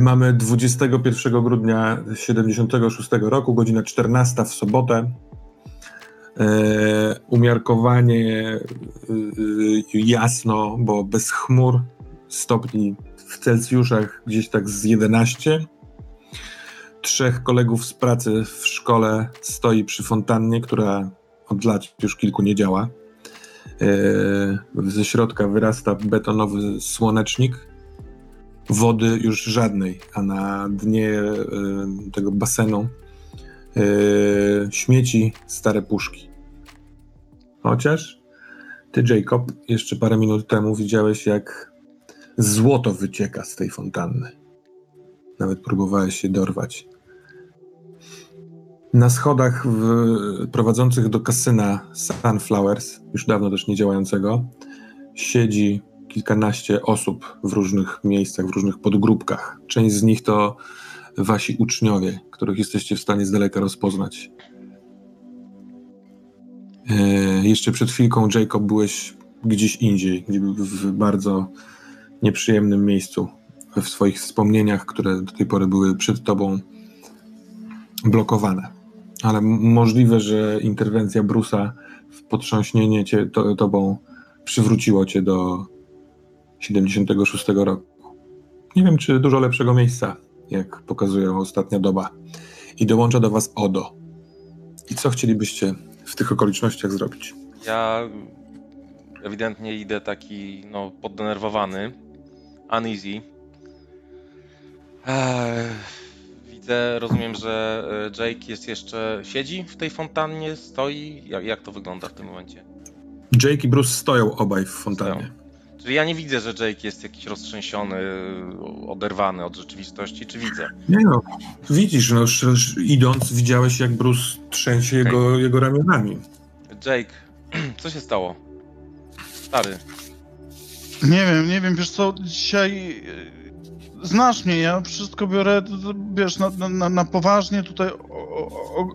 Mamy 21 grudnia 76 roku, godzina 14 w sobotę. E, umiarkowanie e, jasno, bo bez chmur, stopni w Celsjuszach gdzieś tak z 11. Trzech kolegów z pracy w szkole stoi przy fontannie, która od lat już kilku nie działa. E, ze środka wyrasta betonowy słonecznik wody już żadnej, a na dnie y, tego basenu y, śmieci, stare puszki. Chociaż ty, Jacob, jeszcze parę minut temu widziałeś, jak złoto wycieka z tej fontanny. Nawet próbowałeś się dorwać. Na schodach w, prowadzących do kasyna Sunflowers, już dawno też nie działającego, siedzi kilkanaście osób w różnych miejscach, w różnych podgrupkach. Część z nich to wasi uczniowie, których jesteście w stanie z daleka rozpoznać. E, jeszcze przed chwilką, Jacob, byłeś gdzieś indziej, w bardzo nieprzyjemnym miejscu, w swoich wspomnieniach, które do tej pory były przed tobą blokowane. Ale możliwe, że interwencja Brusa w potrząśnienie cię, to, tobą przywróciło cię do 76 roku. Nie wiem, czy dużo lepszego miejsca, jak pokazuje ostatnia doba. I dołącza do was Odo. I co chcielibyście w tych okolicznościach zrobić? Ja ewidentnie idę taki, no, poddenerwowany, uneasy. Eee, widzę, rozumiem, że e, Jake jest jeszcze, siedzi w tej fontannie, stoi. Jak, jak to wygląda w tym momencie? Jake i Bruce stoją obaj w fontannie. Stoją. Czyli ja nie widzę, że Jake jest jakiś roztrzęsiony, oderwany od rzeczywistości, czy widzę? Nie no, widzisz, no idąc widziałeś jak Bruce trzęsie okay. jego, jego ramionami. Jake, co się stało? Stary. Nie wiem, nie wiem, wiesz co, dzisiaj e, znasz mnie, ja wszystko biorę, wiesz, na, na, na poważnie tutaj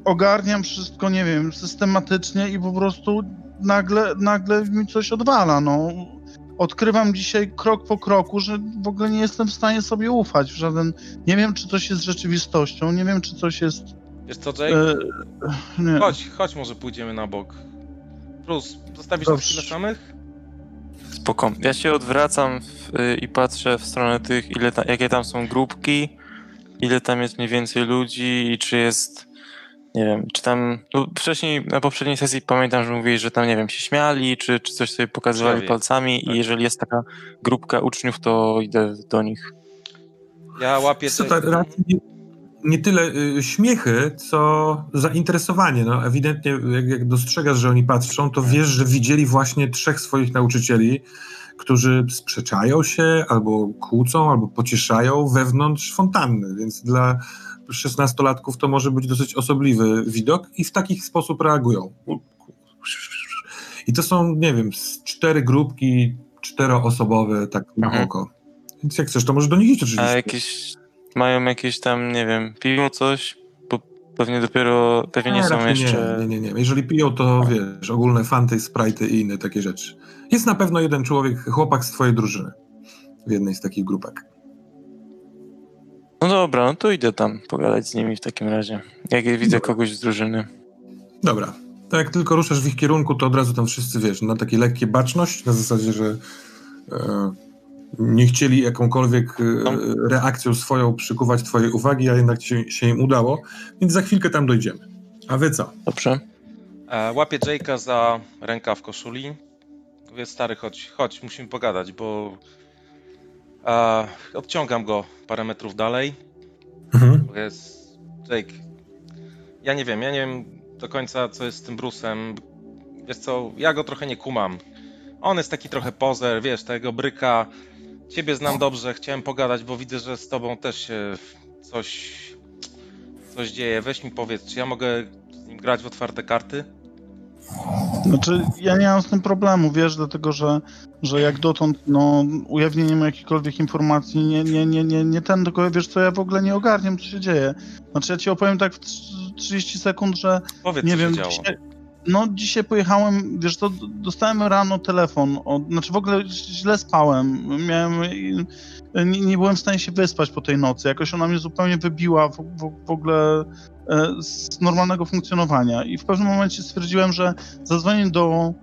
ogarniam wszystko, nie wiem, systematycznie i po prostu nagle, nagle mi coś odwala, no odkrywam dzisiaj krok po kroku, że w ogóle nie jestem w stanie sobie ufać w żaden. Nie wiem, czy coś jest rzeczywistością, nie wiem, czy coś jest. Wiesz co, Jake? E, chodź, chodź, może pójdziemy na bok. Plus, zostawisz nas tyle samych? Spoko. Ja się odwracam w, y, i patrzę w stronę tych, ile ta, jakie tam są grupki, ile tam jest mniej więcej ludzi i czy jest nie wiem, czy tam, no wcześniej na poprzedniej sesji pamiętam, że mówili, że tam, nie wiem, się śmiali, czy, czy coś sobie pokazywali palcami tak. i jeżeli jest taka grupka uczniów, to idę do nich. Ja łapię... Co, tak, nie, tyle y, śmiechy, co zainteresowanie. No, ewidentnie, jak, jak dostrzegasz, że oni patrzą, to wiesz, że widzieli właśnie trzech swoich nauczycieli, którzy sprzeczają się, albo kłócą, albo pocieszają wewnątrz fontanny, więc dla szesnastolatków to może być dosyć osobliwy widok i w taki sposób reagują. I to są, nie wiem, cztery grupki czteroosobowe, tak na mhm. oko. Więc jak chcesz, to może do nich iść oczywiście. A jakieś, mają jakieś tam, nie wiem, piwo, coś? Bo pewnie dopiero, pewnie nie, nie są jeszcze... Nie, nie, nie, Jeżeli piją, to wiesz, ogólne fanty, sprite i inne takie rzeczy. Jest na pewno jeden człowiek, chłopak z twojej drużyny w jednej z takich grupek. No dobra, no to idę tam pogadać z nimi w takim razie. Jak widzę kogoś z drużyny. Dobra. To jak tylko ruszasz w ich kierunku, to od razu tam wszyscy wiesz, na takie lekkie baczność, na zasadzie, że e, nie chcieli jakąkolwiek e, no. reakcją swoją przykuwać twojej uwagi, a jednak się, się im udało, więc za chwilkę tam dojdziemy. A wy co? Dobrze. E, łapię Jake'a za ręka w koszuli. Mówię, stary, chodź, chodź, musimy pogadać, bo a, odciągam go parę metrów dalej. Mhm. Jest Jake. Ja nie wiem, ja nie wiem do końca, co jest z tym Brusem. Wiesz co, ja go trochę nie kumam. On jest taki trochę pozer, wiesz, tego bryka. Ciebie znam dobrze, chciałem pogadać, bo widzę, że z tobą też się coś, coś dzieje. Weź mi powiedz, czy ja mogę z nim grać w otwarte karty? Znaczy, ja nie mam z tym problemu, wiesz, dlatego że, że jak dotąd, no, ujawnieniem jakichkolwiek informacji nie, nie, nie, nie, nie ten, tylko wiesz co, ja w ogóle nie ogarniam, co się dzieje. Znaczy, ja ci opowiem tak w trz- 30 sekund, że Powiedz, nie co wiem, się działo. dzisiaj, no dzisiaj pojechałem, wiesz co, dostałem rano telefon, od, znaczy w ogóle źle spałem, miałem, nie, nie byłem w stanie się wyspać po tej nocy, jakoś ona mnie zupełnie wybiła w, w, w ogóle e, z normalnego funkcjonowania i w pewnym momencie stwierdziłem, że zadzwonię do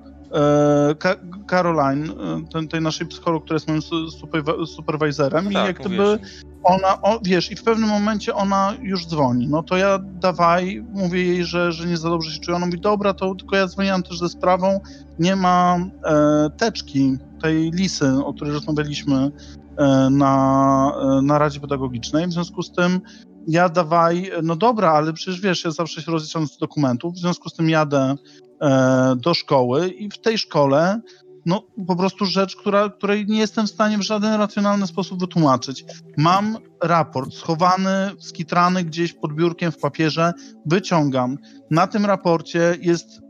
Caroline, e, tej, tej naszej psycholog, która jest moim su- superwi- superwizorem No i tak, jak gdyby ona, o, wiesz, i w pewnym momencie ona już dzwoni. No to ja dawaj, mówię jej, że, że nie za dobrze się czuję. Ona mówi, dobra, to tylko ja dzwoniłam też ze sprawą, nie ma e, teczki, tej lisy, o której rozmawialiśmy e, na, e, na Radzie Pedagogicznej. W związku z tym ja dawaj, no dobra, ale przecież wiesz, ja zawsze się rozliczam z dokumentów, w związku z tym jadę e, do szkoły i w tej szkole no po prostu rzecz, która, której nie jestem w stanie w żaden racjonalny sposób wytłumaczyć. Mam raport schowany, skitrany gdzieś pod biurkiem w papierze, wyciągam. Na tym raporcie jest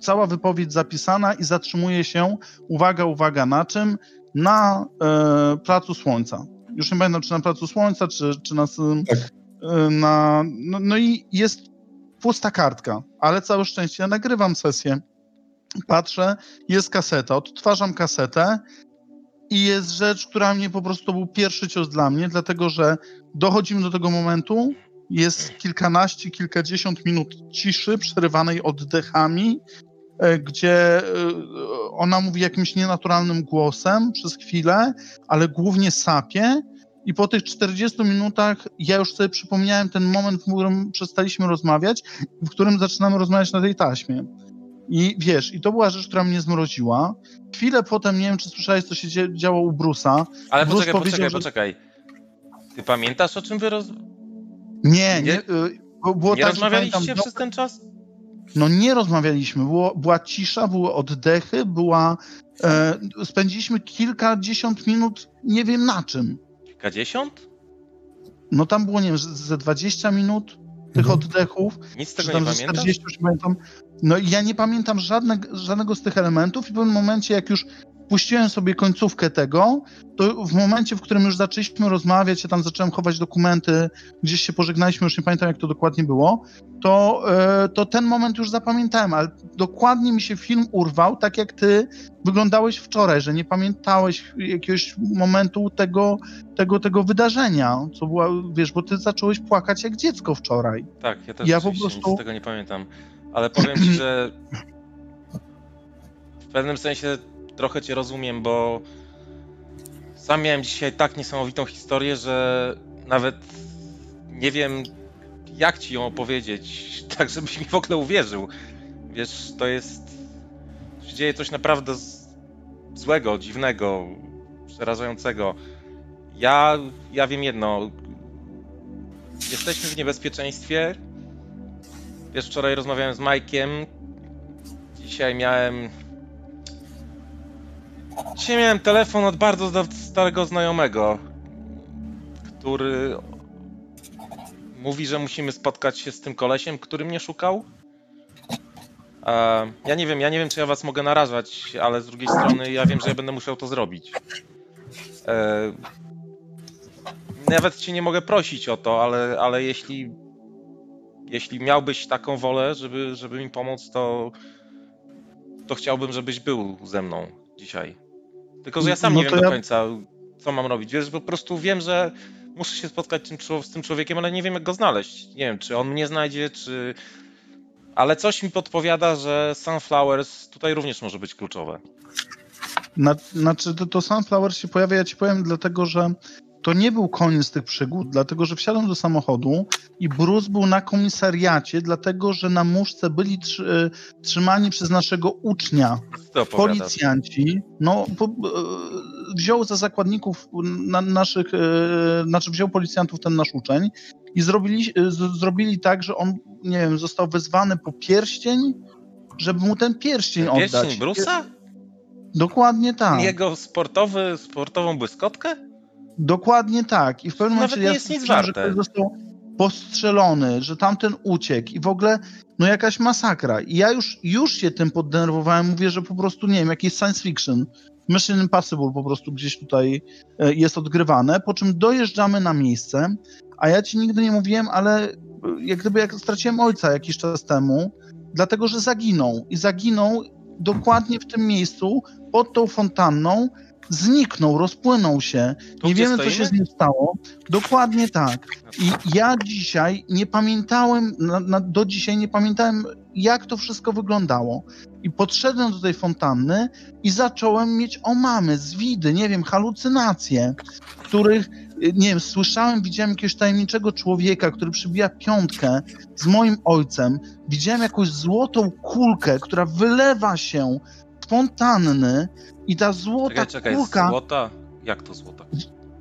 cała wypowiedź zapisana i zatrzymuje się, uwaga, uwaga, na czym? Na e, Placu Słońca. Już nie pamiętam, czy na Placu Słońca, czy, czy na, Tak. e, na... No, no i jest pusta kartka, ale całe szczęście ja nagrywam sesję. Patrzę, jest kaseta, odtwarzam kasetę i jest rzecz, która mnie po prostu to był pierwszy cios dla mnie, dlatego że dochodzimy do tego momentu, jest kilkanaście, kilkadziesiąt minut ciszy przerywanej oddechami, gdzie e, ona mówi jakimś nienaturalnym głosem przez chwilę, ale głównie sapie. I po tych 40 minutach ja już sobie przypomniałem ten moment, w którym przestaliśmy rozmawiać, w którym zaczynamy rozmawiać na tej taśmie. I wiesz, i to była rzecz, która mnie zmroziła. Chwilę potem, nie wiem, czy słyszałeś, co się działo u Brusa. Ale Bruce poczekaj, poczekaj, że- poczekaj. Ty pamiętasz, o czym wy roz... Nie, nie. Nie- bo było nie tak, rozmawialiście pamiętam, przez ten czas? No nie rozmawialiśmy, było, była cisza, były oddechy, była... E, spędziliśmy kilkadziesiąt minut, nie wiem na czym. Kilkadziesiąt? No tam było, nie wiem, z- ze 20 minut tych Mhm. oddechów, Nic z tego tam nie ze pamiętasz? 40, już nie pamiętam. No i ja nie pamiętam żadne, żadnego z tych elementów i w pewnym momencie, jak już puściłem sobie końcówkę tego, to w momencie, w którym już zaczęliśmy rozmawiać, ja tam zacząłem chować dokumenty, gdzieś się pożegnaliśmy, już nie pamiętam jak to dokładnie było, to, e, to ten moment już zapamiętałem, ale dokładnie mi się film urwał, tak jak ty wyglądałeś wczoraj, że nie pamiętałeś jakiegoś momentu tego, tego, tego wydarzenia, co była, wiesz, bo ty zacząłeś płakać jak dziecko wczoraj. Tak, ja też Ja po prostu- nic z tego nie pamiętam. Ale powiem ci, że w pewnym sensie trochę cię rozumiem, bo sam miałem dzisiaj tak niesamowitą historię, że nawet nie wiem, jak ci ją opowiedzieć, tak żebyś mi w ogóle uwierzył. Wiesz, to jest... się dzieje coś naprawdę złego, dziwnego, przerażającego. Ja, ja wiem jedno. Jesteśmy w niebezpieczeństwie. Wiesz, wczoraj rozmawiałem z Majkiem. Dzisiaj miałem. Dzisiaj miałem telefon od bardzo starego znajomego, który mówi, że musimy spotkać się z tym kolesiem, który mnie szukał. E, ja nie wiem, ja nie wiem, czy ja was mogę narażać, ale z drugiej strony ja wiem, że ja będę musiał to zrobić. E, nawet cię nie mogę prosić o to, ale, ale jeśli, jeśli miałbyś taką wolę, żeby, żeby mi pomóc, to, to chciałbym, żebyś był ze mną dzisiaj. Tylko, że ja sam No nie wiem do ja- końca, co mam robić. Wiesz, po prostu wiem, że muszę się spotkać z tym człowiekiem, ale nie wiem, jak go znaleźć. Nie wiem, czy on mnie znajdzie, czy... Ale coś mi podpowiada, że Sunflowers tutaj również może być kluczowe. Na, znaczy, to, to Sunflower się pojawia, ja ci powiem, dlatego że to nie był koniec tych przygód, dlatego że wsiadłem do samochodu i Bruce był na komisariacie, dlatego że na muszce byli trzy, e, trzymani przez naszego ucznia Co policjanci. No, po, e, wziął za zakładników na, naszych, e, znaczy wziął policjantów ten nasz uczeń i zrobili, e, z, zrobili tak, że on, nie wiem, został wezwany po pierścień, żeby mu ten pierścień Ten oddać. Pierścień Brusa? Dokładnie tak. Jego sportowy, sportową błyskotkę? Dokładnie tak. I w pewnym Nawet momencie nie ja jest nic stwierdziłem, że warte. ktoś został. postrzelony, że tamten uciekł i w ogóle no jakaś masakra. I ja już, już się tym poddenerwowałem, mówię, że po prostu, nie wiem, jakieś science fiction, Mission Impossible po prostu gdzieś tutaj e, jest odgrywane, po czym dojeżdżamy na miejsce, a ja ci nigdy nie mówiłem, ale e, jak gdyby jak straciłem ojca jakiś czas temu, dlatego, że zaginął i zaginął dokładnie w tym miejscu, pod tą fontanną, zniknął, rozpłynął się. Tu, nie wiemy, co stoimy? się z nim stało. Dokładnie tak. I ja dzisiaj nie pamiętałem, na, na, do dzisiaj nie pamiętałem, jak to wszystko wyglądało. I podszedłem do tej fontanny i zacząłem mieć omamy, zwidy, nie wiem, halucynacje, których, nie wiem, słyszałem, widziałem jakiegoś tajemniczego człowieka, który przybija piątkę z moim ojcem. Widziałem jakąś złotą kulkę, która wylewa się z fontanny i ta złota Czekaj, czekaj, kulka... złota? Jak to złota?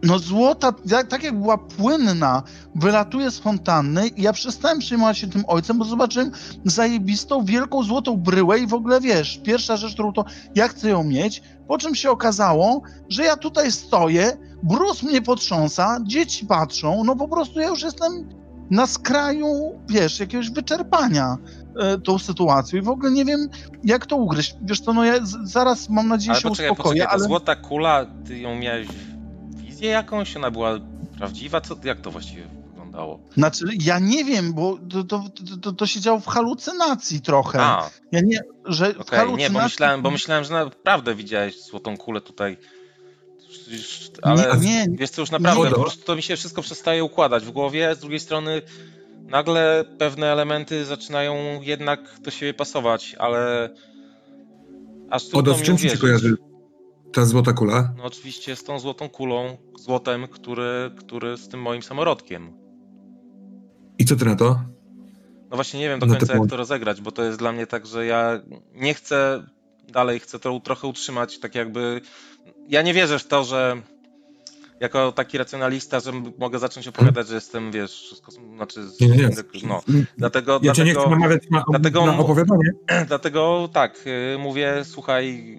No złota, jak, tak jak była płynna, wylatuje z fontanny i ja przestałem przejmować się tym ojcem, bo zobaczyłem zajebistą, wielką, złotą bryłę i w ogóle, wiesz, pierwsza rzecz, którą to ja chcę ją mieć, po czym się okazało, że ja tutaj stoję, Bruce mnie potrząsa, dzieci patrzą, no po prostu ja już jestem na skraju, wiesz, jakiegoś wyczerpania tą sytuacją i w ogóle nie wiem, jak to ugryźć. Wiesz co, no ja zaraz mam nadzieję Ale się poczekaj, uspokoję, poczekaj, ale... złota kula, ty ją miałeś wizję jakąś? Ona była prawdziwa? Co, jak to właściwie wyglądało? Znaczy, ja nie wiem, bo to, to, to, to się działo w halucynacji trochę. A, Ja nie, że w okej, halucynacji... nie, bo myślałem, bo myślałem, że naprawdę widziałeś złotą kulę tutaj. Ale Nie, nie, wiesz co, już naprawdę, Nie. po prostu to mi się wszystko przestaje układać w głowie, z drugiej strony nagle pewne elementy zaczynają jednak do siebie pasować, ale aż trudno Odo, z czym ci się kojarzy ta złota kula? No oczywiście z tą złotą kulą, złotem, który, który z tym moim samorodkiem. I co ty na to? No właśnie nie wiem do końca jak to rozegrać, bo to jest dla mnie tak, że ja nie chcę dalej, chcę to trochę utrzymać tak jakby... Ja nie wierzę w to, że jako taki racjonalista, że mogę zacząć opowiadać, że jestem, wiesz, wszystko, znaczy... Nie, nie, nie. No, dlatego, Ja cię nie chcę dlatego, namawiać na, dlatego- na opowiadanie. dlatego tak, y, mówię, słuchaj,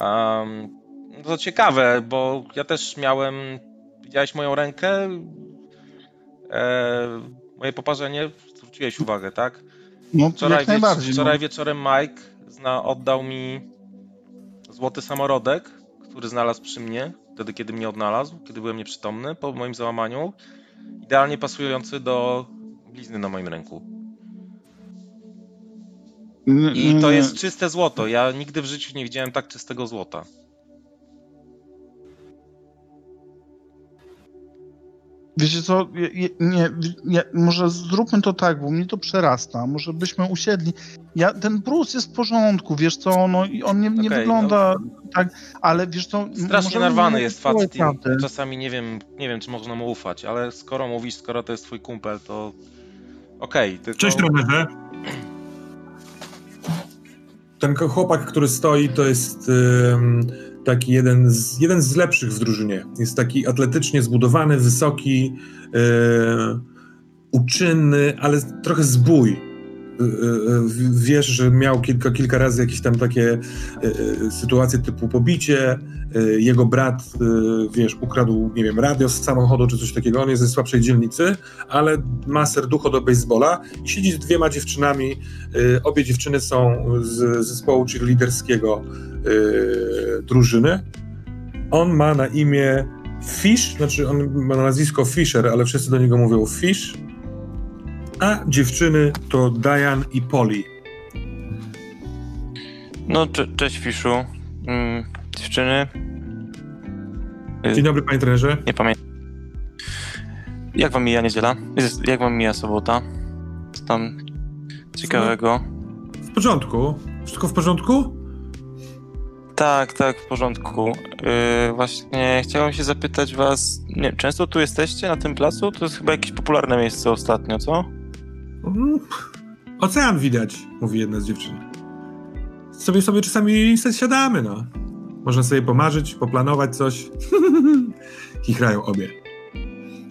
um, to ciekawe, bo ja też miałem, widziałeś moją rękę, e, moje poparzenie, zwróciłeś uwagę, tak? no, Wczoraj, jak najbardziej. wiecz, wczoraj no. wieczorem Mike zna, oddał mi złoty samorodek, który znalazł przy mnie, wtedy kiedy mnie odnalazł, kiedy byłem nieprzytomny po moim załamaniu. Idealnie pasujący do blizny na moim ręku. I to jest czyste złoto. Ja nigdy w życiu nie widziałem tak czystego złota. Wiecie co, nie, nie, może zróbmy to tak, bo mnie to przerasta. Może byśmy usiedli. Ja, ten Bruce jest w porządku, wiesz co, no i on nie, nie Okej, wygląda tak, ale wiesz co... Strasznie narwany jest mówić facet i prawdy. czasami nie wiem, nie wiem, czy można mu ufać, ale skoro mówisz, skoro to jest twój kumpel, to okej. tylko... Cześć trenerze. Ten chłopak, który stoi, to jest ym, taki jeden z, jeden z lepszych w drużynie. Jest taki atletycznie zbudowany, wysoki, yy, uczynny, ale trochę zbój. Yy, yy, Wiesz, że miał kilka, kilka razy jakieś tam takie sytuacje typu pobicie. Jego brat, wiesz, ukradł, nie wiem, radio z samochodu czy coś takiego. On jest ze słabszej dzielnicy, ale ma serducho do baseballa i siedzi z dwiema dziewczynami. Y, obie dziewczyny są z zespołu cheerleaderskiego y, drużyny. On ma na imię Fish, znaczy on ma nazwisko Fisher, ale wszyscy do niego mówią Fish. A dziewczyny to Diane i Polly. No, cze cześć Fiszu. Mm, dziewczyny, Dzień dobry, panie trenerze. nie pamiętam. Jak wam mija niedziela? Jak wam mija sobota? Co tam ciekawego? W porządku? Wszystko w porządku? Tak, tak, w porządku. Yy, właśnie chciałem się zapytać was, nie, często tu jesteście na tym placu? To jest chyba jakieś popularne miejsce ostatnio, co? Mm, Ocean widać, mówi jedna z dziewczyn. Sobie sobie czasami siadamy, no. Można sobie pomarzyć, poplanować coś. Chichrają obie.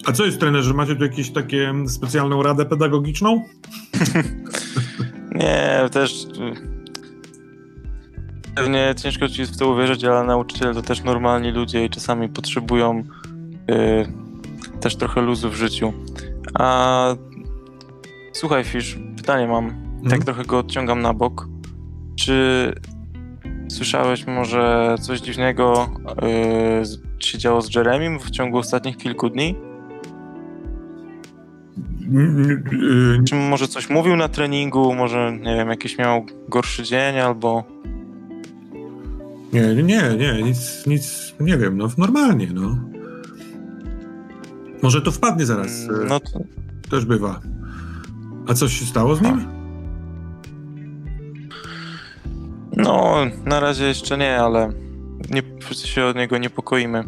A co jest, trenerze? Macie tu jakąś takie specjalną radę pedagogiczną? Nie, też... Pewnie ciężko ci jest w to uwierzyć, ale nauczyciele to też normalni ludzie i czasami potrzebują y, też trochę luzu w życiu. A słuchaj, Fish, pytanie mam. Tak Mhm. trochę go odciągam na bok. Czy słyszałeś może coś dziwnego yy, się działo z Jeremim w ciągu ostatnich kilku dni? Y, Czy może coś mówił na treningu? Może, nie wiem, jakiś miał gorszy dzień albo... Nie, nie, nie, nic, nic, nie wiem, no normalnie, no. Może to wpadnie zaraz, e, No to, też bywa. A coś się stało z nim? no, na razie jeszcze nie, ale nie, wszyscy się od niego niepokoimy.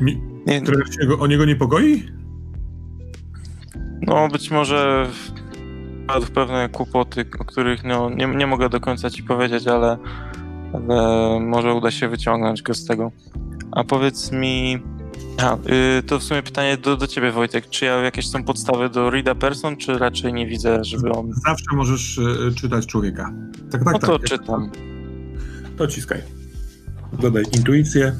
Mi, Nie, trochę się go, o niego niepokoi? No, być może wpadł w pewne kłopoty, o których no, nie, nie mogę do końca ci powiedzieć, ale, ale może uda się wyciągnąć go z tego. A powiedz mi, a, y, to w sumie pytanie do, do ciebie Wojtek, czy ja jakieś są podstawy do Reada Person, czy raczej nie widzę, żeby on... Zawsze możesz e, czytać człowieka. Tak, tak, No to tak. czytam. To ciskaj. Dodaj intuicję.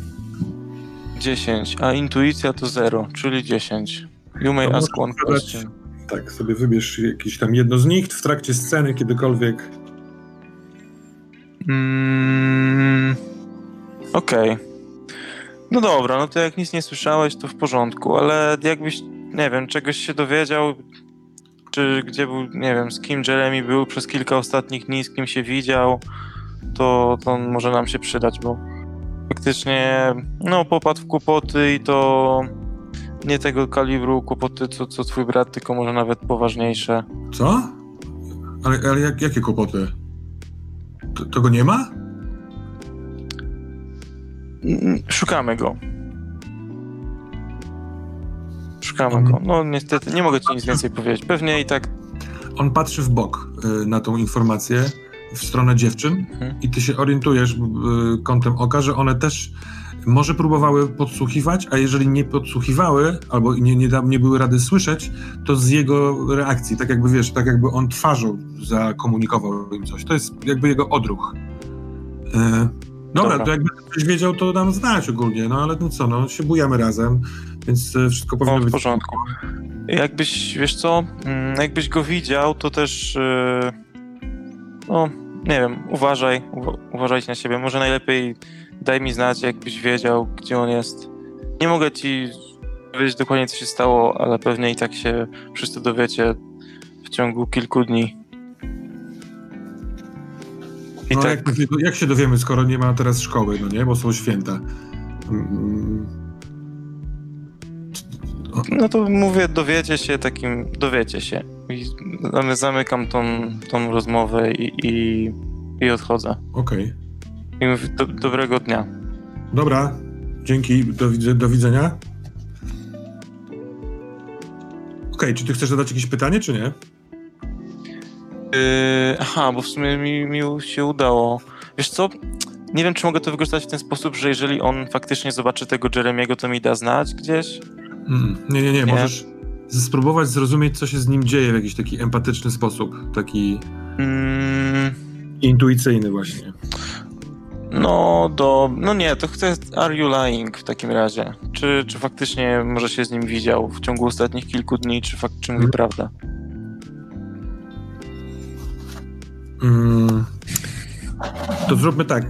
10, a intuicja to 0, czyli 10. You may To ask one question. Tak, sobie wybierz jakieś tam jedno z nich w trakcie sceny, kiedykolwiek. Mm, Okej. No dobra, no to jak nic nie słyszałeś, to w porządku, ale jakbyś, nie wiem, czegoś się dowiedział, czy gdzie był, nie wiem, z kim Jeremy był przez kilka ostatnich dni, z kim się widział, to, to może nam się przydać, bo faktycznie, no, popadł w kłopoty i to nie tego kalibru kłopoty, co, co twój brat, tylko może nawet poważniejsze. Co? Ale, ale jak, jakie kłopoty? To, to go nie ma? Szukamy go. Szukamy go. No niestety, nie mogę ci nic więcej powiedzieć. Pewnie i tak. On patrzy w bok y, na tą informację w stronę dziewczyn Mhm. i ty się orientujesz y, kątem oka, że one też może próbowały podsłuchiwać, a jeżeli nie podsłuchiwały albo nie, nie, da- nie były rady słyszeć, to z jego reakcji, tak jakby wiesz, tak jakby on twarzą zakomunikował im coś. To jest jakby jego odruch. Y, dobra, Dobra. to jakby ktoś wiedział, to dam znać ogólnie, no ale no co, no się bujamy razem, więc y, wszystko powinno No, w być porządku. Jakbyś, wiesz co, mm, jakbyś go widział, to też. yy, No, nie wiem, uważaj. Uwa- uważajcie na siebie. Może najlepiej daj mi znać, jakbyś wiedział, gdzie on jest. Nie mogę ci powiedzieć dokładnie, co się stało, ale pewnie i tak się wszyscy dowiecie w ciągu kilku dni. I no, tak. jak, jak się dowiemy, skoro nie ma teraz szkoły, no nie, bo są święta. Mm, No to mówię, dowiecie się takim, dowiecie się. I zamy- zamykam tą, tą rozmowę i, i, i odchodzę. Okej. I mówię, do, dobrego dnia. Dobra, dzięki, do, do widzenia. Okej, czy ty chcesz zadać jakieś pytanie, czy nie? Yy, aha, bo w sumie mi, mi się udało. Wiesz co? Nie wiem, czy mogę to wykorzystać w ten sposób, że jeżeli on faktycznie zobaczy tego Jeremiego, to mi da znać gdzieś. Mm, nie, nie, nie, Nie. możesz spróbować zrozumieć, co się z nim dzieje w jakiś taki empatyczny sposób, taki Mm, intuicyjny właśnie. no, do. No nie, to chcę. Are you lying w takim razie? Czy, czy faktycznie może się z nim widział w ciągu ostatnich kilku dni, czy, fak, czy mówi Mhm. prawdę? To zróbmy tak,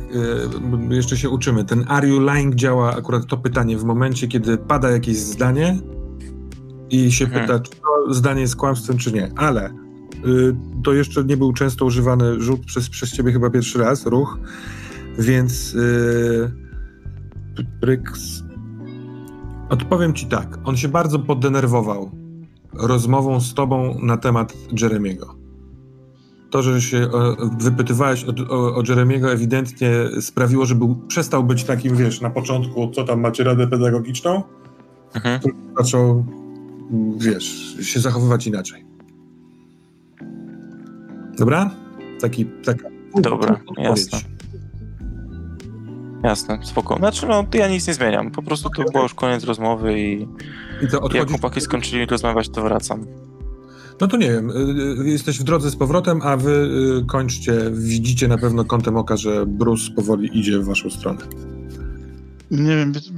bo jeszcze się uczymy. Ten are you lying działa akurat to pytanie w momencie, kiedy pada jakieś zdanie i się Mhm. pyta, czy to zdanie jest kłamstwem, czy nie. Ale y, to jeszcze nie był często używany rzut przez, przez ciebie chyba pierwszy raz, ruch, więc y, Pryks. Odpowiem ci tak. On się bardzo poddenerwował rozmową z tobą na temat Jeremiego. To, że się e, wypytywałeś o, o, o Jeremiego, ewidentnie sprawiło, że był, przestał być takim, wiesz, na początku, co tam macie radę pedagogiczną, Mhm. zaczął, wiesz, się zachowywać inaczej. Dobra? Taki, taka Dobra, jasne. Jasne, spoko. Znaczy, no, ja nic nie zmieniam. Po prostu to było już koniec rozmowy i I to jak chłopaki skończyli rozmawiać, to wracam. No to nie wiem, y, y, jesteś w drodze z powrotem, a wy y, kończcie, widzicie na pewno kątem oka, że Bruce powoli idzie w waszą stronę. Nie wiem, wiesz,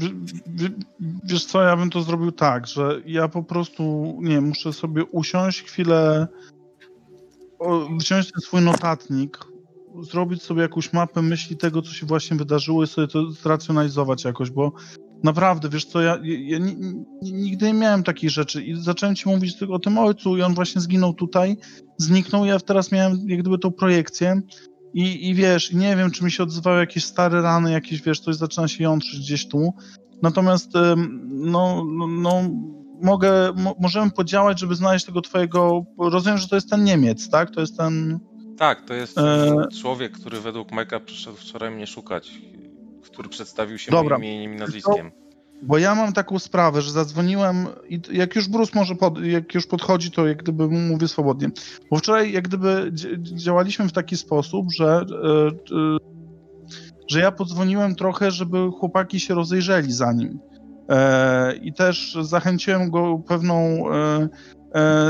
wiesz, co, ja bym to zrobił tak, że ja po prostu, nie muszę sobie usiąść chwilę, wziąć ten swój notatnik, zrobić sobie jakąś mapę myśli tego, co się właśnie wydarzyło i sobie to zracjonalizować jakoś, bo naprawdę, wiesz co, ja, ja ni- nigdy nie miałem takich rzeczy i zacząłem ci mówić tylko o tym ojcu i on właśnie zginął tutaj, zniknął, ja teraz miałem jak gdyby tą projekcję i, i wiesz, nie wiem, czy mi się odzywały jakieś stare rany, jakieś, wiesz, coś zaczyna się jątrzyć gdzieś tu, natomiast no, no, no mogę, mo, możemy podziałać, żeby znaleźć tego twojego, rozumiem, że to jest ten Niemiec, tak? To jest ten... Tak, to jest E, człowiek, który według Majka przyszedł wczoraj mnie szukać, który przedstawił się Dobra. moim imieniem i nazwiskiem. Bo ja mam taką sprawę, że zadzwoniłem i jak już Bruce może, pod, jak już podchodzi, to jak gdyby mówię swobodnie. Bo wczoraj jak gdyby dzi- działaliśmy w taki sposób, że, e, e, że ja podzwoniłem trochę, żeby chłopaki się rozejrzeli za nim. E, I też zachęciłem go pewną,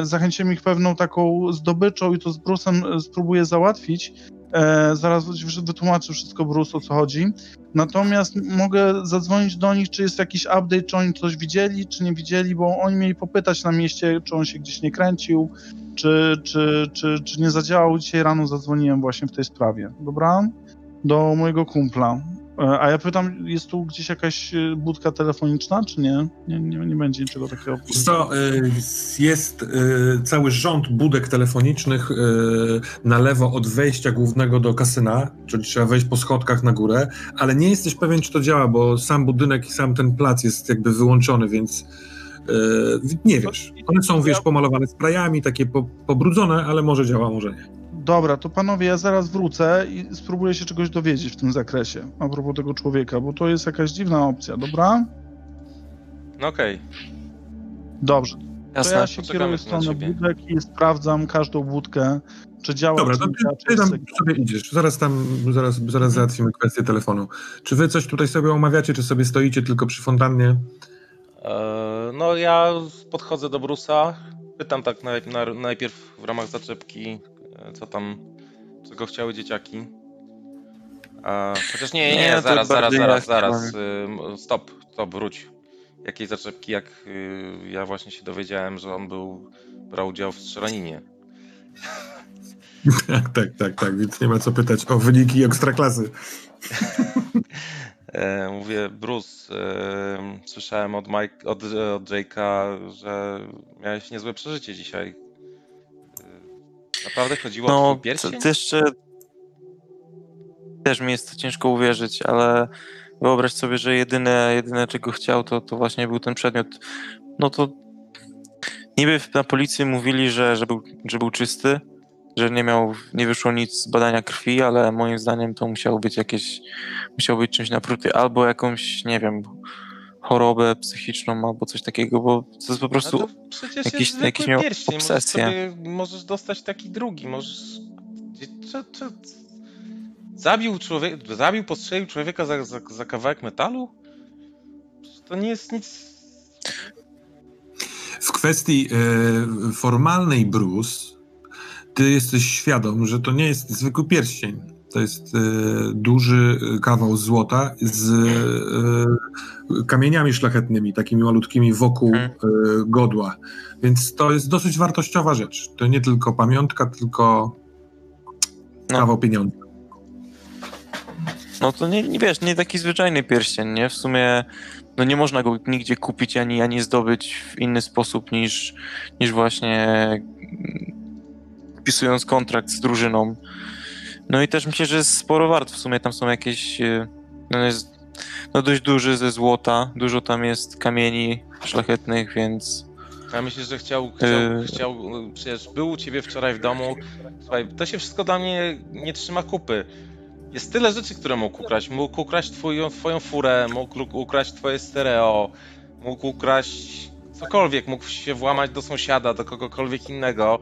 zachęciłem ich pewną taką zdobyczą i to z Bruce'em spróbuję załatwić. E, zaraz wytłumaczę wszystko Bruce o co chodzi. Natomiast mogę zadzwonić do nich, czy jest jakiś update, czy oni coś widzieli, czy nie widzieli, bo oni mieli popytać na mieście, czy on się gdzieś nie kręcił, czy, czy, czy, czy nie zadziałał. Dzisiaj rano zadzwoniłem właśnie w tej sprawie. Dobra? Do mojego kumpla. E, A ja pytam, jest tu gdzieś jakaś e, budka telefoniczna, czy nie? Nie, nie, nie będzie niczego takiego. Co, y, jest cały rząd budek telefonicznych na lewo od wejścia głównego do kasyna, czyli trzeba wejść po schodkach na górę, ale nie jesteś pewien, czy to działa, bo sam budynek i sam ten plac jest jakby wyłączony, więc nie wiesz. One są, wiesz, pomalowane sprayami, takie po, pobrudzone, ale może działa, może nie. Dobra, to panowie, ja zaraz wrócę i spróbuję się czegoś dowiedzieć w tym zakresie, a propos tego człowieka, bo to jest jakaś dziwna opcja, dobra? No okej, Dobrze. To Jasne. ja się Poczekamy kieruję w tu na stronę ciebie. budek i sprawdzam każdą budkę, czy działa, Dobra, czy to ty, czy ty jest tam sobie idziesz. Zaraz tam, zaraz, zaraz załatwimy kwestię telefonu. Czy wy coś tutaj sobie omawiacie, czy sobie stoicie tylko przy fontannie? E, No ja podchodzę do Brusa, pytam tak naj, na, najpierw w ramach zaczepki, co tam, czego chciały dzieciaki. E, chociaż nie, nie, Nie, zaraz, zaraz, zaraz, zaraz, ym, stop, stop, wróć. Jakiej zaczepki, jak y, ja właśnie się dowiedziałem, że on był, brał udział w strzelaninie. tak, tak, tak, tak, więc nie ma co pytać o wyniki ekstraklasy. E, mówię, Bruce, e, słyszałem od, Mike, od, od Jake'a, że miałeś niezłe przeżycie dzisiaj. Naprawdę chodziło o No, twój to, pierścień? to jeszcze też mi jest to ciężko uwierzyć, ale wyobraź sobie, że jedyne, jedyne czego chciał, to, to właśnie był ten przedmiot. No to niby na policji mówili, że, że, był, że był czysty, że nie miał, nie wyszło nic z badania krwi, ale moim zdaniem to musiało być jakieś, musiało być czymś napruty, albo jakąś, nie wiem, chorobę psychiczną, albo coś takiego, bo to jest po prostu No przecież jakiś- jest jakiś miał pierścień, możesz, obsesję. sobie, możesz dostać taki drugi, możesz... Czy, czy, zabił człowiek, zabił, postrzelił człowieka za, za, za kawałek metalu? To nie jest nic... W kwestii e, formalnej, Bruce, ty jesteś świadom, że to nie jest zwykły pierścień. To jest e, duży kawał złota z e, kamieniami szlachetnymi, takimi malutkimi wokół e, godła. Więc to jest dosyć wartościowa rzecz. To nie tylko pamiątka, tylko No. kawał pieniądza. No to nie, nie wiesz, nie taki zwyczajny pierścień, nie? W sumie no nie można go nigdzie kupić ani, ani zdobyć w inny sposób niż, niż właśnie mm, wpisując kontrakt z drużyną. No i też myślę, że jest sporo wart. W sumie tam są jakieś. e, No jest no dość duży ze złota, dużo tam jest kamieni szlachetnych, więc. Ja myślę, że chciał, chciał, Yy. chciał, przecież był u ciebie wczoraj w domu. Słuchaj, to się wszystko dla mnie nie trzyma kupy. Jest tyle rzeczy, które mógł ukraść. Mógł ukraść twoją, twoją furę, mógł ukraść twoje stereo, mógł ukraść cokolwiek, mógł się włamać do sąsiada, do kogokolwiek innego,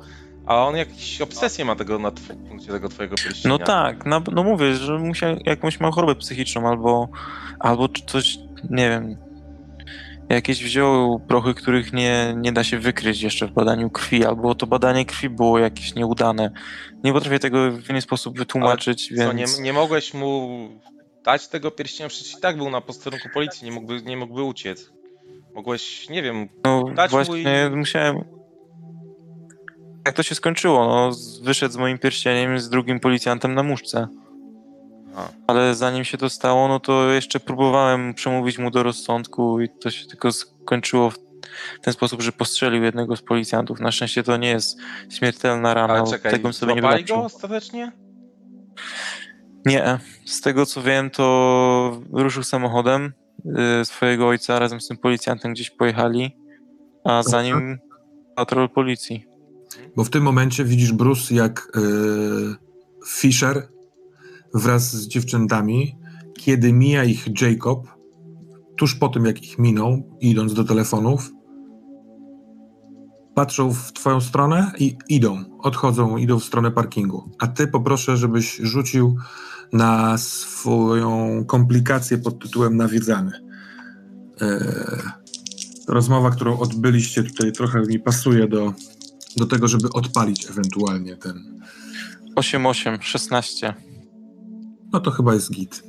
a on jakąś obsesję ma tego na punkcie tego twojego pierścienia. No tak, no, no mówię, że musiał jakąś ma chorobę psychiczną albo, albo coś, nie wiem. Jakieś wziął prochy, których nie, nie da się wykryć jeszcze w badaniu krwi, albo to badanie krwi było jakieś nieudane. Nie potrafię tego w inny sposób wytłumaczyć, Co, nie, więc. nie mogłeś mu dać tego pierścienia, przecież i tak był na posterunku policji, nie mógłby, nie mógłby uciec. Mogłeś, nie wiem, No Dać właśnie musiałem... Jak to się skończyło? No, wyszedł z moim pierścieniem z drugim policjantem na muszce. Aha. Ale zanim się to stało, no to jeszcze próbowałem przemówić mu do rozsądku i to się tylko skończyło w ten sposób, że postrzelił jednego z policjantów. Na szczęście to nie jest śmiertelna rana, ale bo czekaj, tego sobie nie go ostatecznie? Nie, z tego co wiem, to ruszył samochodem y, swojego ojca razem z tym policjantem gdzieś pojechali, a za nim patrol policji. Bo w tym momencie widzisz, Bruce, jak e, Fisher wraz z dziewczętami, kiedy mija ich Jacob, tuż po tym, jak ich minął, idąc do telefonów, patrzą w twoją stronę i idą, odchodzą, idą w stronę parkingu. A ty poproszę, żebyś rzucił na swoją komplikację pod tytułem nawiedzany. E, rozmowa, którą odbyliście tutaj trochę mi pasuje do, do tego, żeby odpalić ewentualnie ten. 8-8, 16. No to chyba jest git.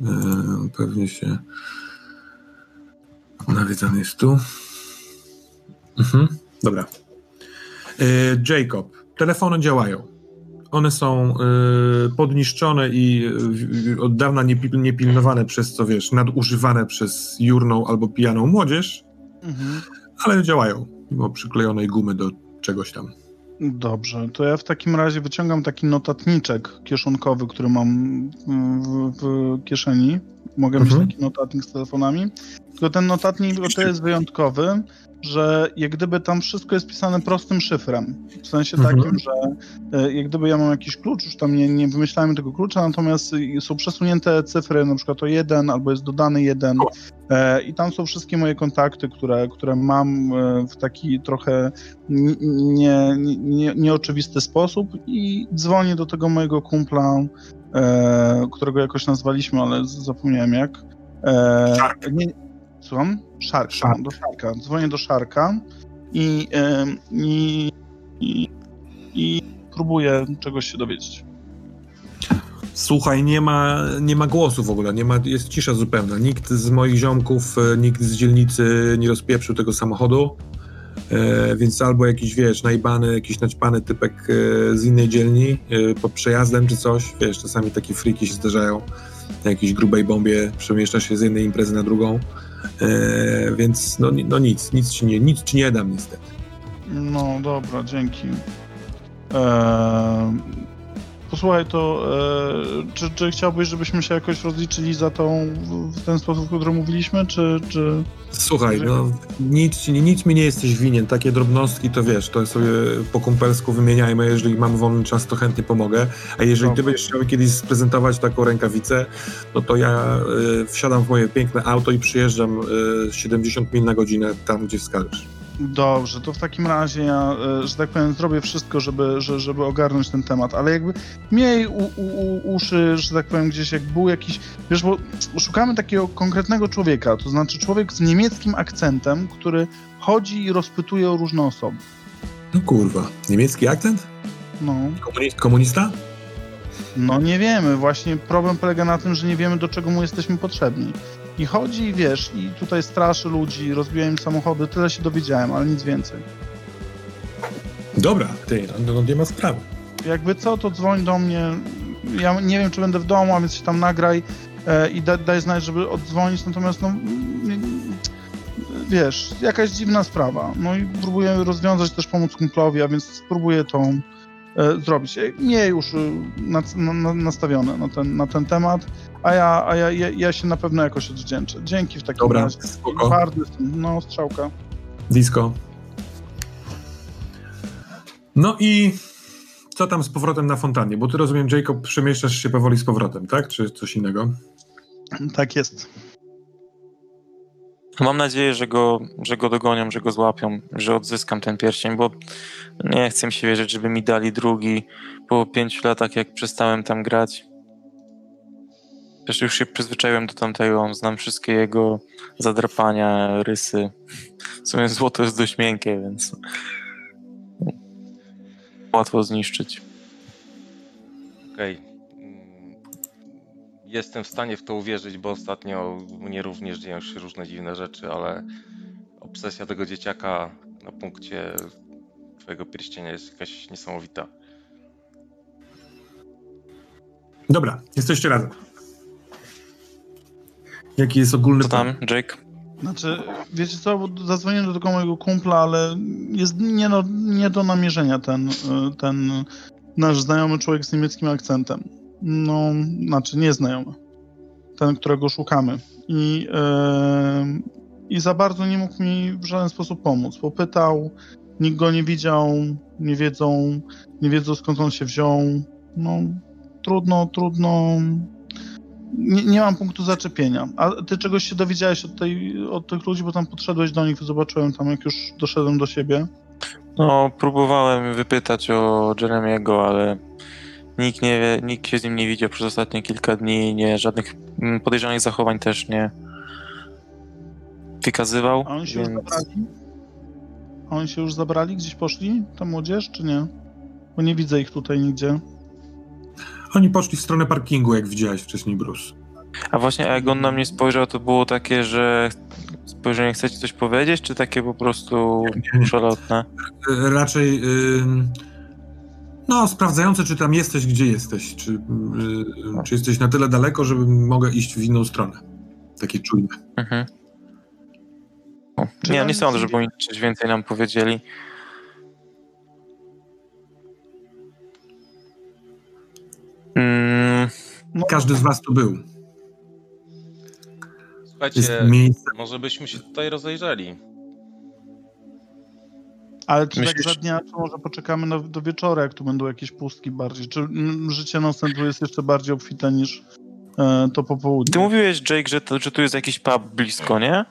E, pewnie się. Nawiedzany jest tu. Mhm. Dobra. E, Jacob, telefony działają. One są e, podniszczone i e, od dawna niepil- niepilnowane przez co wiesz, nadużywane przez jurną albo pijaną młodzież, Mhm. ale działają, mimo przyklejonej gumy do czegoś tam. Dobrze, to ja w takim razie wyciągam taki notatniczek kieszonkowy, który mam w, w kieszeni. Mogę Mhm. mieć taki notatnik z telefonami. Tylko ten notatnik o tyle jest wyjątkowy, że jak gdyby tam wszystko jest pisane prostym szyfrem. W sensie Mhm. takim, że e, jak gdyby ja mam jakiś klucz, już tam nie, nie wymyślałem tego klucza, natomiast są przesunięte cyfry, na przykład o jeden, albo jest dodany jeden. E, I tam są wszystkie moje kontakty, które, które mam e, w taki trochę nie, nie, nie, nieoczywisty sposób i dzwonię do tego mojego kumpla, e, którego jakoś nazwaliśmy, ale zapomniałem jak. E. Nie, słucham? Szarka, Szark. do Szarka. Dzwonię do Szarka i, i, i, i próbuję czegoś się dowiedzieć. Słuchaj, nie ma, nie ma głosu w ogóle, nie ma, jest cisza zupełna. Nikt z moich ziomków, e, nikt z dzielnicy nie rozpieprzył tego samochodu, e, więc albo jakiś, wiesz, najbany, jakiś naćpany typek e, z innej dzielni e, pod przejazdem czy coś, wiesz, czasami takie friki się zdarzają, na jakiejś grubej bombie przemieszcza się z jednej imprezy na drugą, e, więc no, no nic, nic ci, nie, nic ci nie dam niestety. No dobra, dzięki. Eee, posłuchaj, to e, czy, czy chciałbyś, żebyśmy się jakoś rozliczyli za tą w- ten sposób, o którym mówiliśmy, czy, czy... Słuchaj, no nic, nic mi nie jesteś winien, takie drobnostki to wiesz, to sobie po kumpelsku wymieniajmy, jeżeli mam wolny czas, to chętnie pomogę, a jeżeli ty będziesz chciał kiedyś sprezentować taką rękawicę, no to ja y, wsiadam w moje piękne auto i przyjeżdżam y, 70 mil na godzinę tam, gdzie wskażesz. Dobrze, to w takim razie ja, e, że tak powiem, zrobię wszystko, żeby, że, żeby ogarnąć ten temat, ale jakby miej u, u, u, uszy, że tak powiem, gdzieś jak był jakiś, wiesz, bo szukamy takiego konkretnego człowieka, to znaczy człowiek z niemieckim akcentem, który chodzi i rozpytuje o różne osoby. No kurwa, niemiecki akcent? No. Komunist, komunista? No nie wiemy, właśnie problem polega na tym, że nie wiemy do czego mu jesteśmy potrzebni. I chodzi, wiesz, i tutaj straszy ludzi, rozbija im samochody, tyle się dowiedziałem, ale nic więcej. Dobra, ty, no, no nie ma sprawy. Jakby co, to dzwoń do mnie. Ja nie wiem, czy będę w domu, a więc się tam nagraj e, i da, daj znać, żeby oddzwonić, natomiast no... Wiesz, jakaś dziwna sprawa. No i próbuję rozwiązać, też pomóc kumplowi, a więc spróbuję e, zrobić. E, już y, nac- na, na, nastawione na ten, na ten temat, a ja, a ja, ja, ja się na pewno jakoś odwdzięczę. Dzięki w takim Dobra, razie. spoko. Bardzo jestem, no strzałka. Disco. No i co tam z powrotem na fontannie? Bo ty rozumiem, Jacob, przemieszczasz się powoli z powrotem, tak? Czy coś innego? Tak jest. Mam nadzieję, że go, że go dogonią, że go złapią, że odzyskam ten pierścień, bo nie chcę mi się wierzyć, żeby mi dali drugi po pięciu latach, jak przestałem tam grać. Też już się przyzwyczaiłem do tamtego, znam wszystkie jego zadrapania, rysy. W sumie złoto jest dość miękkie, więc łatwo zniszczyć. Okej. Mm, jestem w stanie w to uwierzyć, bo ostatnio mnie również dzieją się różne dziwne rzeczy, ale obsesja tego dzieciaka na punkcie twojego pierścienia jest jakaś niesamowita. Dobra, jesteście razem. Jaki jest ogólny Co tam? Jake? Znaczy, wiecie co, bo zadzwoniłem do tego mojego kumpla, ale jest nie, no, nie do namierzenia ten, y, ten nasz znajomy człowiek z niemieckim akcentem. No, znaczy nie znajomy. Ten, którego szukamy. I, y, I za bardzo nie mógł mi w żaden sposób pomóc. Popytał, nikt go nie widział, nie wiedzą, nie wiedzą skąd on się wziął. No, trudno, trudno nie, nie mam punktu zaczepienia. A ty czegoś się dowiedziałeś od, tej, od tych ludzi, bo tam podszedłeś do nich, zobaczyłem tam, jak już doszedłem do siebie. No, próbowałem wypytać o Jeremiego, ale nikt, nie wie, nikt się z nim nie widział przez ostatnie kilka dni, nie, żadnych mm, podejrzanych zachowań też nie wykazywał, A oni się już więc zabrali? A oni się już zabrali? Gdzieś poszli? Ta młodzież, czy nie? Bo nie widzę ich tutaj nigdzie. Oni poszli w stronę parkingu, jak widziałeś wcześniej, Bruce. A właśnie jak on na mnie spojrzał, to było takie, że spojrzenie chce ci coś powiedzieć, czy takie po prostu Nie, nie. przelotne? Y, Raczej ym, no, sprawdzające, czy tam jesteś, gdzie jesteś. Czy, y, y, czy jesteś na tyle daleko, żeby mogę iść w inną stronę. Takie czujne. Mhm. O, Czy Nie, oni nie sądzę, żeby oni coś więcej nam powiedzieli. Mm, Każdy z was tu był. Słuchajcie, miejsce. może byśmy się tutaj rozejrzeli. Ale czy Myślisz- tak za dnia, czy może poczekamy na, do wieczora, jak tu będą jakieś pustki bardziej? Czy mm, życie nocne jest jeszcze bardziej obfite niż e, to popołudnie? ty mówiłeś, Jake, że, to, że tu jest jakiś pub blisko, nie?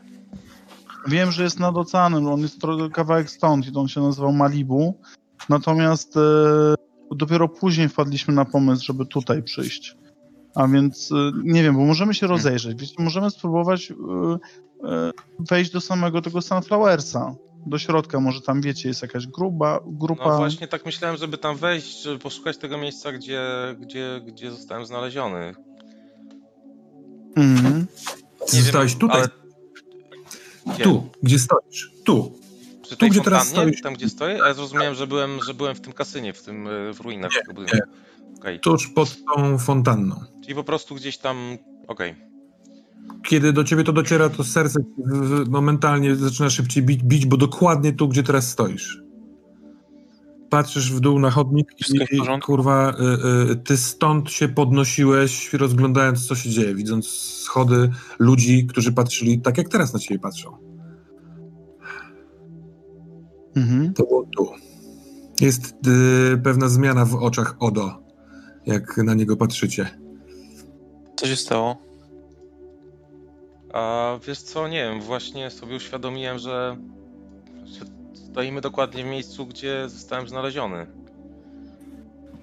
Wiem, że jest nad oceanem, on jest trochę kawałek stąd i on się nazywał Malibu. Natomiast e, dopiero później wpadliśmy na pomysł, żeby tutaj przyjść. A więc e, nie wiem, bo możemy się rozejrzeć. Wiecie, możemy spróbować e, e, wejść do samego tego Sunflowersa. Do środka, może tam wiecie, jest jakaś gruba, grupa. No właśnie tak myślałem, żeby tam wejść, żeby poszukać tego miejsca, gdzie, gdzie, gdzie zostałem znaleziony. Mhm. Nie Zostałeś wiem, tutaj, ale tu, gdzie stoisz. Tu. Przy tej gdzie teraz stoisz. tam gdzie stoję? A ja zrozumiałem, że byłem, że byłem w tym kasynie, w tym e, w ruinach tego budynku. Okej, Tuż pod tą fontanną. czyli po prostu gdzieś tam, okej. Kiedy do ciebie to dociera, to serce momentalnie zaczyna szybciej bić, bić, bo dokładnie tu, gdzie teraz stoisz. Patrzysz w dół na chodnik i porządku? kurwa, y, y, ty stąd się podnosiłeś, rozglądając co się dzieje, widząc schody ludzi, którzy patrzyli tak jak teraz na ciebie patrzą. Mhm. To było tu. Jest y, pewna zmiana w oczach Odo, jak na niego patrzycie. Co się stało? A wiesz co, nie wiem, właśnie sobie uświadomiłem, że że stoimy dokładnie w miejscu, gdzie zostałem znaleziony.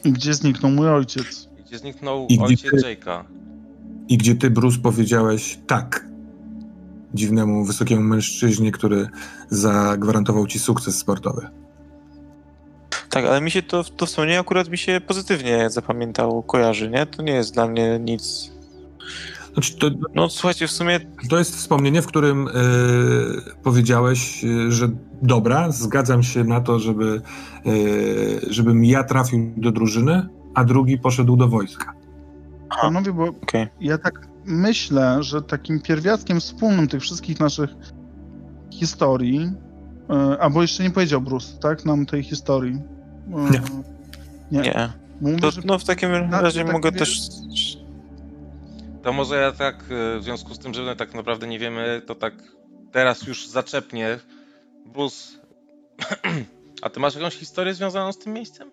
Gdzie zniknął mój ojciec? Gdzie zniknął I gdzie ojciec ty- Jake'a. I gdzie ty, Bruce, powiedziałeś tak dziwnemu, wysokiemu mężczyźnie, który zagwarantował ci sukces sportowy. Tak, ale mi się to, to wspomnienie akurat mi się pozytywnie zapamiętało, kojarzy, nie? To nie jest dla mnie nic... Znaczy, to, No słuchajcie, w sumie to jest wspomnienie, w którym y, powiedziałeś, y, że dobra, zgadzam się na to, żeby, y, żebym ja trafił do drużyny, a drugi poszedł do wojska. Panowie, bo okej. ja tak myślę, że takim pierwiastkiem wspólnym tych wszystkich naszych historii, e, albo jeszcze nie powiedział Bruce, tak, nam tej historii. E, Nie. Nie. Nie. Mówię, To, że no w takim razie tak mogę wie- też... To może ja tak, e, w związku z tym, że my tak naprawdę nie wiemy, to tak teraz już zaczepnie. Bruce, a ty masz jakąś historię związaną z tym miejscem?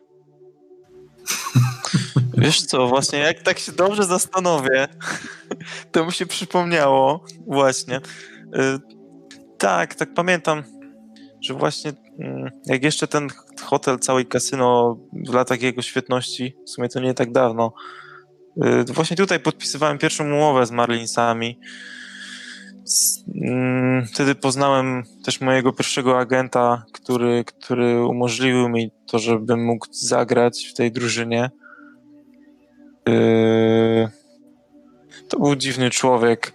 Wiesz co, właśnie jak tak się dobrze zastanowię, to mi się przypomniało właśnie. Y, tak, tak pamiętam, że właśnie mm, jak jeszcze ten hotel, cały kasyno w latach jego świetności, w sumie to nie tak dawno, właśnie tutaj podpisywałem pierwszą umowę z Marlinsami. Mm, Wtedy poznałem też mojego pierwszego agenta, który, który umożliwił mi to, żebym mógł zagrać w tej drużynie. Yy, to był dziwny człowiek.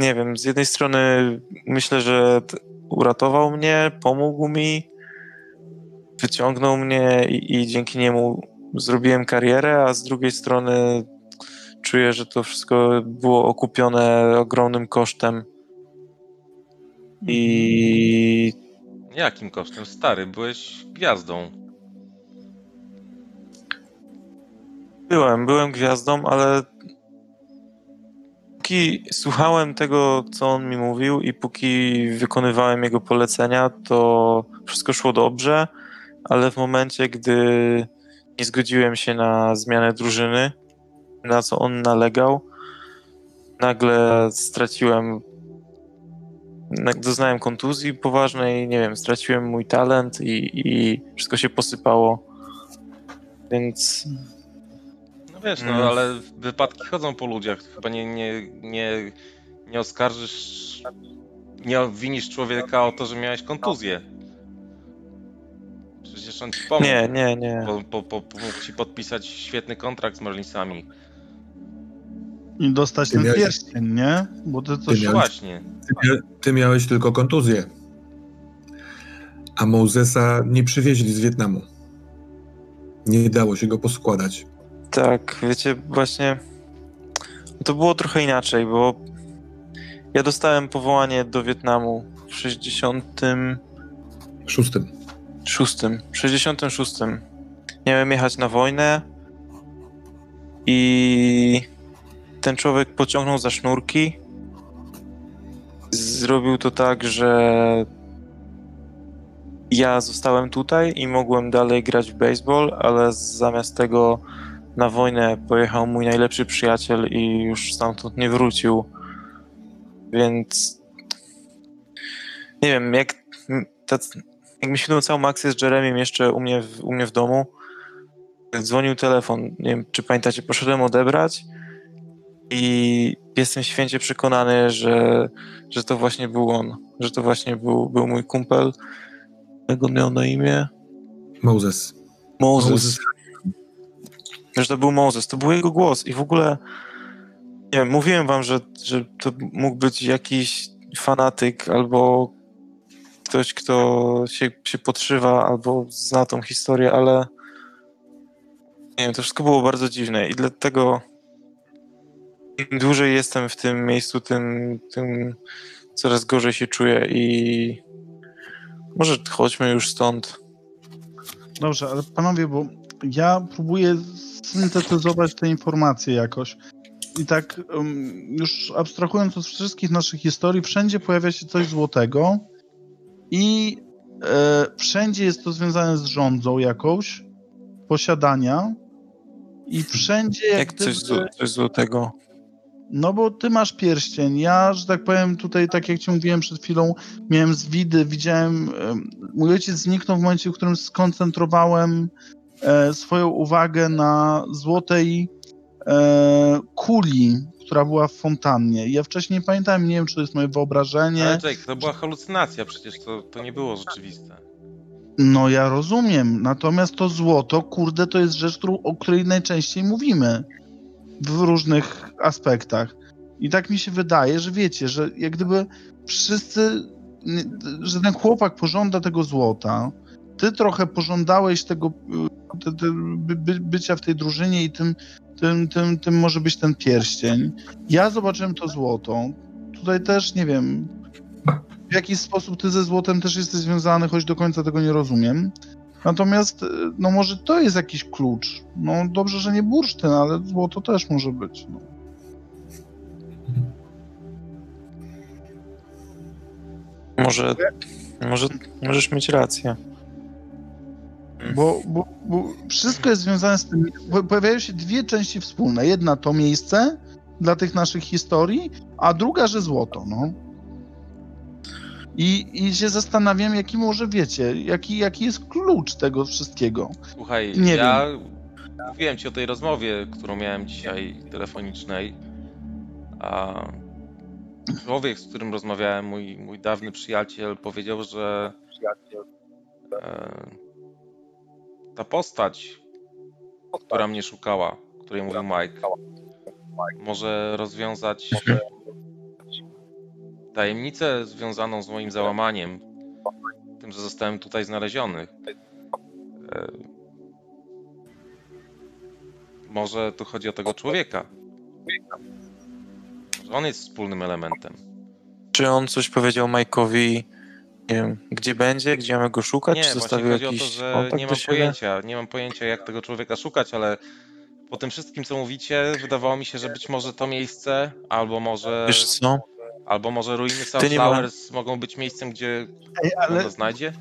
Nie wiem, z jednej strony myślę, że uratował mnie, pomógł mi, wyciągnął mnie i, i dzięki niemu zrobiłem karierę, a z drugiej strony czuję, że to wszystko było okupione ogromnym kosztem. I Jakim kosztem? Stary, byłeś gwiazdą. byłem, byłem gwiazdą, ale póki słuchałem tego, co on mi mówił i póki wykonywałem jego polecenia, to wszystko szło dobrze, ale w momencie, gdy nie zgodziłem się na zmianę drużyny, na co on nalegał, nagle straciłem, doznałem kontuzji poważnej, nie wiem, straciłem mój talent i, i wszystko się posypało. Więc No wiesz, no Mm. ale wypadki chodzą po ludziach. Chyba nie, nie, nie, nie oskarżysz, nie obwinisz człowieka o to, że miałeś kontuzję. Przecież on ci pomógł. nie, nie, nie. Po, po, po, pomógł ci podpisać świetny kontrakt z Marlinsami. I dostać Ty ten miałeś- pierścień, nie? Bo ty coś... Ty miałeś- Właśnie. Ty, mia- ty miałeś tylko kontuzję. A Mosesa nie przywieźli z Wietnamu. Nie dało się go poskładać. Tak, wiecie, właśnie to było trochę inaczej, bo ja dostałem powołanie do Wietnamu w 66. Szóstym. 66. Miałem jechać na wojnę i ten człowiek pociągnął za sznurki. Zrobił to tak, że ja zostałem tutaj i mogłem dalej grać w baseball, ale zamiast tego na wojnę pojechał mój najlepszy przyjaciel i już stamtąd nie wrócił. Więc nie wiem, jak, jak myślałem całą akcję z Jeremim jeszcze u mnie, w, u mnie w domu, dzwonił telefon, nie wiem, czy pamiętacie, poszedłem odebrać i jestem święcie przekonany, że, że to właśnie był on, że to właśnie był, był mój kumpel. Jak on miał na imię? Moses. Moses. Że to był Moses, to był jego głos i w ogóle nie wiem, mówiłem wam, że, że to mógł być jakiś fanatyk albo ktoś, kto się, się podszywa albo zna tą historię, ale nie wiem, to wszystko było bardzo dziwne i dlatego im dłużej jestem w tym miejscu, tym, tym coraz gorzej się czuję i może chodźmy już stąd. Dobrze, ale panowie, bo ja próbuję syntetyzować te informacje jakoś. I tak um, już abstrahując od wszystkich naszych historii, wszędzie pojawia się coś złotego i e, wszędzie jest to związane z rządzą jakąś, posiadania i wszędzie jak, Jak coś, gdyby- coś złotego. No bo ty masz pierścień. Ja, że tak powiem, tutaj, tak jak ci mówiłem przed chwilą, miałem zwidy, widziałem. em, Mój ojciec zniknął w momencie, w którym skoncentrowałem e, swoją uwagę na złotej e, kuli, która była w fontannie. Ja wcześniej nie pamiętałem, nie wiem, czy to jest moje wyobrażenie. Ale Jake, to była halucynacja, przecież to, to nie było rzeczywiste. No ja rozumiem. Natomiast to złoto, kurde, to jest rzecz, o której najczęściej mówimy w różnych aspektach. I tak mi się wydaje, że wiecie, że jak gdyby wszyscy, że ten chłopak pożąda tego złota, ty trochę pożądałeś tego y, by, bycia w tej drużynie i tym, tym, tym, tym może być ten pierścień. Ja zobaczyłem to złoto. Tutaj też nie wiem, w jaki sposób ty ze złotem też jesteś związany, choć do końca tego nie rozumiem. Natomiast, y, no może to jest jakiś klucz. No dobrze, że nie bursztyn, ale złoto też może być. No. Może, może możesz mieć rację. Bo, bo, bo wszystko jest związane z tym. po- Pojawiają się dwie części wspólne. Jedna to miejsce dla tych naszych historii, a druga, że złoto. No. I, I się zastanawiam, jaki może wiecie, jaki, jaki jest klucz tego wszystkiego. Słuchaj, Nie ja mówiłem ci o tej rozmowie, którą miałem dzisiaj telefonicznej. A człowiek, z którym rozmawiałem, mój, mój dawny przyjaciel, powiedział, że e, ta postać, która mnie szukała, której mówił Mike, może rozwiązać tajemnicę związaną z moim załamaniem, tym, że zostałem tutaj znaleziony. E, Może tu chodzi o tego człowieka. Może on jest wspólnym elementem. Czy on coś powiedział Mike'owi, nie wiem, gdzie będzie, gdzie mamy go szukać, Nie, czy zostawił chodzi o to, jakiś że kontakt nie mam pojęcia, nie mam pojęcia jak tego człowieka szukać, ale po tym wszystkim co mówicie, wydawało mi się, że być może to miejsce, albo może, Wiesz co? albo może ruiny Ty nie ma- mogą być miejscem, gdzie Ej, on ale go znajdzie?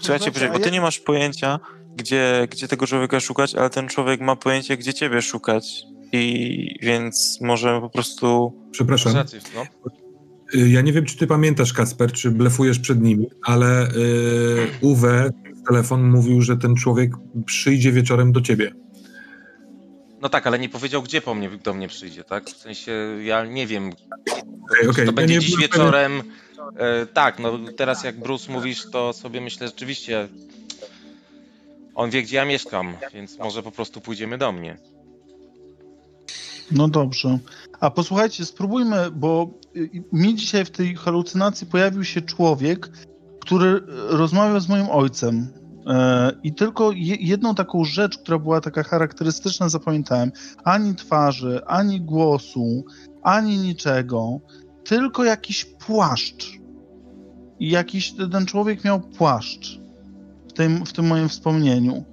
Słuchajcie, a bo ty nie masz pojęcia, gdzie, gdzie tego człowieka szukać, ale ten człowiek ma pojęcie, gdzie ciebie szukać. I więc może po prostu. Przepraszam. No. Y, Ja nie wiem, czy ty pamiętasz, Kasper, czy blefujesz przed nimi, ale y, Uwe telefon mówił, że ten człowiek przyjdzie wieczorem do ciebie. no tak, ale nie powiedział gdzie po mnie, do mnie przyjdzie, tak? W sensie ja nie wiem, okej. czy to Ja będzie nie dziś wieczorem. E, tak, no teraz jak Bruce mówisz, to sobie myślę rzeczywiście on wie gdzie ja mieszkam, więc może po prostu pójdziemy do mnie. No dobrze. A posłuchajcie, spróbujmy, bo y, mi dzisiaj w tej halucynacji pojawił się człowiek, który y, rozmawiał z moim ojcem. E, I tylko je, jedną taką rzecz, która była taka charakterystyczna, zapamiętałem. Ani twarzy, ani głosu, ani niczego, tylko jakiś płaszcz. I jakiś ten człowiek miał płaszcz w tym, w tym moim wspomnieniu.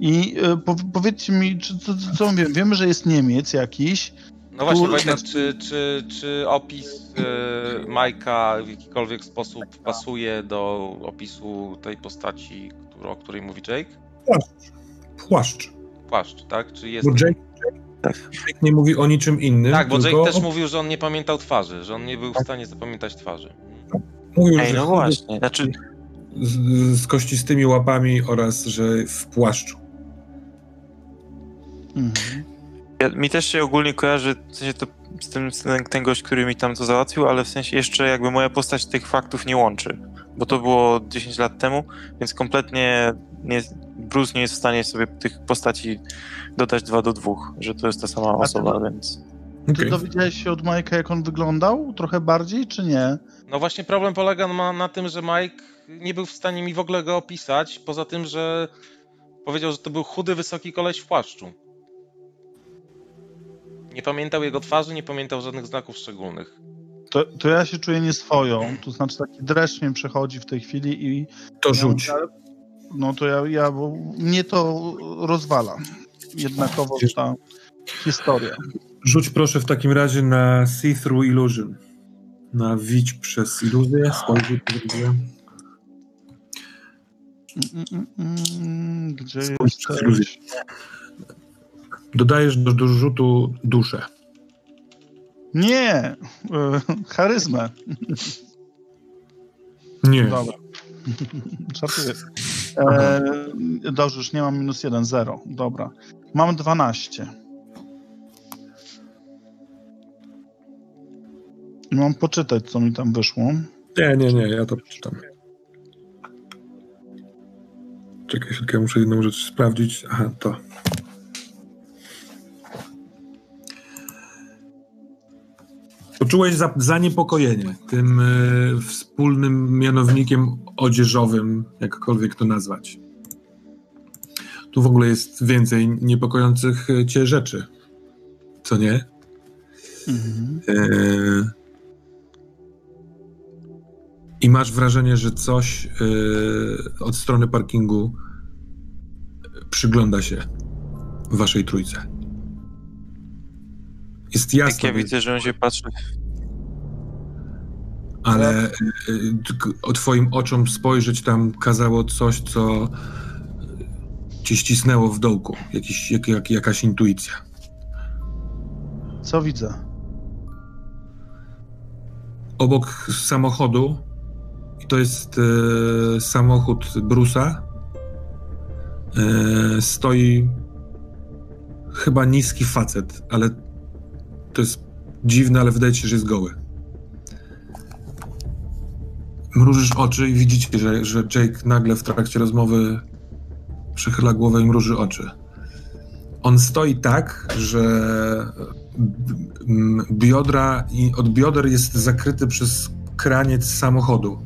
I po, powiedzcie mi, czy, co, co on wie? Wiemy, że jest Niemiec jakiś. No właśnie, Kurczę. Wojtek, czy, czy, czy opis e, Majka w jakikolwiek sposób pasuje do opisu tej postaci, o której mówi Jake? Płaszcz. Płaszcz, tak? Czy jest... Bo Jake, Jake nie mówi o niczym innym. Tak, bo tylko Jake też mówił, że on nie pamiętał twarzy, że on nie był w stanie zapamiętać twarzy. mówił, Ej, że no właśnie. Znaczy, z, z kościstymi łapami oraz, że w płaszczu. Mhm. Ja, mi też się ogólnie kojarzy w sensie to z tym z ten, ten gość, który mi tam to załatwił, ale w sensie jeszcze jakby moja postać tych faktów nie łączy. Bo to było 10 lat temu, więc kompletnie nie, Bruce nie jest w stanie sobie tych postaci dodać dwa do dwóch, że to jest ta sama ty- osoba, więc. Ty Okej. dowiedziałeś się od Majka, jak on wyglądał? Trochę bardziej, czy nie? No właśnie problem polega na, na tym, że Mike nie był w stanie mi w ogóle go opisać, poza tym, że powiedział, że to był chudy, wysoki koleś w płaszczu. Nie pamiętał jego twarzy, nie pamiętał żadnych znaków szczególnych. To, to ja się czuję nieswoją. To znaczy taki dreszcz mnie przechodzi w tej chwili i... To ja- rzuć. No to ja, ja bo mnie to rozwala. Jednakowo ta historia. Rzuć proszę w takim razie na See Through Illusion. Na widź przez iluzję. Spojrzyj. Mm, mm, mm, Gdzie Spójrz jesteś? Dodajesz do, do rzutu duszę. Nie! e, Charyzmę. Nie. Dobra. Żartuję. E, dobrze, już nie mam minus jeden, zero. Dobra. Mam 12. I mam poczytać, co mi tam wyszło. Nie, nie, nie, ja to przeczytam. Czekaj chwilkę, muszę jedną rzecz sprawdzić. Aha, to. Poczułeś za, zaniepokojenie tym e, wspólnym mianownikiem odzieżowym, jakkolwiek to nazwać. Tu w ogóle jest więcej niepokojących e, cię rzeczy. Co nie? Mhm. E, I masz wrażenie, że coś e, od strony parkingu przygląda się waszej trójce. Jest Jak jasne, ja widzę, że on się patrzy. Ale e, tylko o twoim oczom spojrzeć tam kazało coś, co ci ścisnęło w dołku. Jakiś, jak, jak, jakaś intuicja. Co widzę? obok samochodu, i to jest e, samochód Brusa, e, stoi chyba niski facet, ale to jest dziwne, ale wydaje się, że jest goły. Mrużysz oczy i widzicie, że, że Jake nagle w trakcie rozmowy przychyla głowę i mruży oczy. On stoi tak, że b- m, biodra i od bioder jest zakryty przez kraniec samochodu,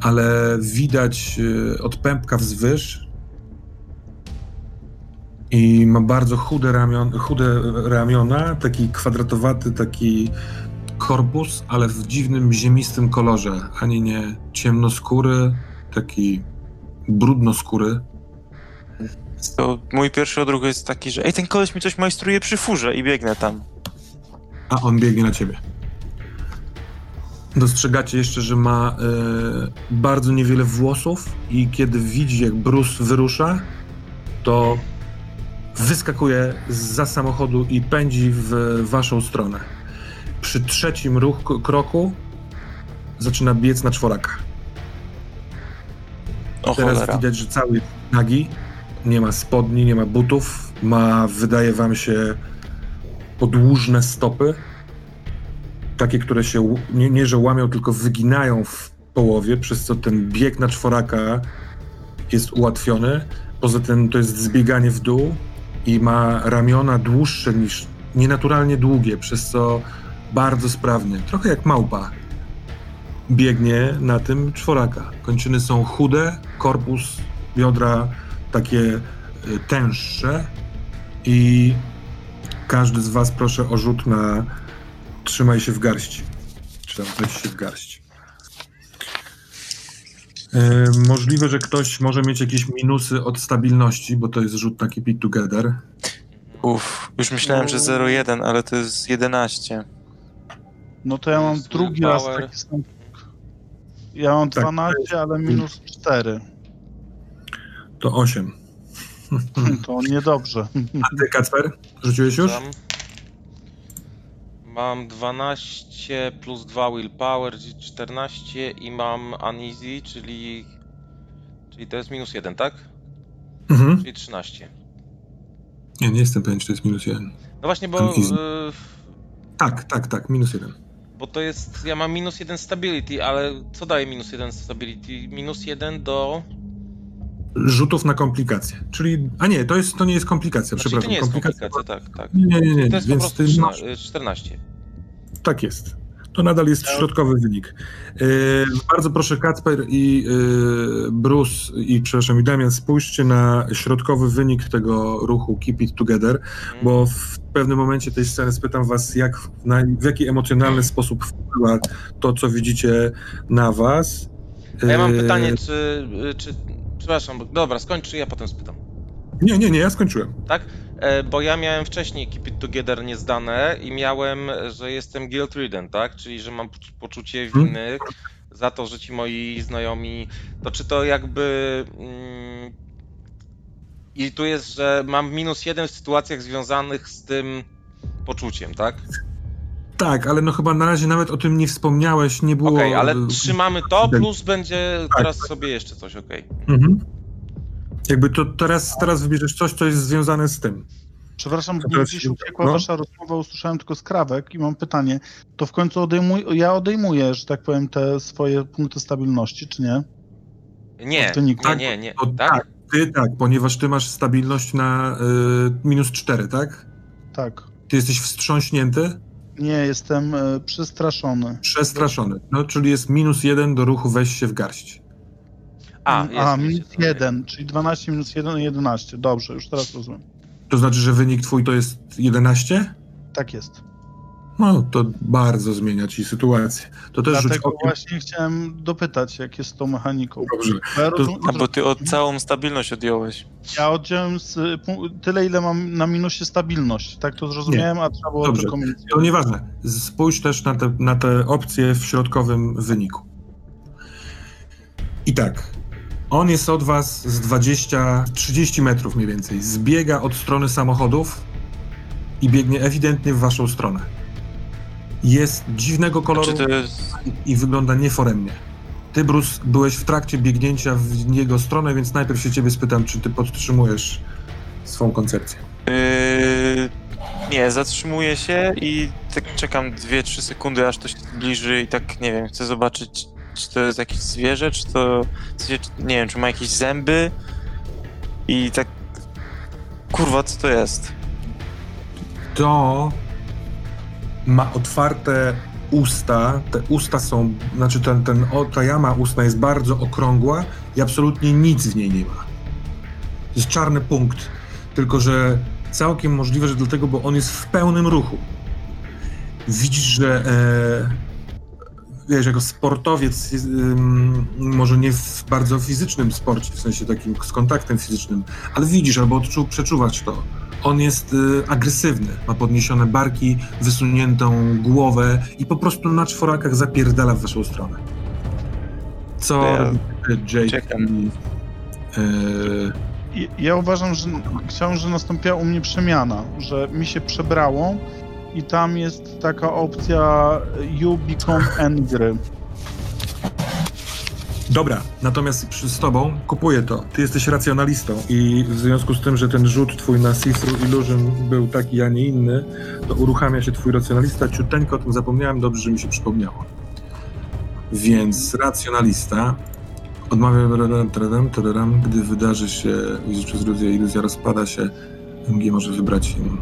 ale widać y, od pępka wzwyż i ma bardzo chude, ramion, chude ramiona, taki kwadratowaty, taki korpus, ale w dziwnym ziemistym kolorze, ani nie ciemnoskóry, taki brudnoskóry. To mój pierwszy odruch jest taki, że ej, ten koleś mi coś majstruje przy furze i biegnę tam. A on biegnie na ciebie. Dostrzegacie jeszcze, że ma e, bardzo niewiele włosów i kiedy widzi, jak Bruce wyrusza, to wyskakuje za samochodu i pędzi w waszą stronę. Przy trzecim ruch, kroku zaczyna biec na czworaka. O Teraz cholera. widać, że cały jest nagi, nie ma spodni, nie ma butów, ma, wydaje wam się, podłużne stopy, takie, które się nie, nie że łamią, tylko wyginają w połowie, przez co ten bieg na czworaka jest ułatwiony. Poza tym to jest zbieganie w dół i ma ramiona dłuższe niż nienaturalnie długie, przez co bardzo sprawnie, trochę jak małpa, biegnie na tym czworaka. Kończyny są chude, korpus, biodra takie y, tęższe i każdy z was proszę o rzut na trzymaj się w garści. Czy tam weź się w garść. Y, możliwe, że ktoś może mieć jakieś minusy od stabilności, bo to jest rzut na Keep It Together. Uff, już myślałem, że 0,1, ale to jest 11. No to ja mam Minus drugi raz willpower. taki sam. Ja mam Tak. 12, ale minus 4. To 8. To niedobrze. A ty, Kacper? Rzuciłeś już? Tam. Mam 12 plus 2 willpower, czyli 14 i mam uneasy, czyli... Czyli to jest minus 1, tak? Mhm. Czyli 13. Nie, nie jestem pewien, czy to jest minus 1. No właśnie, bo... Uneasy. y, Tak, tak, tak, minus 1. Bo to jest, ja mam minus 1 stability, ale co daje minus 1 stability? Minus 1 do... Rzutów na komplikacje. Czyli. A nie, to, jest, to nie jest komplikacja, Znaczy, przepraszam. to nie jest komplikacja. tak, tak. Nie, nie, nie. To jest po Więc prostu ty 13, masz, y, 14. tak jest. To nadal jest środkowy wynik. Yy, bardzo proszę, Kacper i yy, Bruce, i przepraszam, i Damian, spójrzcie na środkowy wynik tego ruchu Keep It Together, Mhm. bo w pewnym momencie tej sceny spytam was, jak, na, w jaki emocjonalny sposób wpływa to, co widzicie na was. Ja mam Yy, pytanie, czy, czy... Przepraszam, dobra, skończ, ja potem spytam. Nie, nie, nie, ja skończyłem. Tak? E, Bo ja miałem wcześniej Keep It Together niezdane i miałem, że jestem guilt ridden, tak? Czyli, że mam poczu- poczucie Mhm. winy za to, że ci moi znajomi... To czy to jakby... Mm, I tu jest, że mam minus jeden w sytuacjach związanych z tym poczuciem, tak? Tak, ale no chyba na razie nawet o tym nie wspomniałeś, nie było... Okej, ale y, trzymamy to, tak. plus będzie teraz sobie jeszcze coś, okej. Mhm. Jakby to teraz, teraz wybierzesz coś, co jest związane z tym. Przepraszam, bo gdzieś uciekła no. wasza rozmowa, usłyszałem tylko skrawek i mam pytanie. To w końcu odejmuj, ja odejmuję, że tak powiem, te swoje punkty stabilności, czy nie? Nie, nie, nie, nie, O, tak? Ty tak, ponieważ ty masz stabilność na y, minus 4, tak? Tak. Ty jesteś wstrząśnięty, Nie, jestem e, przestraszony. przestraszony. No, czyli jest minus 1 do ruchu weź się w garść. A, jest, A minus okej. 1, czyli 12 minus 1, 11. Dobrze, już teraz rozumiem. To znaczy, że wynik twój to jest 11? Tak jest. No, to bardzo zmienia ci sytuację. To też rzuć Dlatego okiem. właśnie chciałem dopytać, jak jest z tą mechaniką. Dobrze. Bo Ja, To- rozum, A bo ty od całą stabilność odjąłeś. ja oddziałem z, pu- tyle, ile mam na minusie stabilność. Tak to zrozumiałem, a trzeba było Dobrze. tylko mieć. To nieważne. Spójrz też na te, na te opcje w środkowym wyniku. I tak. On jest od was z 20-30 metrów mniej więcej. Zbiega od strony samochodów i biegnie ewidentnie w waszą stronę. Jest dziwnego koloru jest... i wygląda nieforemnie. Ty, Bruce, byłeś w trakcie biegnięcia w jego stronę, więc najpierw się ciebie spytam, czy ty podtrzymujesz swą koncepcję. Yy, nie, zatrzymuję się i tak czekam 2-3 sekundy, aż to się zbliży i tak, nie wiem, chcę zobaczyć, czy to jest jakieś zwierzę, czy to, w sensie, czy- nie wiem, czy ma jakieś zęby i tak Kurwa, co to jest? To ma otwarte usta. Te usta są, znaczy ten, ten, o, ta jama ustna jest bardzo okrągła i absolutnie nic w niej nie ma. Jest czarny punkt, tylko że całkiem możliwe, że dlatego, bo on jest w pełnym ruchu. Widzisz, że e, wiesz, jako sportowiec, może nie w bardzo fizycznym sporcie, w sensie takim z kontaktem fizycznym, ale widzisz albo odczu, przeczuwać to. On jest y, agresywny, ma podniesione barki, wysuniętą głowę i po prostu na czworakach zapierdala w waszą stronę. Co Ja robi Jake czekam. i, y, Ja uważam, że chciałem, że nastąpiła u mnie przemiana, że mi się przebrało i tam jest taka opcja you become angry. Dobra, natomiast przy- z tobą kupuję to. Ty jesteś racjonalistą i w związku z tym, że ten rzut twój na See-Through Illusion był taki, a nie inny, to uruchamia się twój racjonalista. Ciuteńko o tym zapomniałem, dobrze, że mi się przypomniało. Więc racjonalista odmawia, gdy wydarzy się, iluzję, iluzja rozpada się, MG może wybrać im.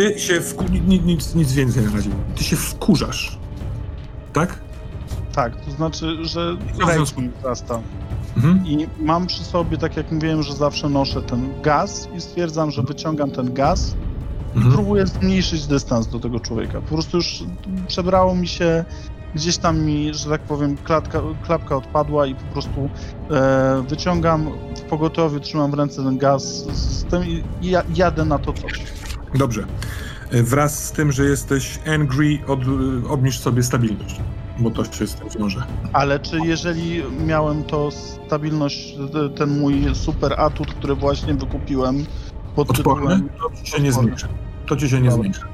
Ty się wku... ni- nic, nic więcej na razie. Ty się wkurzasz. Tak? Tak, to znaczy, że związku- mi wzrasta. Mhm. I mam przy sobie, tak jak mówiłem, że zawsze noszę ten gaz i stwierdzam, że wyciągam ten gaz i Mhm. próbuję zmniejszyć dystans do tego człowieka. Po prostu już przebrało mi się, gdzieś tam mi, że tak powiem, klatka, klapka odpadła i po prostu e, wyciągam w pogotowiu, trzymam w ręce ten gaz z tym i i ja, jadę na to coś. Dobrze. Y, Wraz z tym, że jesteś angry, od, obniż sobie stabilność, bo to się z tym wiąże. Ale czy jeżeli miałem to stabilność, t- ten mój super atut, który właśnie wykupiłem pod Odporny? tytułem... To ci się nie Odporny. zmniejsza. To ci się nie Dobra. zmniejsza.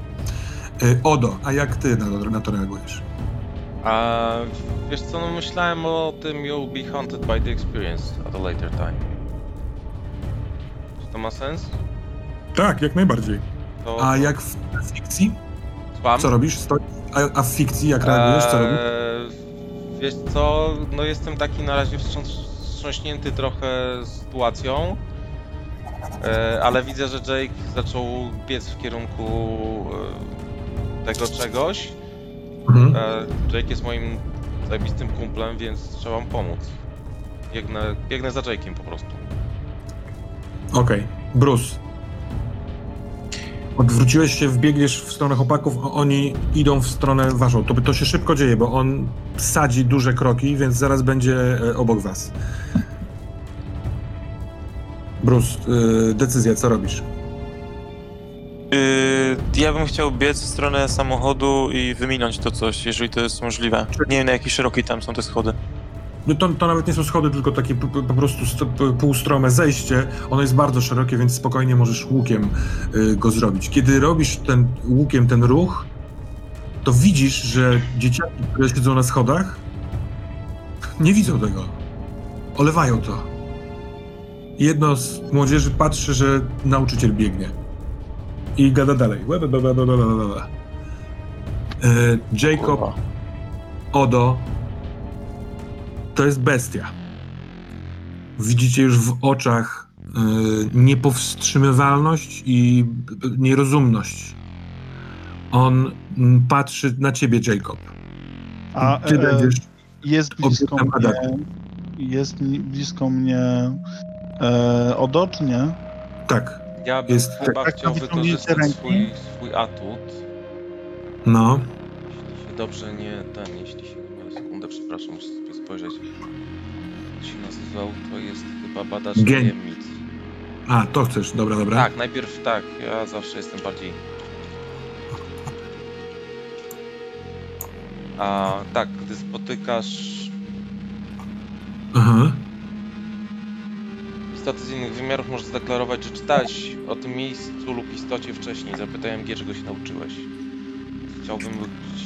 Y, Odo, a jak ty na to, na to reagujesz? A wiesz co, no myślałem o tym you'll be haunted by the experience at a later time. Czy to ma sens? Tak, jak najbardziej. To A jak w fikcji? Słucham? Co robisz? Stoi- A, a w fikcji jak reagujesz? Co robisz? Eee, Wiesz co, no jestem taki na razie wstrząśnięty trochę sytuacją, Eee, ale widzę, że Jake zaczął biec w kierunku e, tego czegoś. Mhm. Eee, Jake jest moim zajebistym kumplem, więc trzeba mu pomóc. Biegnę, biegnę za Jake'iem po prostu. Okej. Bruce. Odwróciłeś się, wbiegniesz w stronę chłopaków, a oni idą w stronę waszą. To, to się szybko dzieje, bo on sadzi duże kroki, więc zaraz będzie e, obok was. Bruce, y, decyzja, co robisz? Yy, ja bym chciał biec w stronę samochodu i wyminąć to coś, jeżeli to jest możliwe. Nie wiem na jaki szeroki tam są te schody. No to, to nawet nie są schody, tylko takie po, po prostu st- półstrome zejście. Ono jest bardzo szerokie, więc spokojnie możesz łukiem y, go zrobić. Kiedy robisz ten łukiem ten ruch, to widzisz, że dzieciaki, które siedzą na schodach, nie widzą tego. Olewają to. Jedno z młodzieży patrzy, że nauczyciel biegnie. I gada dalej. Łe. Y, Jacob. Odo to jest bestia. Widzicie już w oczach y, niepowstrzymywalność i y, nierozumność. On mm, patrzy na ciebie, Jacob. A Ty e, będziesz jest blisko mnie, jest blisko mnie e, odocznie. Tak. Ja bym Jest- chyba tak chciał na wyciągnięcie wykorzystać ręki? swój, swój atut. No. Jeśli się dobrze nie ten, jeśli się. Sekundę, przepraszam, muszę spojrzeć. Się nazywał, to jest chyba badacz Gen- tajemnic. A, to chcesz. Dobra, dobra. Tak, najpierw tak, ja zawsze jestem bardziej. A tak, gdy spotykasz Aha. istoty z innych wymiarów, możesz zadeklarować, że czytałeś o tym miejscu lub istocie wcześniej. Zapytaj MG, czego się nauczyłeś. Chciałbym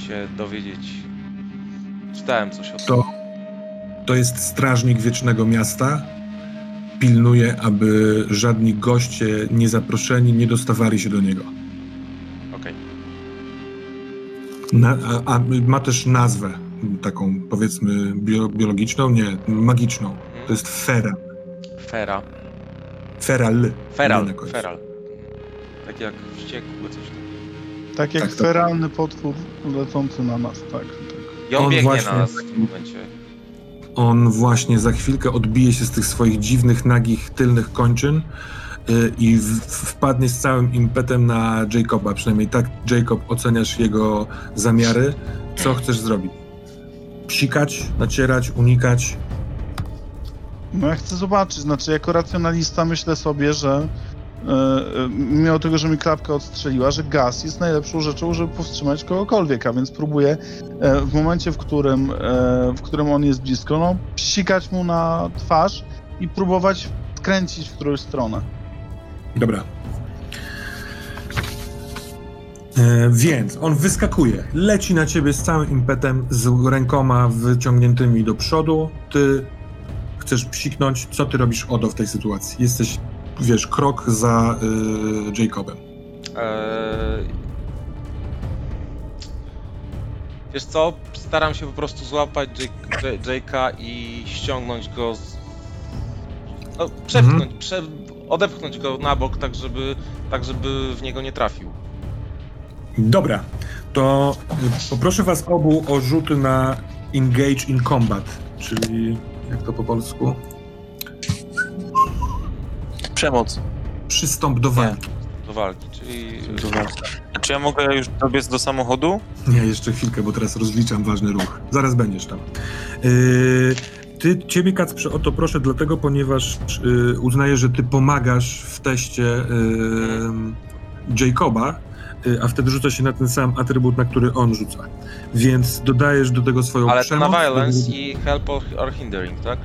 się dowiedzieć. Czytałem coś o tym. To, to jest strażnik wiecznego miasta. Pilnuje, aby żadni goście niezaproszeni nie dostawali się do niego. Okej. Na, a, a ma też nazwę, taką powiedzmy bio, biologiczną, nie, magiczną. To jest Feral. Fera. Feral. Feral. Feral. Tak jak wściekły coś tam. Tak jak Tak, to- feralny potwór lecący na nas, tak. tak. I on, On biegnie właśnie- na nas w tym momencie. On właśnie za chwilkę odbije się z tych swoich dziwnych, nagich, tylnych kończyn y, i wpadnie z całym impetem na Jacoba. Przynajmniej tak, Jacob, oceniasz jego zamiary. Co chcesz zrobić? Psikać, nacierać, unikać? No ja chcę zobaczyć, znaczy jako racjonalista myślę sobie, że mimo tego, że mi klapka odstrzeliła, że gaz jest najlepszą rzeczą, żeby powstrzymać kogokolwiek, a więc próbuję e, w momencie, w którym, e, w którym on jest blisko, no psikać mu na twarz i próbować kręcić w którąś stronę. Dobra. E, więc on wyskakuje, leci na ciebie z całym impetem, z rękoma wyciągniętymi do przodu. Ty chcesz psiknąć. Co ty robisz, Odo, w tej sytuacji? Jesteś, wiesz, krok za y, Jacobem. Eee... Wiesz co? Staram się po prostu złapać Jake'a i ściągnąć go z... No, przepchnąć, prze... odepchnąć go na bok, tak żeby, tak żeby w niego nie trafił. Dobra, to y, poproszę was obu o rzuty na Engage in Combat, czyli jak to po polsku? Przemoc. Przystąp do walki. Do walki, czyli... Czy ja mogę już dobiec do samochodu? Nie, jeszcze chwilkę, bo teraz rozliczam ważny ruch. Zaraz będziesz tam. Yy, ty, ciebie, Kacprze, o to proszę, dlatego, ponieważ yy, uznaję, że ty pomagasz w teście yy, Jacoba, yy, a wtedy rzuca się na ten sam atrybut, na który on rzuca. Więc dodajesz do tego swoją Ale to przemoc. na violence i help or, or hindering, tak?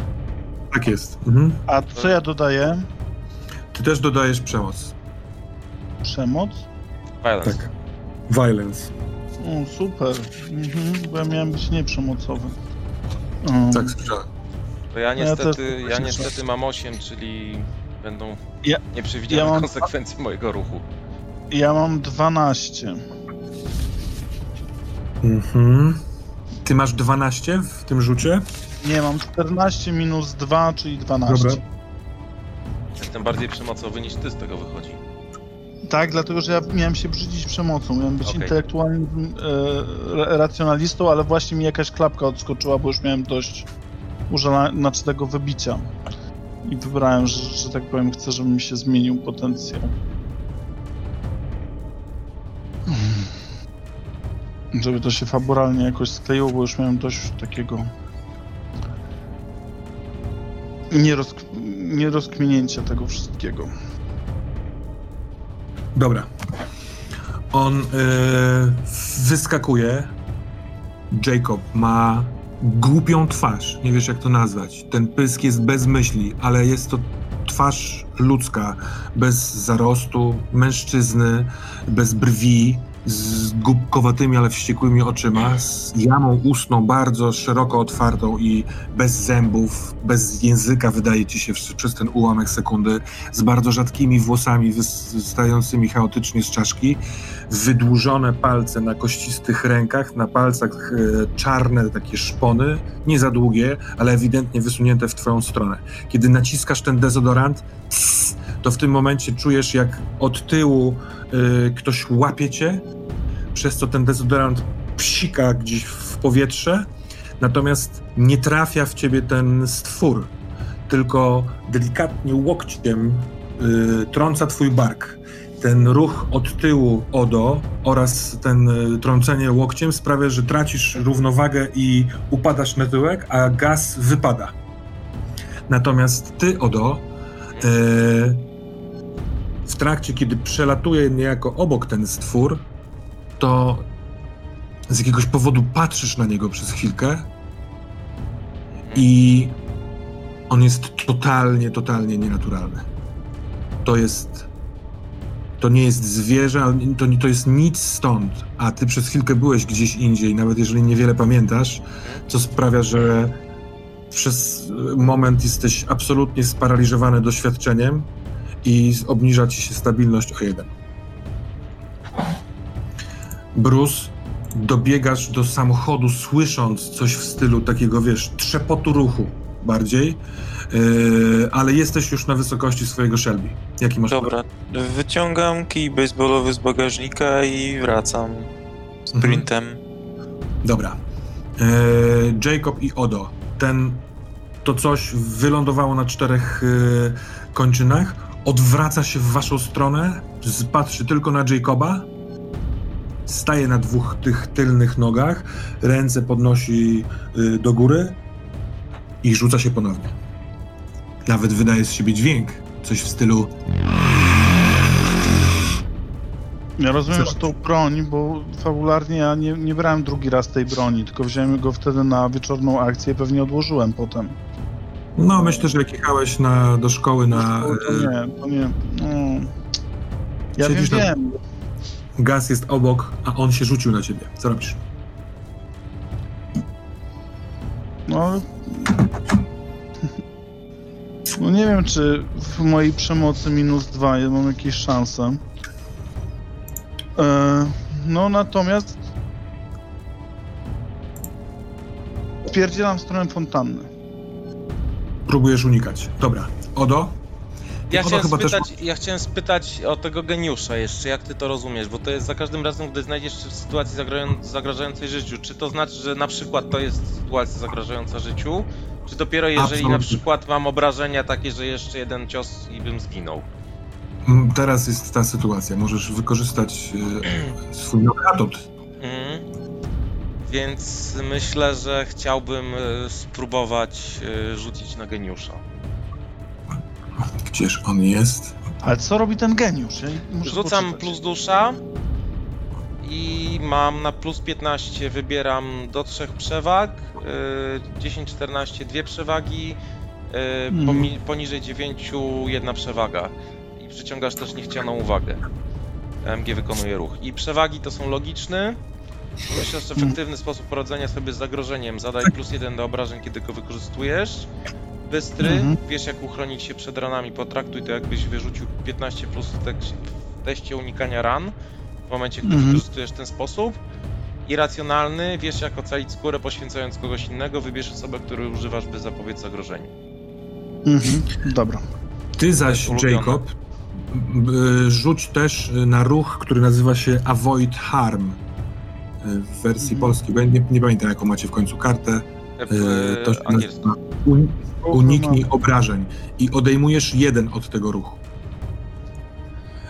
Tak jest. Mhm. A co ja dodaję? Ty też dodajesz przemoc. Przemoc? Violence. Tak. Violence. O, super. Mhm, bo ja miałem być nieprzemocowy. Um, Tak, słyszałem. To ja No ja niestety, też ja właśnie niestety mam 8, czyli będą Ja- nieprzewidziane ja mam- konsekwencje mojego ruchu. Ja mam 12. Mhm. Ty masz 12 w tym rzucie? Nie, mam 14 minus 2, czyli 12. Dobra. Jestem bardziej przemocowy niż ty z tego wychodzi. Tak, dlatego że ja miałem się brzydzić przemocą. Miałem być Okej. intelektualnym e, ra- racjonalistą, ale właśnie mi jakaś klapka odskoczyła, bo już miałem dość użala, znaczy tego wybicia. I wybrałem, że, że tak powiem, chcę, żeby mi się zmienił potencjał. Żeby to się faburalnie jakoś skleiło, bo już miałem dość takiego nierozk nierozkminięcia tego wszystkiego. Dobra. On e, wyskakuje. Jacob ma głupią twarz. Nie wiesz, jak to nazwać. Ten pysk jest bez myśli, ale jest to twarz ludzka, bez zarostu, mężczyzny, bez brwi, z głupkowatymi, ale wściekłymi oczyma, z jamą ustną bardzo szeroko otwartą i bez zębów, bez języka, wydaje ci się przez ten ułamek sekundy, z bardzo rzadkimi włosami wystającymi chaotycznie z czaszki, wydłużone palce na kościstych rękach, na palcach e, czarne takie szpony, nie za długie, ale ewidentnie wysunięte w twoją stronę. Kiedy naciskasz ten dezodorant, to w tym momencie czujesz, jak od tyłu e, ktoś łapie cię, przez co ten dezodorant psika gdzieś w powietrze, natomiast nie trafia w ciebie ten stwór, tylko delikatnie łokciem y, trąca twój bark. Ten ruch od tyłu Odo oraz ten y, trącenie łokciem sprawia, że tracisz równowagę i upadasz na tyłek, a gaz wypada. Natomiast ty, Odo, y, w trakcie, kiedy przelatuje niejako obok ten stwór, to z jakiegoś powodu patrzysz na niego przez chwilkę i on jest totalnie, totalnie nienaturalny. To jest. To nie jest zwierzę, to, to jest nic stąd. A ty przez chwilkę byłeś gdzieś indziej, nawet jeżeli niewiele pamiętasz, co sprawia, że przez moment jesteś absolutnie sparaliżowany doświadczeniem i obniża ci się stabilność o jeden. Bruce, dobiegasz do samochodu, słysząc coś w stylu takiego, wiesz, trzepotu ruchu bardziej, yy, ale jesteś już na wysokości swojego Shelby. Jaki masz Dobra, wyciągam kij baseballowy z bagażnika i wracam sprintem. Dobra. E, Jacob i Odo. Ten, to coś wylądowało na czterech e, kończynach, odwraca się w waszą stronę, patrzy tylko na Jacoba, staje na dwóch tych tylnych nogach, ręce podnosi e, do góry i rzuca się ponownie. Nawet wydaje z siebie dźwięk, coś w stylu Ja rozumiem, że to broń, bo fabularnie ja nie, nie brałem drugi raz tej broni, tylko wziąłem go wtedy na wieczorną akcję i pewnie odłożyłem potem. No myślę, że jak jechałeś na, do szkoły na... to, to e, nie, to nie. No. Ja wiem, Siedzisz na- wiem. Gaz jest obok, a on się rzucił na ciebie. Co robisz? No, no nie wiem, czy w mojej przemocy minus dwa ja mam jakieś szanse. E, no natomiast spierdzielam w stronę fontanny. Próbujesz unikać. Dobra. Odo? Ja Odo chciałem, chyba też- spytać, ja chciałem spytać o tego geniusza jeszcze, jak ty to rozumiesz, bo to jest za każdym razem, gdy znajdziesz się w sytuacji zagrażają- zagrażającej życiu. Czy to znaczy, że na przykład to jest sytuacja zagrażająca życiu? Czy dopiero jeżeli na Absolutnie. przykład mam obrażenia takie, że jeszcze jeden cios i bym zginął? Mm, Teraz jest ta sytuacja. Możesz wykorzystać e, swój atut. Mhm. Więc myślę, że chciałbym e, spróbować e, rzucić na geniusza. Gdzież on jest? Ale co robi ten geniusz? Ja muszę Rzucam poczytać. plus dusza i mam na plus 15, wybieram do trzech przewag, y, 10, 14 dwie przewagi, Mhm. pomi- poniżej 9 jedna przewaga i przyciągasz też niechcianą uwagę. MG wykonuje ruch. I przewagi to są logiczny. Myślę, że efektywny sposób poradzenia sobie z zagrożeniem. Zadaj plus jeden do obrażeń, kiedy go wykorzystujesz. Bystry, Mhm. wiesz jak uchronić się przed ranami, potraktuj to jakbyś wyrzucił 15 plus w, tek- w teście unikania ran w momencie, gdy Mhm. wykorzystujesz ten sposób. Irracjonalny, wiesz jak ocalić skórę poświęcając kogoś innego, wybierz osobę, której używasz, by zapobiec zagrożeniu. Mhm. Dobra. Ty zaś, Ulubione. Jacob, rzuć też na ruch, który nazywa się Avoid Harm w wersji Mhm. polskiej. Bo ja nie, nie pamiętam, jaką macie w końcu kartę. W Y, to się nazywa un, Uniknij obrażeń i odejmujesz jeden od tego ruchu.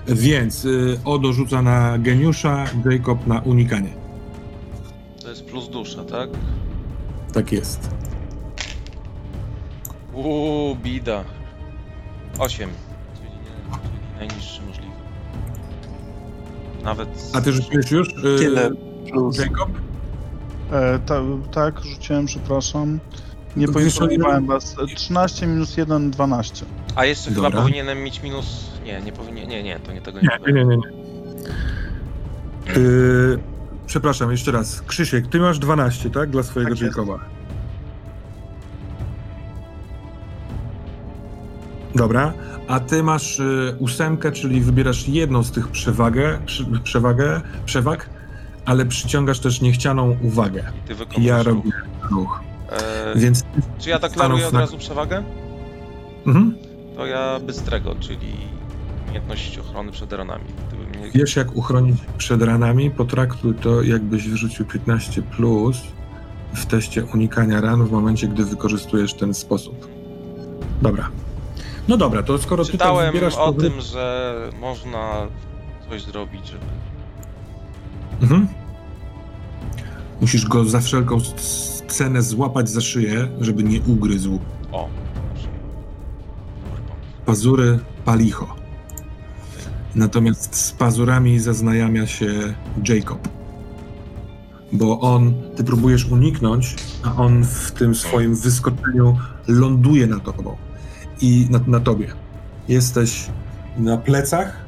Więc y, Odo rzuca na geniusza, Jacob na unikanie. To jest plus dusza, tak? Tak jest. Uuu, bida. 8. Czyli, nie, czyli najniższy możliwy. Nawet. A ty rzuciłeś już? y, Tyle plus. Jacob? E, ta, tak, rzuciłem, przepraszam. Nie poinformowałem was. E, 13 minus 1, 12. A jeszcze chyba Dobra. powinienem mieć minus. Nie, nie powinien. Nie, nie, to nie tego nie, Nie, nie, nie. nie. Y, przepraszam, jeszcze raz. Krzysiek, ty masz 12, tak? Dla swojego Tak. Jacoba. Dobra, a ty masz y, ósemkę, czyli wybierasz jedną z tych przewagę, przy, przewagę, przewag, ale przyciągasz też niechcianą uwagę. Ty ja ruch. robię ruch. E, Więc czy ja deklaruję stanów od na- razu przewagę? mhm. To ja bystrego, czyli umiejętność ochrony przed ranami. Mnie... wiesz jak uchronić przed ranami, potraktuj to jakbyś wyrzucił 15 plus w teście unikania ran w momencie, gdy wykorzystujesz ten sposób. Dobra. No dobra, to skoro ty tak Czytałem wybierasz... o to- tym, że można coś zrobić, żeby. Mhm. Musisz go za wszelką cenę złapać za szyję, żeby nie ugryzł. O. Pazury palicho. Natomiast z pazurami zaznajamia się Jacob. Bo on, ty próbujesz uniknąć, a on w tym swoim wyskoczeniu ląduje na tobą. I na, na tobie. Jesteś na plecach,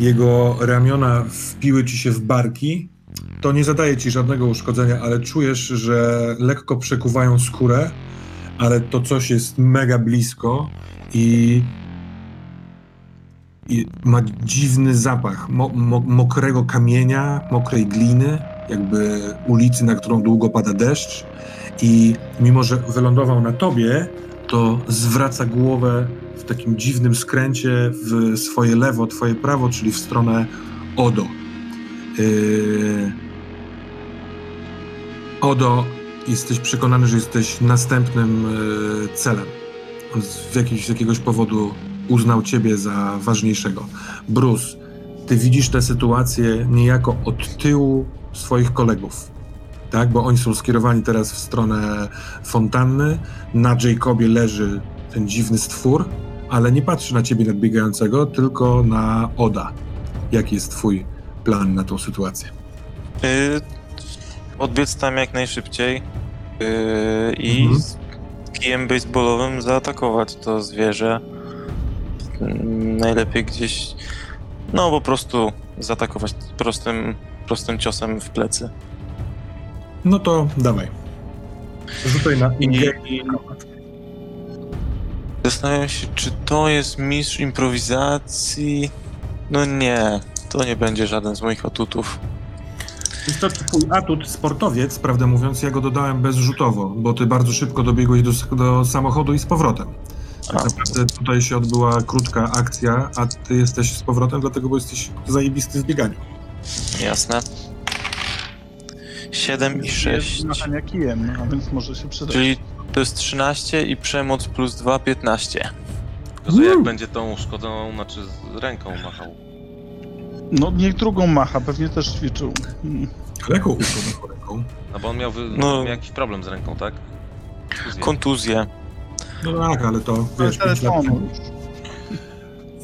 jego ramiona wpiły ci się w barki. To nie zadaje ci żadnego uszkodzenia, ale czujesz, że lekko przekuwają skórę, ale to coś jest mega blisko i, i ma dziwny zapach mo, mo, mokrego kamienia, mokrej gliny, jakby ulicy, na którą długo pada deszcz i mimo, że wylądował na tobie, to zwraca głowę takim dziwnym skręcie w swoje lewo, twoje prawo, czyli w stronę Odo. Yy... Odo, jesteś przekonany, że jesteś następnym yy, celem. On z, z jakiegoś powodu uznał ciebie za ważniejszego. Bruce, ty widzisz tę sytuację niejako od tyłu swoich kolegów, tak? Bo oni są skierowani teraz w stronę fontanny. Na Jacobie leży ten dziwny stwór, ale nie patrzy na ciebie nadbiegającego, tylko na Oda. Jaki jest twój plan na tą sytuację? Y, odbiec tam jak najszybciej y, i Mhm. z kijem baseballowym zaatakować to zwierzę. Najlepiej gdzieś, no po prostu zaatakować prostym, prostym ciosem w plecy. No to dawaj. Rzucaj na I- engage. Zastanawiam się, czy to jest mistrz improwizacji. No nie, to nie będzie żaden z moich atutów. Jest to twój atut sportowiec, prawdę mówiąc, ja go dodałem bezrzutowo, bo ty bardzo szybko dobiegłeś do, do samochodu i z powrotem. Tak naprawdę tutaj się odbyła krótka akcja, a ty jesteś z powrotem, dlatego bo jesteś zajebisty w bieganiu. Jasne. 7 i 6. Machania kijem, a więc może się przydać. Czyli to jest 13 i przemoc plus 2, 15. Tylko, że jak będzie tą uszkodzoną, znaczy z ręką machał. No niech drugą macha, pewnie też ćwiczył. Mm. Ale jaką uszkodą ręką? No bo on miał, wy... No. miał jakiś problem z ręką, tak? Kontuzję. No tak, ale to wiesz, pięć lat telefonu temu. już.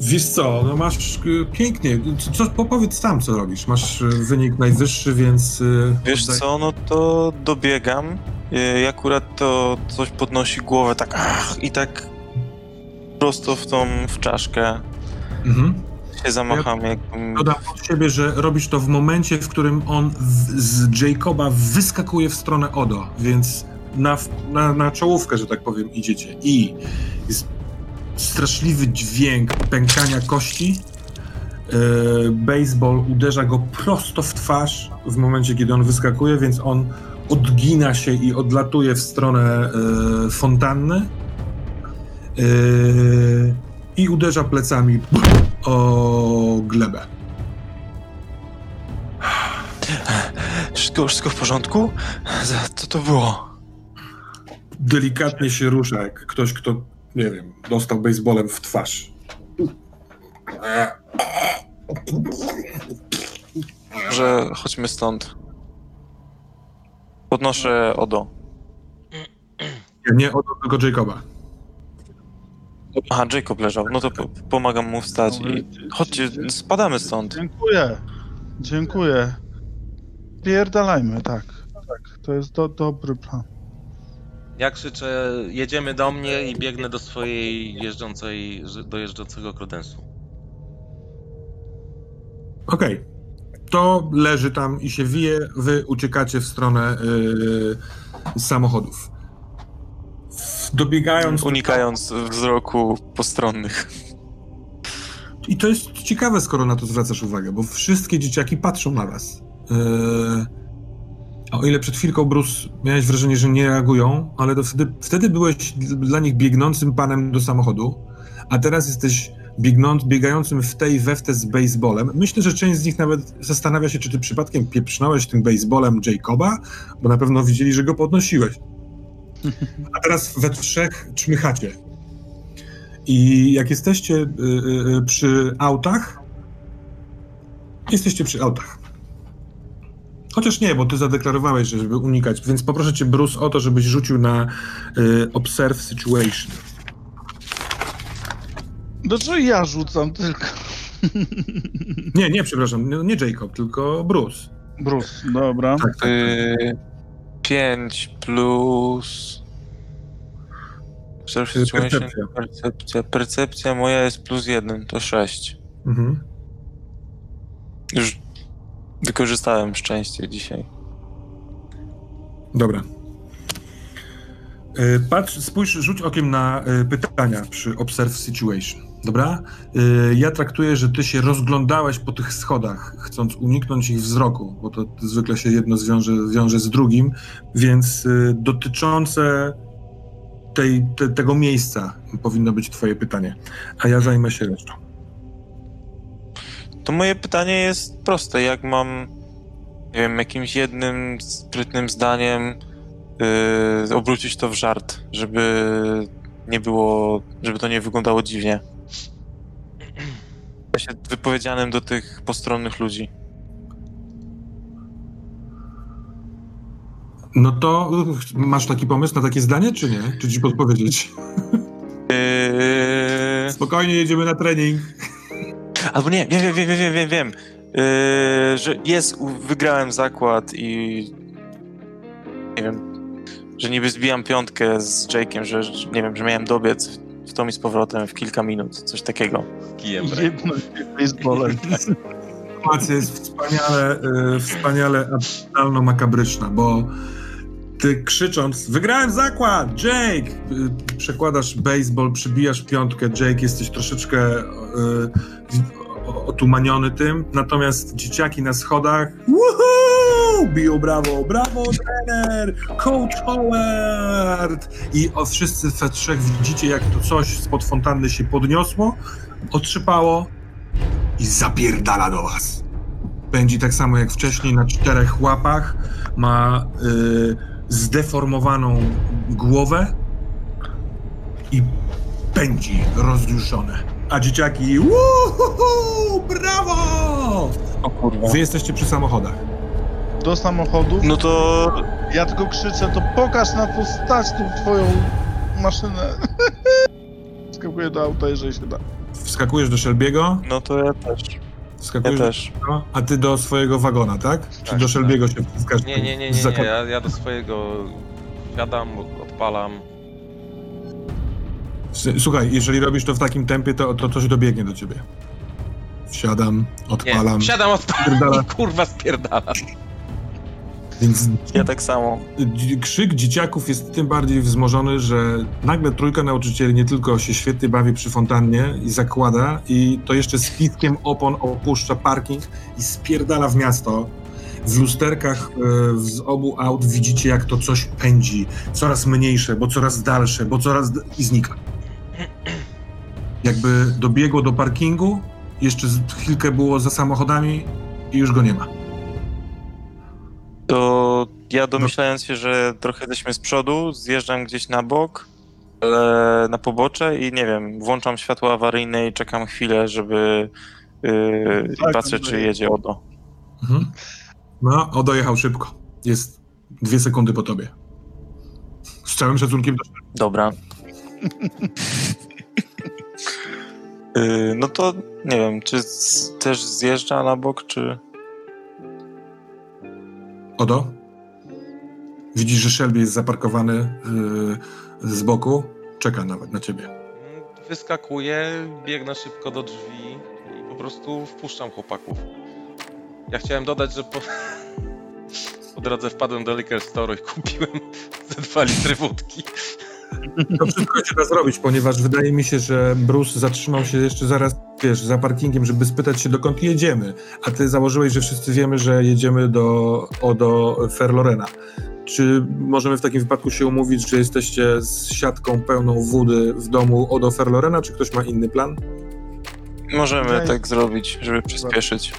Wiesz co, no masz y, pięknie. Co, co, powiedz sam, co robisz. Masz y, wynik najwyższy, więc. y, Wiesz oddaj- co, no to dobiegam i akurat to coś podnosi głowę tak ach, i tak prosto w tą w czaszkę Mhm. się zamacham jakbym... Dodam od siebie, że robisz to w momencie, w którym on w, z Jacoba wyskakuje w stronę Odo, więc na, na, na czołówkę, że tak powiem, idziecie. I jest straszliwy dźwięk pękania kości. Yy, baseball uderza go prosto w twarz w momencie, kiedy on wyskakuje, więc on odgina się i odlatuje w stronę yy, fontanny. Yy, I uderza plecami o glebę. Wszystko, wszystko w porządku? Co to było? Delikatnie się rusza, jak ktoś, kto, nie wiem, dostał baseballem w twarz. Że chodźmy stąd. Podnoszę Odo. Nie od tylko Jacoba. Aha, Jacob leżał. No to po, pomagam mu wstać i chodźcie, spadamy stąd. Dziękuję. Dziękuję. Pierdalajmy, tak. Tak, to jest do, dobry plan. Ja krzyczę, jedziemy do mnie i biegnę do swojej jeżdżącej, do jeżdżącego kredensu. Okej. To leży tam i się wije, wy uciekacie w stronę yy, samochodów. Dobiegając... Unikając wzroku postronnych. I to jest ciekawe, skoro na to zwracasz uwagę, bo wszystkie dzieciaki patrzą na was. Yy... O ile przed chwilką, Bruce, miałeś wrażenie, że nie reagują, ale to wtedy, wtedy byłeś dla nich biegnącym panem do samochodu, a teraz jesteś biegnąc, biegającym w tej we w te z baseballem. Myślę, że część z nich nawet zastanawia się, czy ty przypadkiem pieprznąłeś tym baseballem Jacoba, bo na pewno widzieli, że go podnosiłeś. A teraz we trzech czmychacie. I jak jesteście y, y, y, przy autach, jesteście przy autach. Chociaż nie, bo ty zadeklarowałeś, że żeby unikać, więc poproszę cię, Bruce, o to, żebyś rzucił na y, Observe Situation. Dlaczego ja rzucam tylko? Nie, nie, przepraszam, nie, nie Jacob, tylko Bruce. Bruce, dobra. Tak, tak. Yy, 5 plus. Observe situation, Percepcja. Percepcja. Percepcja moja jest plus 1, to 6. Mhm. Już wykorzystałem szczęście dzisiaj. Dobra. Y, Patrz, spójrz, rzuć okiem na y, pytania przy Observe Situation, dobra? Y, Ja traktuję, że ty się rozglądałeś po tych schodach, chcąc uniknąć ich wzroku, bo to zwykle się jedno zwiąże, wiąże z drugim, więc y, dotyczące tej, te, tego miejsca powinno być twoje pytanie, a ja zajmę się resztą. To moje pytanie jest proste. Jak mam, nie wiem, jakimś jednym sprytnym zdaniem yy, obrócić to w żart, żeby nie było, żeby to nie wyglądało dziwnie. Się wypowiedzianym do tych postronnych ludzi. No to masz taki pomysł na takie zdanie, czy nie? Czy ci podpowiedzieć? Yy... Spokojnie, jedziemy na trening. Albo nie, wiem, wiem, wiem, wiem, wiem, wiem. Yy, że jest, wygrałem zakład i nie wiem, że niby zbijam piątkę z Jake'iem, że, że nie wiem, że miałem dobiec w tom i z powrotem w kilka minut, coś takiego. Kijem baseballem. sytuacja jest wspaniale, y, wspaniale absurdalno-makabryczna, bo ty krzycząc, wygrałem zakład, Jake! Y, przekładasz baseball, przybijasz piątkę, Jake, jesteś troszeczkę y, otumaniony tym, natomiast dzieciaki na schodach Woohoo! Biją brawo, brawo trener, coach Howard! I o, wszyscy we trzech widzicie, jak to coś spod fontanny się podniosło, otrzypało i zapierdala do was. Pędzi tak samo jak wcześniej na czterech łapach, ma y, zdeformowaną głowę i pędzi rozjuszone. A dzieciaki, Uhuhu, brawo! O kurwa. Wy jesteście przy samochodach. Do samochodu. No to Ja tylko krzyczę, to pokaż na to stać tą twoją maszynę. Skakuję do auta, jeżeli się da. Wskakujesz do Shelbiego, no to ja też. Ja wskakujesz też. do a ty do swojego wagona, tak? Czy Tak, do tak. Shelbiego się wskasz? Nie, nie, nie, nie, nie. Ja, ja do swojego wsiadam, odpalam. S- Słuchaj, jeżeli robisz to w takim tempie, to, to coś dobiegnie do ciebie. Wsiadam, Nie, odpalam, wsiadam, odpalam Spierdala. i kurwa spierdala. Więc Ja tak samo. krzyk dzieciaków jest tym bardziej wzmożony, że nagle trójka nauczycieli nie tylko się świetnie bawi przy fontannie i zakłada, i to jeszcze z piskiem opon opuszcza parking i spierdala w miasto. W lusterkach e, z obu aut widzicie, jak to coś pędzi. Coraz mniejsze, bo coraz dalsze, bo coraz... i znika. Jakby dobiegło do parkingu, jeszcze chwilkę było za samochodami i już go nie ma. To ja domyślając się, że trochę jesteśmy z przodu, zjeżdżam gdzieś na bok, ale na pobocze i nie wiem, włączam światło awaryjne i czekam chwilę, żeby yy, i Tak, patrzę, czy jest. jedzie Odo. Mhm. No, o, dojechał szybko. Jest dwie sekundy po tobie. Z całym szacunkiem do... Dobra. Yy, no to nie wiem, czy z, też zjeżdża na bok, czy... Odo? Widzisz, że Shelby jest zaparkowany yy, z boku. Czeka nawet na ciebie. Wyskakuję, biegnę szybko do drzwi i po prostu wpuszczam chłopaków. Ja chciałem dodać, że po, po drodze wpadłem do liquor store i kupiłem ze dwa litry wódki. To wszystko się da zrobić, ponieważ wydaje mi się, że Bruce zatrzymał się jeszcze zaraz, wiesz, za parkingiem, żeby spytać się, dokąd jedziemy. A ty założyłeś, że wszyscy wiemy, że jedziemy do, o, do Ferlorena. Czy możemy w takim wypadku się umówić, że jesteście z siatką pełną wody w domu Odo Ferlorena, czy ktoś ma inny plan? Możemy Daj. tak zrobić, żeby przyspieszyć.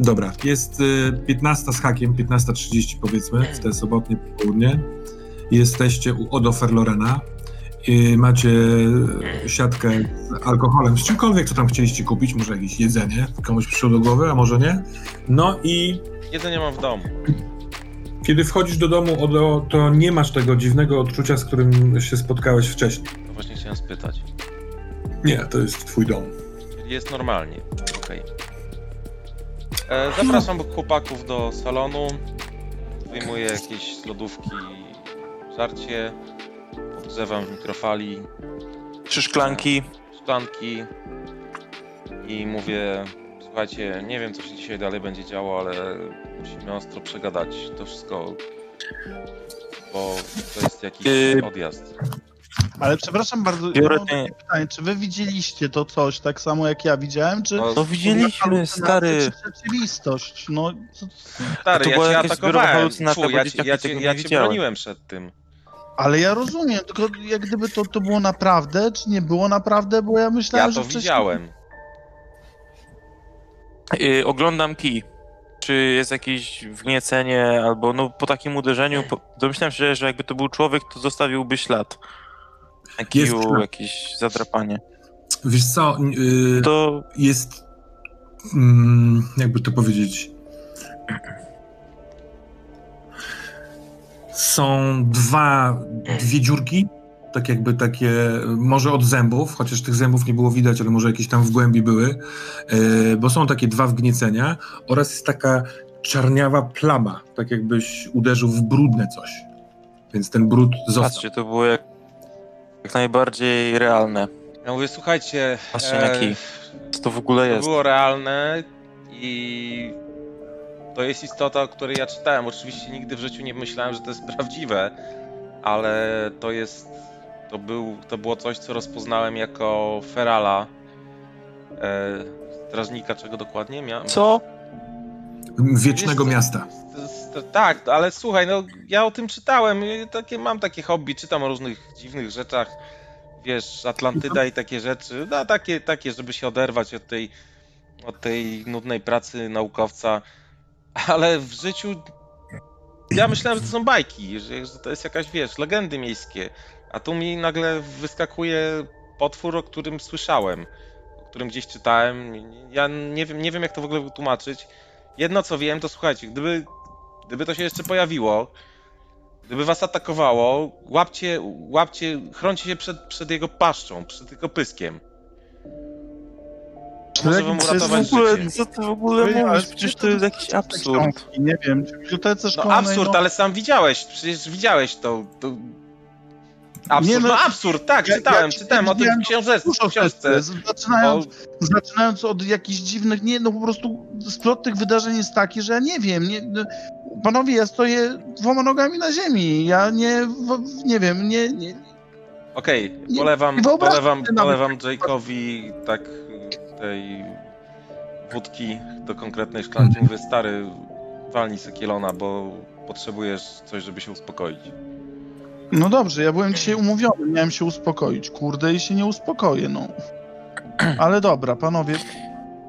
Dobra, jest y, 15 z hakiem, 15.30 powiedzmy, w te sobotnie południe. Jesteście u Odo Ferlorena. I macie siatkę z alkoholem, z czymkolwiek, co tam chcieliście kupić, może jakieś jedzenie, komuś przyszło do głowy, a może nie. No i Jedzenie mam w domu. kiedy wchodzisz do domu Odo, to nie masz tego dziwnego odczucia, z którym się spotkałeś wcześniej. To właśnie chciałem spytać. Nie, to jest twój dom. Jest normalnie. Okej. E, Zapraszam chłopaków do salonu. Wyjmuję jakieś lodówki żarcie. Podgrzewam w mikrofali Trzy szklanki. szklanki i mówię, słuchajcie, nie wiem co się dzisiaj dalej będzie działo, ale musimy ostro przegadać to wszystko. bo to jest jakiś Yy, odjazd. Ale przepraszam bardzo, Biorę ja mam takie pytanie, czy wy widzieliście to coś tak samo jak ja widziałem, czy... No, No widzieliśmy, stary. Czy rzeczywistość, no... Co... Stary, to ja cię atakowałem. Fu, bo ja, ja, nie ja cię broniłem przed tym. Ale ja rozumiem, tylko jak gdyby to, to było naprawdę, czy nie było naprawdę, bo ja myślałem, Ja że to wcześniej... widziałem. Yy, oglądam kij. Czy jest jakieś wgniecenie, albo no po takim uderzeniu, po, domyślam się, że jakby to był człowiek, to zostawiłby ślad. Na kiju ślad. jakieś zadrapanie. Wiesz co, yy, To jest, mm, jakby to powiedzieć, są dwa, dwie dziurki, tak jakby takie, może od zębów, chociaż tych zębów nie było widać, ale może jakieś tam w głębi były, yy, bo są takie dwa wgniecenia oraz jest taka czarniawa plama, tak jakbyś uderzył w brudne coś. Więc ten brud został. patrzcie, to było jak, jak najbardziej realne. Ja mówię, słuchajcie, Patrzcie na kij. Co to w ogóle to jest? było realne i to jest istota, o której ja czytałem. Oczywiście nigdy w życiu nie myślałem, że to jest prawdziwe, ale to jest, to był, to było coś, co rozpoznałem jako Ferala, e, strażnika czego dokładnie? Mia- Co? Wiecznego Wiesz miasta. Tak, ale słuchaj, no ja o tym czytałem, takie, mam takie hobby, czytam o różnych dziwnych rzeczach, wiesz, Atlantyda i takie rzeczy, no takie, takie, żeby się oderwać od tej, od tej nudnej pracy naukowca, ale w życiu ja myślałem, że to są bajki, że, że to jest jakaś, wiesz, legendy miejskie, a tu mi nagle wyskakuje potwór, o którym słyszałem, o którym gdzieś czytałem, ja nie wiem, nie wiem jak to w ogóle wytłumaczyć, Jedno co wiem, to słuchajcie, gdyby, gdyby to się jeszcze pojawiło, gdyby was atakowało, łapcie, łapcie, chroncie się przed, przed jego paszczą, przed jego pyskiem. Może wam To jest Co uratować w ogóle, życie. co ty w ogóle Ej, ale mówisz? Przecież to jest jakiś absurd. książki, Nie wiem, czy w bibliotece No szkolnej... absurd, no, ale sam widziałeś, przecież widziałeś to. to... Absurd, Nie, no, no, absurd, tak, ja- czytałem, ja czytałem o tym widziałem w książce. Dużo W książce. zaczynając, zaczynając od jakichś dziwnych, nie, no po prostu splot tych wydarzeń jest taki, że ja nie wiem, nie, no, panowie, ja stoję dwoma nogami na ziemi, ja nie, w, nie wiem, nie, nie, Okej, Nie- polewam, nie polewam, sobie nawet polewam Jake'owi tak tej wódki do konkretnej szklanki. Mówię, stary, walnij sekielona, bo potrzebujesz coś, żeby się uspokoić. no dobrze, ja byłem dzisiaj umówiony, miałem się uspokoić, kurde, i się nie uspokoję, no. Ale dobra, panowie,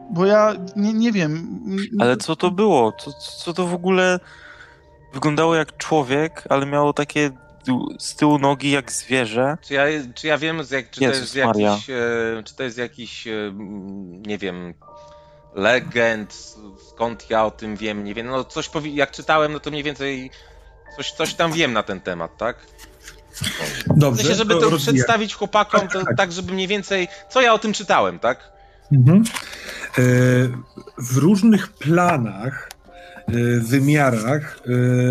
bo ja nie, nie wiem. Ale co to było? Co, co to w ogóle wyglądało jak człowiek, ale miało takie z tyłu nogi jak zwierzę? Czy ja, czy ja wiem, z jak, czy, to jest Maria. jakiś, e, czy to jest jakiś, e, nie wiem, legend, skąd ja o tym wiem, nie wiem, no coś, powi- jak czytałem, no to mniej więcej coś, coś tam wiem na ten temat, tak? W Dobrze, sensie, żeby to rozwijam. przedstawić chłopakom, to tak, żeby mniej więcej, co ja o tym czytałem, tak? Mhm. E, W różnych planach, e, wymiarach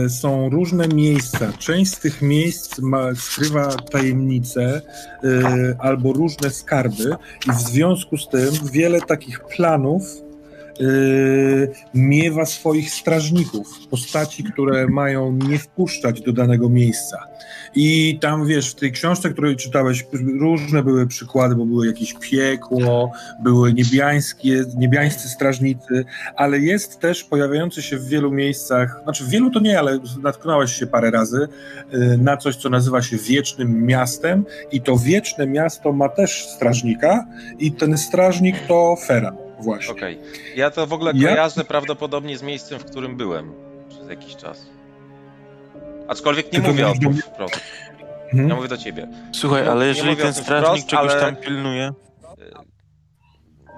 e, są różne miejsca. Część z tych miejsc ma, skrywa tajemnice e, albo różne skarby, i w związku z tym wiele takich planów miewa swoich strażników, postaci, które mają nie wpuszczać do danego miejsca. I tam wiesz, w tej książce, której czytałeś, różne były przykłady, bo były jakieś piekło, były niebiańskie, niebiańscy strażnicy, ale jest też pojawiający się w wielu miejscach, znaczy w wielu to nie, ale natknąłeś się parę razy y, na coś, co nazywa się Wiecznym Miastem i to Wieczne Miasto ma też strażnika i ten strażnik to Feran właśnie. Okej. Ja to w ogóle Ja- kojarzę prawdopodobnie z miejscem, w którym byłem przez jakiś czas. Aczkolwiek nie Ty mówię o do tym wprost. Mhm. Ja mówię do ciebie. Słuchaj, ale jeżeli ten strażnik wprost, czegoś ale- tam pilnuje,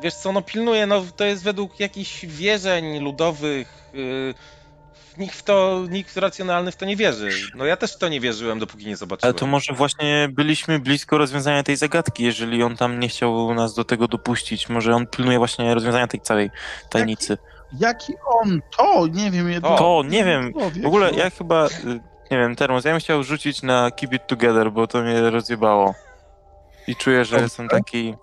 Wiesz co, no pilnuje, no to jest według jakichś wierzeń ludowych. Yy, nikt w to, nikt racjonalny w to nie wierzy. No ja też w to nie wierzyłem, dopóki nie zobaczyłem. ale to może właśnie byliśmy blisko rozwiązania tej zagadki, jeżeli on tam nie chciał nas do tego dopuścić. Może on pilnuje właśnie rozwiązania tej całej tajemnicy. Jaki on? To, nie wiem. ja- To. Nie wiem, Człowiek, W ogóle no. ja chyba, y, nie wiem, Termos, ja bym chciał rzucić na Keep It Together, bo to mnie rozjebało. I czuję, że jestem taki...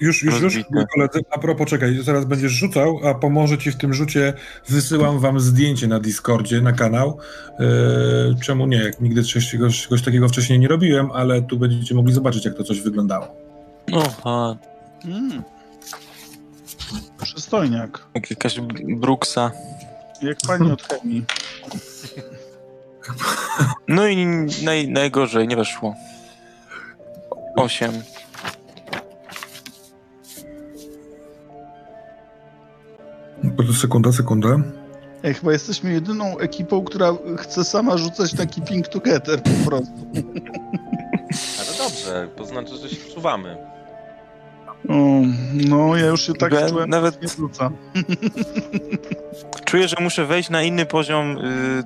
Już, już, już, Rozbite. koledzy. A propos, czekaj, zaraz będziesz rzucał, a pomoże ci w tym rzucie. Wysyłam wam zdjęcie na Discordzie, na kanał. Eee, czemu nie? Jak nigdy coś, czegoś, czegoś takiego wcześniej nie robiłem, ale tu będziecie mogli zobaczyć, jak to coś wyglądało. No, a Mm. Przystojniak. jak jakaś Brooksa. Jak pani od chemii. No i naj, najgorzej, nie weszło. Osiem. Sekunda, sekunda. Ej, chyba jesteśmy jedyną ekipą, która chce sama rzucać taki ping together po prostu. Ale dobrze, to znaczy, że się wczuwamy. O, no, ja już się tak czułem, nawet- nie wrzuca. Czuję, że muszę wejść na inny poziom y,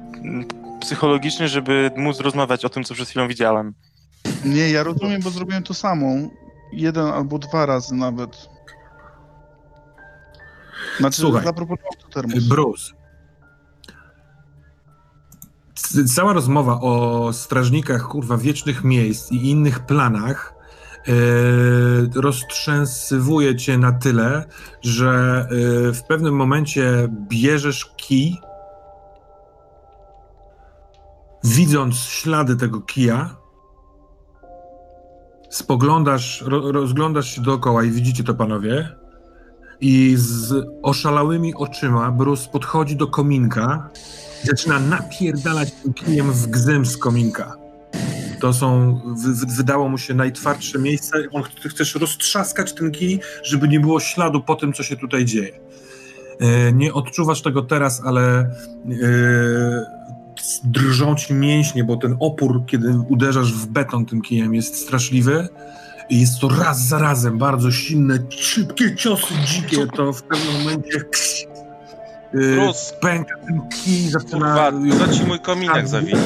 psychologiczny, żeby móc rozmawiać o tym, co przed chwilą widziałem. Nie, ja rozumiem, bo zrobiłem to samą. Jeden albo dwa razy nawet. Znaczy, Słuchaj, zaproponował to termus. Bruce. C- Cała rozmowa o strażnikach, kurwa, wiecznych miejsc i innych planach e, roztrzęsywuje cię na tyle, że e, w pewnym momencie bierzesz kij, widząc ślady tego kija, spoglądasz, ro, rozglądasz się dookoła i widzicie to, panowie, i z oszalałymi oczyma Bruce podchodzi do kominka i zaczyna napierdalać kijem w gzym z kominka. To są, wy, wy- wydało mu się najtwardsze miejsca. On ch- chcesz roztrzaskać ten kij, żeby nie było śladu po tym, co się tutaj dzieje. E, Nie odczuwasz tego teraz, ale e, drżą ci mięśnie, bo ten opór, kiedy uderzasz w beton tym kijem, jest straszliwy. I jest to raz za razem bardzo silne, szybkie ciosy dzikie, to w pewnym momencie yy, Bruce. pęka ten kij, zaczyna... Kurwa, ci mój kominek zawinił?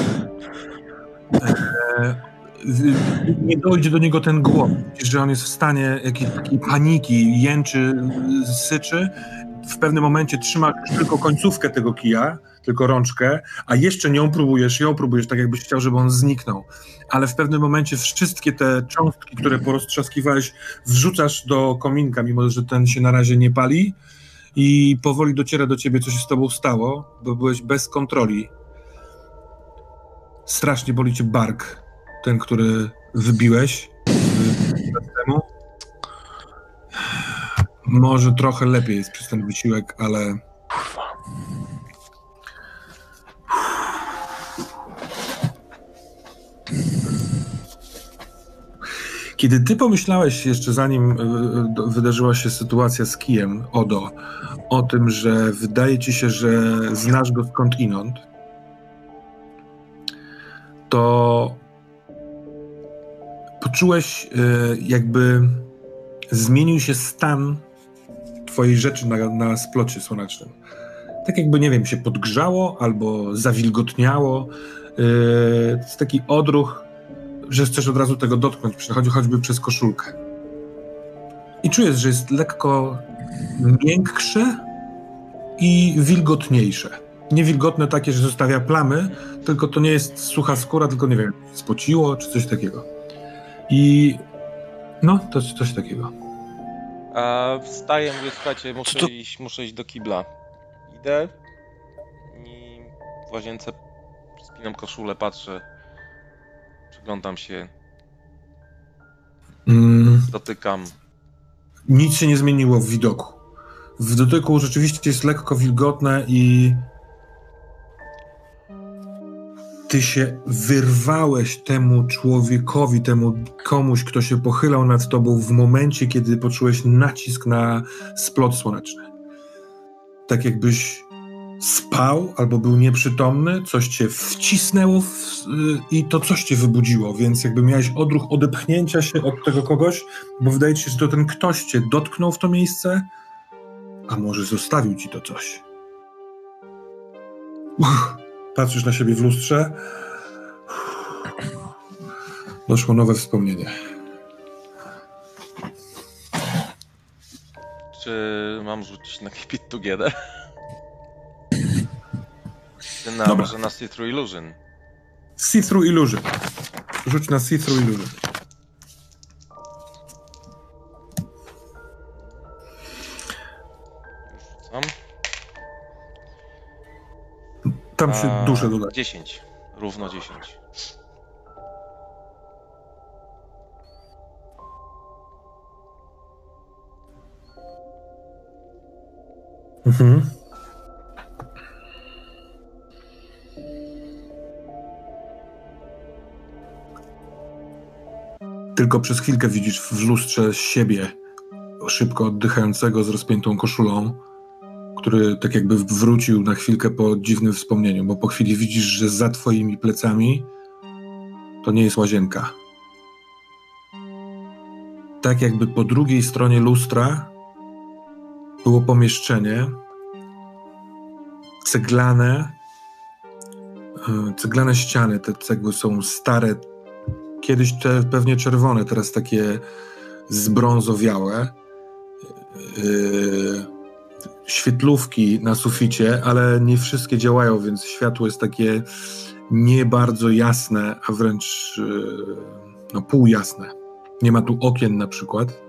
w- nie dojdzie do niego ten głos, że on jest w stanie jakiejś takiej paniki, jęczy, y, syczy. W pewnym momencie trzyma tylko końcówkę tego kija, tylko rączkę, a jeszcze nią próbujesz, ją próbujesz, tak jakbyś chciał, żeby on zniknął. Ale w pewnym momencie wszystkie te cząstki, które poroztrzaskiwałeś, wrzucasz do kominka, mimo że ten się na razie nie pali i powoli dociera do ciebie, co się z tobą stało, bo byłeś bez kontroli. Strasznie boli cię bark, ten, który wybiłeś temu. Może trochę lepiej jest przez ten wysiłek, ale Kiedy ty pomyślałeś jeszcze zanim y, do- wydarzyła się sytuacja z kijem Odo, o tym, że wydaje ci się, że znasz go skądinąd, to poczułeś y, jakby zmienił się stan twojej rzeczy na, na splocie słonecznym. Tak jakby, nie wiem, się podgrzało albo zawilgotniało. To jest taki odruch, że chcesz od razu tego dotknąć, przechodzi choćby przez koszulkę. I czujesz, że jest lekko miększe i wilgotniejsze. Nie wilgotne takie, że zostawia plamy, tylko to nie jest sucha skóra, tylko nie wiem, spociło czy coś takiego. I no, to jest coś takiego. A wstaję, mówię, słuchajcie, muszę, to- iść, muszę iść do kibla. Idę i w łazience spinam koszulę, patrzę, przyglądam się, Mm, dotykam. nic się nie zmieniło w widoku. W dotyku rzeczywiście jest lekko wilgotne i ty się wyrwałeś temu człowiekowi, temu komuś, kto się pochylał nad tobą w momencie, kiedy poczułeś nacisk na splot słoneczny. Tak jakbyś spał albo był nieprzytomny, coś cię wcisnęło w, y, i to coś cię wybudziło, więc jakby miałeś odruch odepchnięcia się od tego kogoś, bo wydaje ci się, że to ten ktoś cię dotknął w to miejsce, a może zostawił ci to coś. Uff, patrzysz na siebie w lustrze. Doszło nowe wspomnienie. Czy mam rzucić na Keep It Together? Ty na, Dobra. może na Citru Illusion. See-through illusion. Rzuć na see-through illusion. Tam, Tam się A, duże doda. 10. Równo 10. Mhm. Tylko przez chwilkę widzisz w lustrze siebie, szybko oddychającego z rozpiętą koszulą, który tak jakby wrócił na chwilkę po dziwnym wspomnieniu, bo po chwili widzisz, że za twoimi plecami to nie jest łazienka. Tak jakby po drugiej stronie lustra było pomieszczenie ceglane, e, ceglane ściany, te cegły są stare, kiedyś te pewnie czerwone, teraz takie zbrązowiałe. E, Świetlówki na suficie, ale nie wszystkie działają, więc światło jest takie nie bardzo jasne, a wręcz e, no, półjasne. Nie ma tu okien na przykład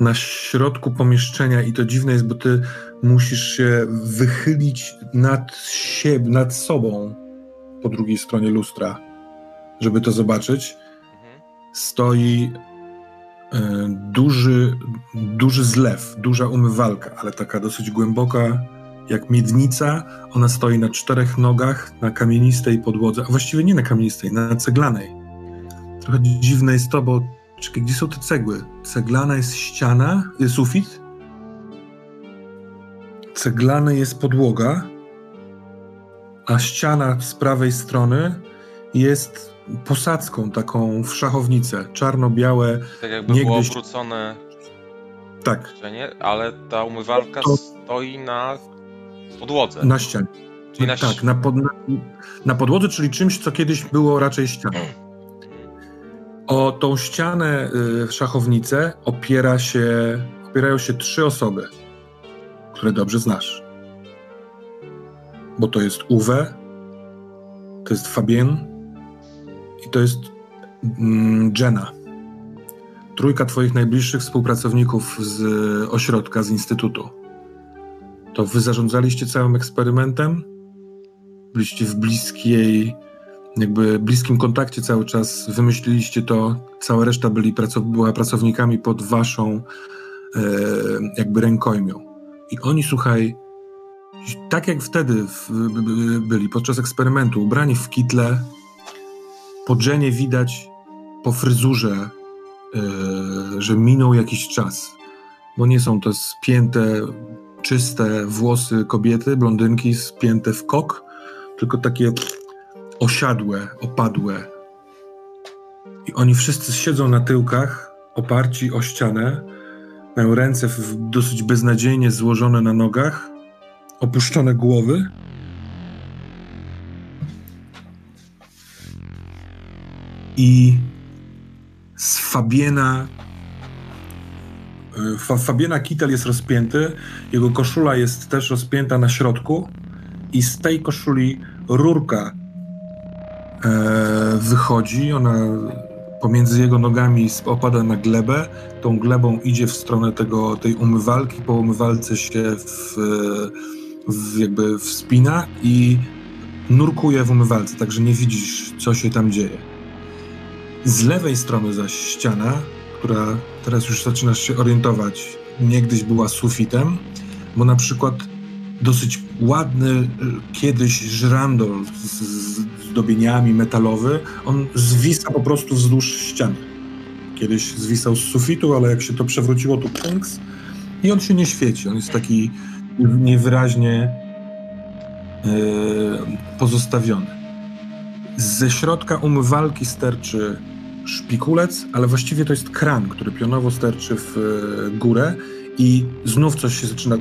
na środku pomieszczenia i to dziwne jest, bo ty musisz się wychylić nad siebie, nad sobą po drugiej stronie lustra, żeby to zobaczyć. Mhm. Stoi e, duży, duży zlew, duża umywalka, ale taka dosyć głęboka, jak miednica. Ona stoi na czterech nogach, na kamienistej podłodze, a właściwie nie na kamienistej, na ceglanej. Trochę dziwne jest to, bo Czekaj, gdzie są te cegły? Ceglana jest ściana, jest sufit. Ceglana jest podłoga, a ściana z prawej strony jest posadzką taką w szachownicę. Czarno-białe. Tak jakby było Niegdyś- obrócone Tak, ale ta umywalka To- stoi na podłodze. na ścianie. Czyli na tak, na, pod, na podłodze, czyli czymś, co kiedyś było raczej ścianą. O tą ścianę y, szachownicę opiera się, opierają się trzy osoby, które dobrze znasz. Bo to jest Uwe, to jest Fabien i to jest mm, Jenna. Trójka twoich najbliższych współpracowników z ośrodka, z instytutu. To wy zarządzaliście całym eksperymentem? Byliście w bliskiej jakby bliskim kontakcie cały czas wymyśliliście to, cała reszta byli pracow- była pracownikami pod waszą e, jakby rękojmią. I oni, słuchaj, tak jak wtedy w, by- by- byli podczas eksperymentu, ubrani w kitle, po widać po fryzurze, e, że minął jakiś czas, bo nie są to spięte, czyste włosy kobiety, blondynki spięte w kok, tylko takie osiadłe, opadłe. I oni wszyscy siedzą na tyłkach, oparci o ścianę, mają ręce w, dosyć beznadziejnie złożone na nogach, opuszczone głowy. I z Fabiena Fa, Fabiena kitel jest rozpięty, jego koszula jest też rozpięta na środku i z tej koszuli rurka e, wychodzi, ona pomiędzy jego nogami opada na glebę, tą glebą idzie w stronę tego, tej umywalki, po umywalce się w, w jakby wspina i nurkuje w umywalce, także nie widzisz, co się tam dzieje. Z lewej strony zaś ściana, która teraz już zaczynasz się orientować, niegdyś była sufitem, bo na przykład dosyć ładny y, kiedyś żrandol z z zdobieniami metalowy, on zwisa po prostu wzdłuż ściany. Kiedyś zwisał z sufitu, ale jak się to przewróciło, to pęks i on się nie świeci. On jest taki niewyraźnie yy, pozostawiony. Ze środka umywalki sterczy szpikulec, ale właściwie to jest kran, który pionowo sterczy w e, górę i znów coś się zaczyna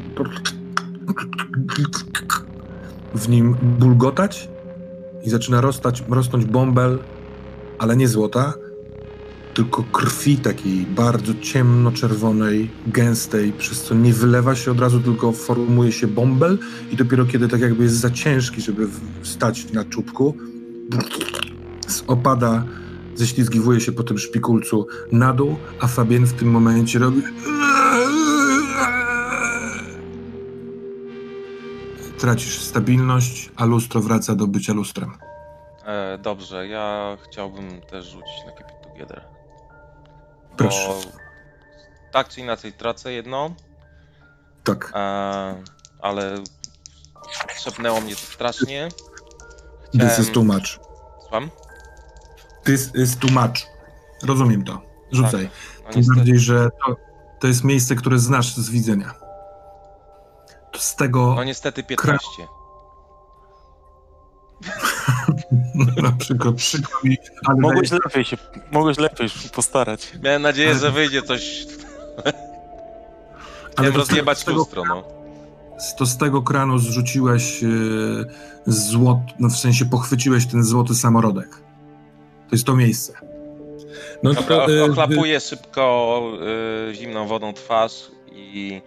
w nim bulgotać i zaczyna rosnąć bąbel, ale nie złota, tylko krwi takiej bardzo ciemno-czerwonej, gęstej, przez co nie wylewa się od razu, tylko formuje się bąbel i dopiero kiedy tak jakby jest za ciężki, żeby wstać na czubku, opada, ześlizgiwuje się po tym szpikulcu na dół, a Fabien w tym momencie robi... Tracisz stabilność, a lustro wraca do bycia lustrem. E, dobrze, ja chciałbym też rzucić na Keep It Together. Proszę. Bo tak czy inaczej tracę jedno, Tak. e, ale trzepnęło mnie to strasznie. This is too much. Słucham? This is too much. Rozumiem to. Rzucaj. No Tym niestety. bardziej, że to, to jest miejsce, które znasz z widzenia. Z tego No niestety 15. na przykład przykro mi, ale Mogłeś lepiej się, mogłeś lepiej się postarać. Miałem nadzieję, że wyjdzie coś. ale to z, rozjebać z, tego, lustro, no. to z tego kranu zrzuciłeś yy, złot, no w sensie pochwyciłeś ten złoty samorodek. To jest to miejsce. No Dobra, to, yy, ochlapuję szybko y, zimną wodą twarz i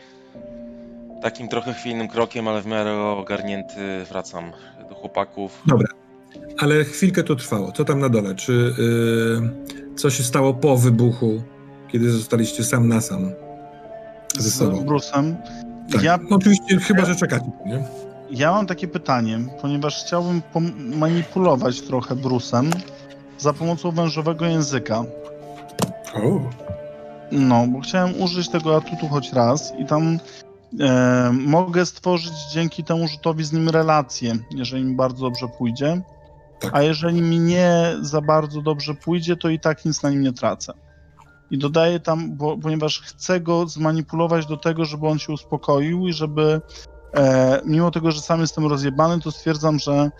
takim trochę chwiejnym krokiem, ale w miarę ogarnięty wracam do chłopaków. Ale chwilkę to trwało. Co tam na dole? Czy yy, co się stało po wybuchu, kiedy zostaliście sam na sam ze Z sobą? Bruce'em. Tak. Ja, No oczywiście, chyba że czekacie, nie? ja mam takie pytanie, ponieważ chciałbym manipulować trochę Bruce'em za pomocą wężowego języka. O. No, bo chciałem użyć tego atutu choć raz i tam e, mogę stworzyć dzięki temu rzutowi z nim relację, jeżeli mi bardzo dobrze pójdzie. Tak. A jeżeli mi nie za bardzo dobrze pójdzie, to i tak nic na nim nie tracę. I dodaję tam, bo, ponieważ chcę go zmanipulować do tego, żeby on się uspokoił i żeby, e, mimo tego, że sam jestem rozjebany, to stwierdzam, że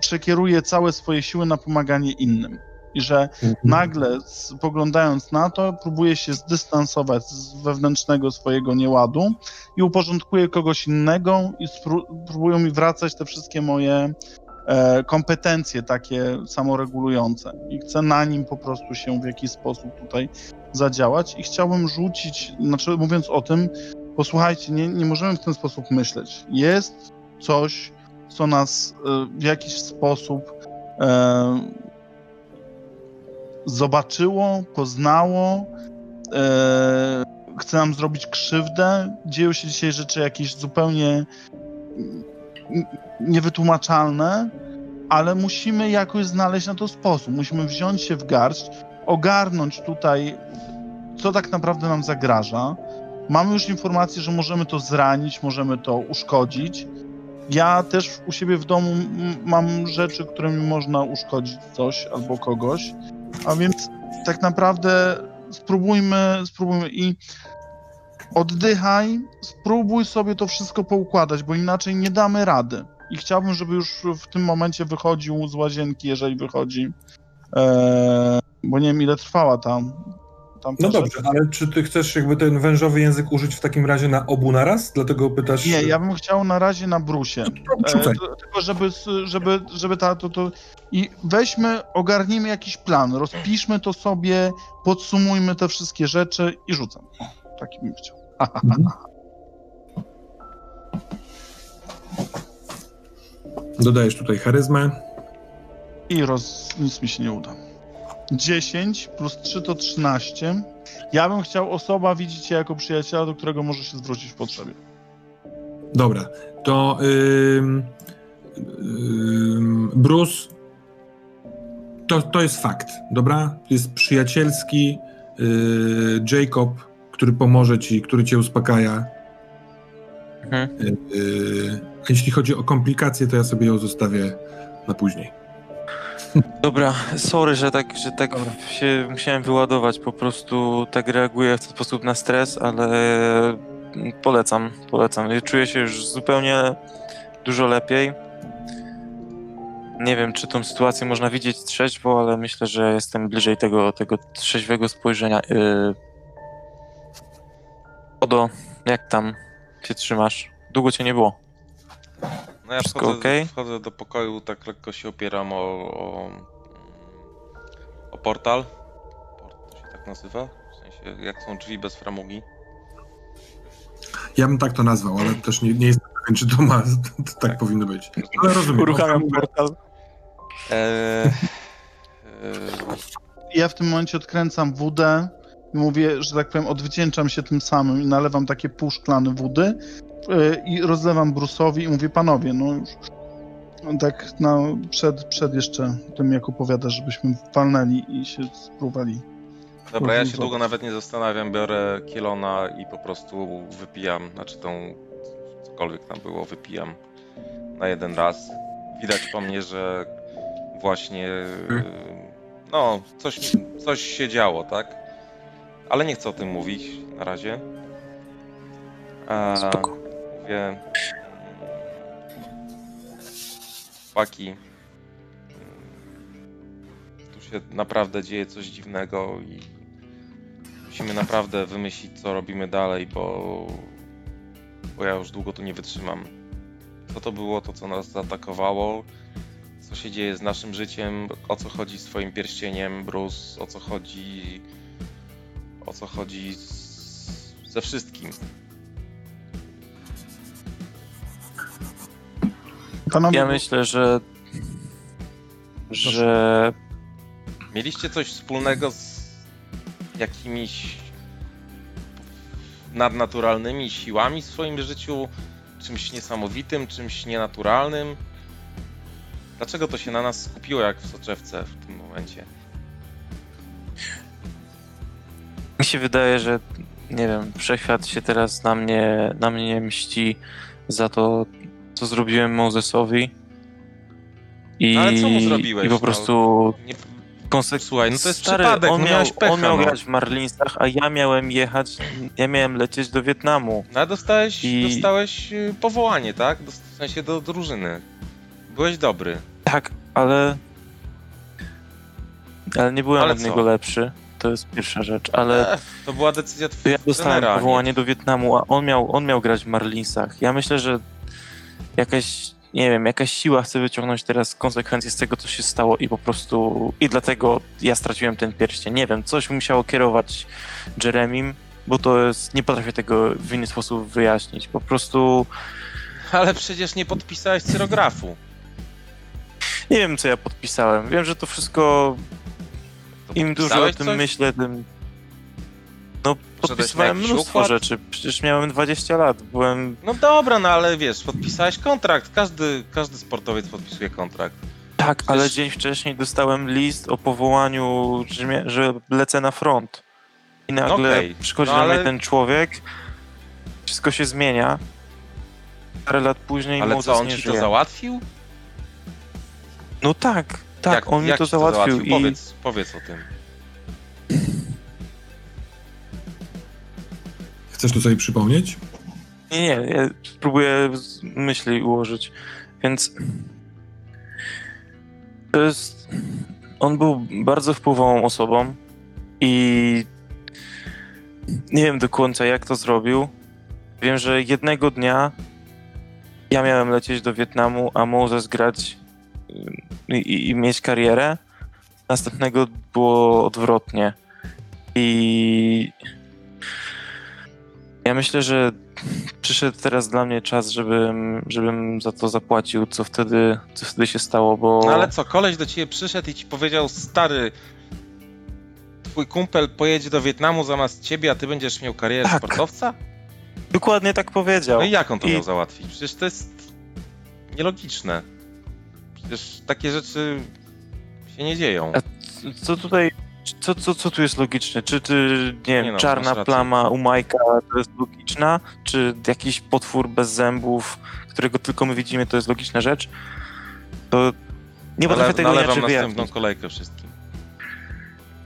przekieruję całe swoje siły na pomaganie innym. I że nagle spoglądając na to, próbuje się zdystansować z wewnętrznego swojego nieładu i uporządkuje kogoś innego i próbują mi wracać te wszystkie moje e, kompetencje takie samoregulujące. I chcę na nim po prostu się w jakiś sposób tutaj zadziałać i chciałbym rzucić, znaczy mówiąc o tym, posłuchajcie, nie, nie możemy w ten sposób myśleć. Jest coś, co nas e, w jakiś sposób e, zobaczyło, poznało, e, chce nam zrobić krzywdę. Dzieją się dzisiaj rzeczy jakieś zupełnie niewytłumaczalne, ale musimy jakoś znaleźć na to sposób. Musimy wziąć się w garść, ogarnąć tutaj, co tak naprawdę nam zagraża. Mamy już informację, że możemy to zranić, możemy to uszkodzić. Ja też u siebie w domu mam rzeczy, którymi można uszkodzić coś albo kogoś. A więc tak naprawdę spróbujmy, spróbujmy i oddychaj, spróbuj sobie to wszystko poukładać, bo inaczej nie damy rady. I chciałbym, żeby już w tym momencie wychodził z łazienki, jeżeli wychodzi. Eee, bo nie wiem, ile trwała tam. Tam No dobrze, ale czy ty chcesz jakby ten wężowy język użyć w takim razie na obu naraz? Dlatego pytasz... Nie, ja bym chciał na razie na brusie. No, E, tylko żeby, żeby, żeby ta, to, to... I weźmy, ogarnijmy jakiś plan, rozpiszmy to sobie, podsumujmy te wszystkie rzeczy i rzucam. Taki bym chciał. Mhm. Dodajesz tutaj charyzmę. I roz... nic mi się nie uda. 10 plus 3 to 13. Ja bym chciał osoba widzieć cię jako przyjaciela, do którego może się zwrócić w potrzebie. Dobra, to ym, ym, Bruce to, to jest fakt, dobra? Jest przyjacielski yy, Jacob, który pomoże ci, który cię uspokaja. Mhm. Yy, a jeśli chodzi o komplikacje, to ja sobie ją zostawię na później. Dobra, sorry, że tak, że tak Dobra. się musiałem wyładować. Po prostu tak reaguję w ten sposób na stres, ale polecam, polecam. Czuję się już zupełnie dużo lepiej. Nie wiem, czy tą sytuację można widzieć trzeźwo, ale myślę, że jestem bliżej tego, tego trzeźwego spojrzenia. Yy... Odo, jak tam się trzymasz? Długo cię nie było. No ja Wszystko wchodzę, okej? wchodzę do pokoju, tak lekko się opieram o, o, o portal. Port to się tak nazywa? W sensie, jak są drzwi bez framugi. Ja bym tak to nazwał, ale też nie, nie jestem pewien, czy to ma, to tak powinno być. Ale rozumiem. Uruchamiam portal. Eee, eee, Ja w tym momencie odkręcam wódę i mówię, że tak powiem, odwdzięczam się tym samym i nalewam takie pół szklany wody i rozlewam Bruce'owi i mówię, panowie, no już no tak na, przed, przed jeszcze tym, jak opowiadasz, żebyśmy walnęli i się spróbowali. Dobra, ja się długo nawet nie zastanawiam, biorę kielona i po prostu wypijam, znaczy tą, cokolwiek tam było, wypijam na jeden raz. Widać po mnie, że właśnie, Hmm. no, coś, coś się działo, tak? Ale nie chcę o tym mówić na razie. A, Spoko. Mówię, mm, chłopaki, mm, tu się naprawdę dzieje coś dziwnego i musimy naprawdę wymyślić, co robimy dalej, bo, bo ja już długo tu nie wytrzymam. Co to było, to co nas zaatakowało, co się dzieje z naszym życiem, o co chodzi z twoim pierścieniem, Bruce, o co chodzi, o co chodzi z, ze wszystkim. Panowie, Ja myślę, że że Mieliście coś wspólnego z jakimiś nadnaturalnymi siłami w swoim życiu? Czymś niesamowitym, czymś nienaturalnym? Dlaczego to się na nas skupiło jak w soczewce w tym momencie? mi się wydaje, że nie wiem, wszechświat się teraz na mnie, na mnie mści za to, co zrobiłem Mosesowi. I, No ale co mu zrobiłeś, I po no? prostu Nie, konsek- Słuchaj, no to jest Stary, przypadek, on no miał, pecha, on miał no. grać w Marlinsach, a ja miałem jechać, ja miałem lecieć do Wietnamu. no ale dostałeś, I- dostałeś y, powołanie, tak? W sensie do drużyny. Byłeś dobry. Tak, ale. Ale nie byłem Ale od co? niego lepszy. To jest pierwsza rzecz, ale E, to była decyzja to ja twojego dostałem trenera, a nie- powołanie do Wietnamu, a on miał, on miał grać w Marlinsach. Ja myślę, że jakaś, nie wiem, jakaś siła chce wyciągnąć teraz konsekwencje z tego, co się stało i po prostu. I dlatego ja straciłem ten pierścień. Nie wiem, coś musiało kierować Jeremim, bo to jest. Nie potrafię tego w inny sposób wyjaśnić. Po prostu. Ale przecież nie podpisałeś cyrografu. Nie wiem, co ja podpisałem. Wiem, że to wszystko To Im dużo o tym coś? myślę, tym. Na podpisywałem mnóstwo układ? rzeczy. Przecież miałem 20 lat. Byłem. No dobra, no ale wiesz, podpisałeś kontrakt. Każdy, każdy sportowiec podpisuje kontrakt. Tak, ale Przecież- dzień wcześniej dostałem list o powołaniu, że, lecę na front. I nagle Okej, przychodzi no ale- mnie ten człowiek, wszystko się zmienia. Parę lat później Ale co, on ci żyje. to załatwił? No tak, tak, jak, on mi jak to ci załatwił. i... Powiedz, powiedz o tym. Chcesz to sobie przypomnieć? Nie, nie, ja spróbuję z myśli ułożyć. Więc to jest. On był bardzo wpływową osobą i nie wiem do końca jak to zrobił. Wiem, że jednego dnia ja miałem lecieć do Wietnamu, a Moses grać y, i, i mieć karierę. Następnego było odwrotnie. I ja myślę, że przyszedł teraz dla mnie czas, żebym, żebym za to zapłacił, co wtedy, co wtedy się stało, bo... No ale co, koleś do ciebie przyszedł i ci powiedział, stary, twój kumpel pojedzie do Wietnamu zamiast ciebie, a ty będziesz miał karierę Tak. sportowca? Dokładnie tak powiedział. No i jak on to I- miał załatwić? Przecież to jest nielogiczne. Przecież takie rzeczy się nie dzieją. A Co tutaj, co, co, co tu jest logiczne? Czy ty, nie wiem, Nie no, czarna plama u Majka to jest logiczna? Czy jakiś potwór bez zębów, którego tylko my widzimy, to jest logiczna rzecz? To nie potrafię Ale tego inaczej następną wyjaśnić. kolejkę wszystkim.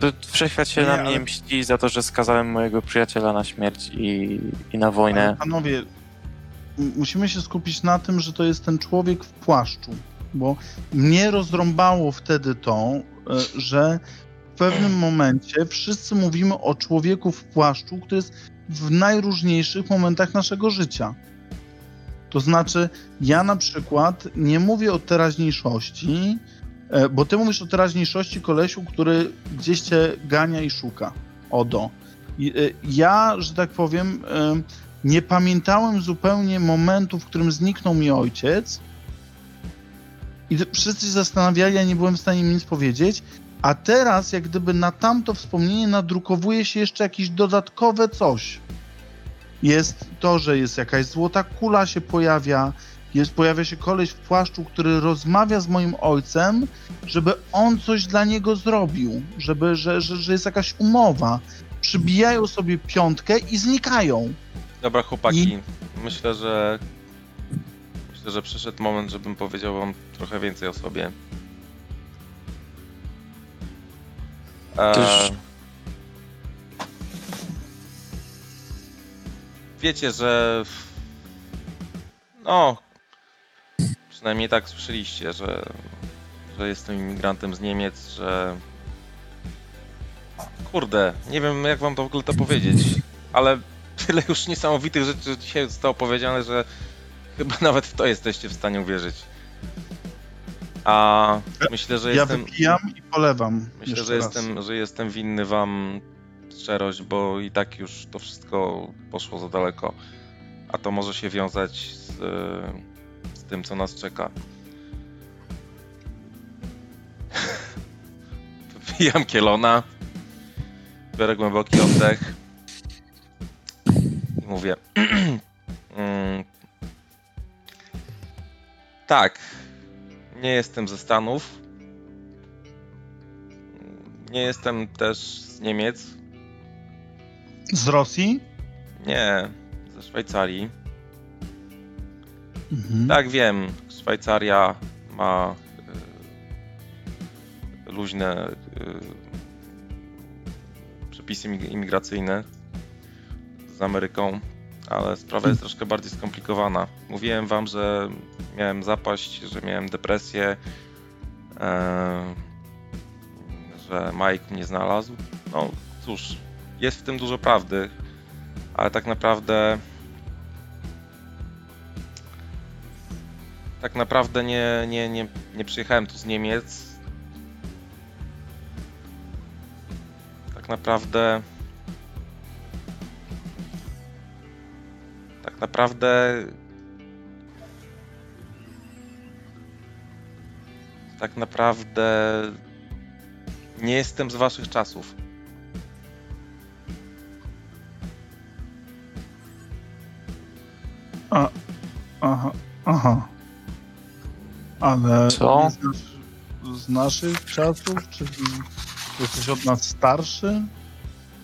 To Wszechświat się Nie, na mnie ale- mści za to, że skazałem mojego przyjaciela na śmierć i, i na Ale wojnę. Panowie, m- musimy się skupić na tym, że to jest ten człowiek w płaszczu, bo mnie rozrąbało wtedy to, e, że pewnym momencie wszyscy mówimy o człowieku w płaszczu, który jest w najróżniejszych momentach naszego życia. To znaczy, ja na przykład nie mówię o teraźniejszości, e, bo ty mówisz o teraźniejszości kolesiu, który gdzieś cię gania i szuka. Odo. E, Ja, że tak powiem, e, nie pamiętałem zupełnie momentu, w którym zniknął mi ojciec. I wszyscy się zastanawiali, ja nie byłem w stanie im nic powiedzieć. A teraz, jak gdyby na tamto wspomnienie nadrukowuje się jeszcze jakieś dodatkowe coś. jest to, że jest jakaś złota kula się pojawia, jest, pojawia się koleś w płaszczu, który rozmawia z moim ojcem, żeby on coś dla niego zrobił, żeby, że, że, że jest jakaś umowa. Przybijają sobie piątkę i znikają. Dobra, chłopaki, myślę, że myślę, że przyszedł moment, żebym powiedział wam trochę więcej o sobie. Też- wiecie, że no przynajmniej tak słyszeliście, że, że jestem imigrantem z Niemiec, że kurde, nie wiem jak wam to w ogóle to powiedzieć, ale tyle już niesamowitych rzeczy dzisiaj zostało powiedziane, że chyba nawet w to jesteście w stanie uwierzyć. A myślę, że ja jestem. wypijam i polewam. Myślę, że raz. jestem, że jestem winny wam szczerość, bo i tak już to wszystko poszło za daleko. A to może się wiązać z, z tym, co nas czeka. Wypijam kielona, biorę głęboki oddech i mówię. mm, tak, nie jestem ze Stanów. Nie jestem też z Niemiec. Z Rosji? Nie, ze Szwajcarii. Mhm. Tak, wiem, Szwajcaria ma y, luźne y, przepisy imig- imigracyjne z Ameryką, ale sprawa jest troszkę bardziej skomplikowana. Mówiłem wam, że miałem zapaść, że miałem depresję, e, że Mike mnie znalazł. No cóż, jest w tym dużo prawdy, ale tak naprawdę tak naprawdę nie, nie, nie, nie przyjechałem tu z Niemiec. Tak naprawdę. Tak naprawdę. Tak naprawdę. Nie jestem z waszych czasów. Aha, aha. Ale Co? nie znasz z naszych czasów? Czyli jesteś od nas starszy?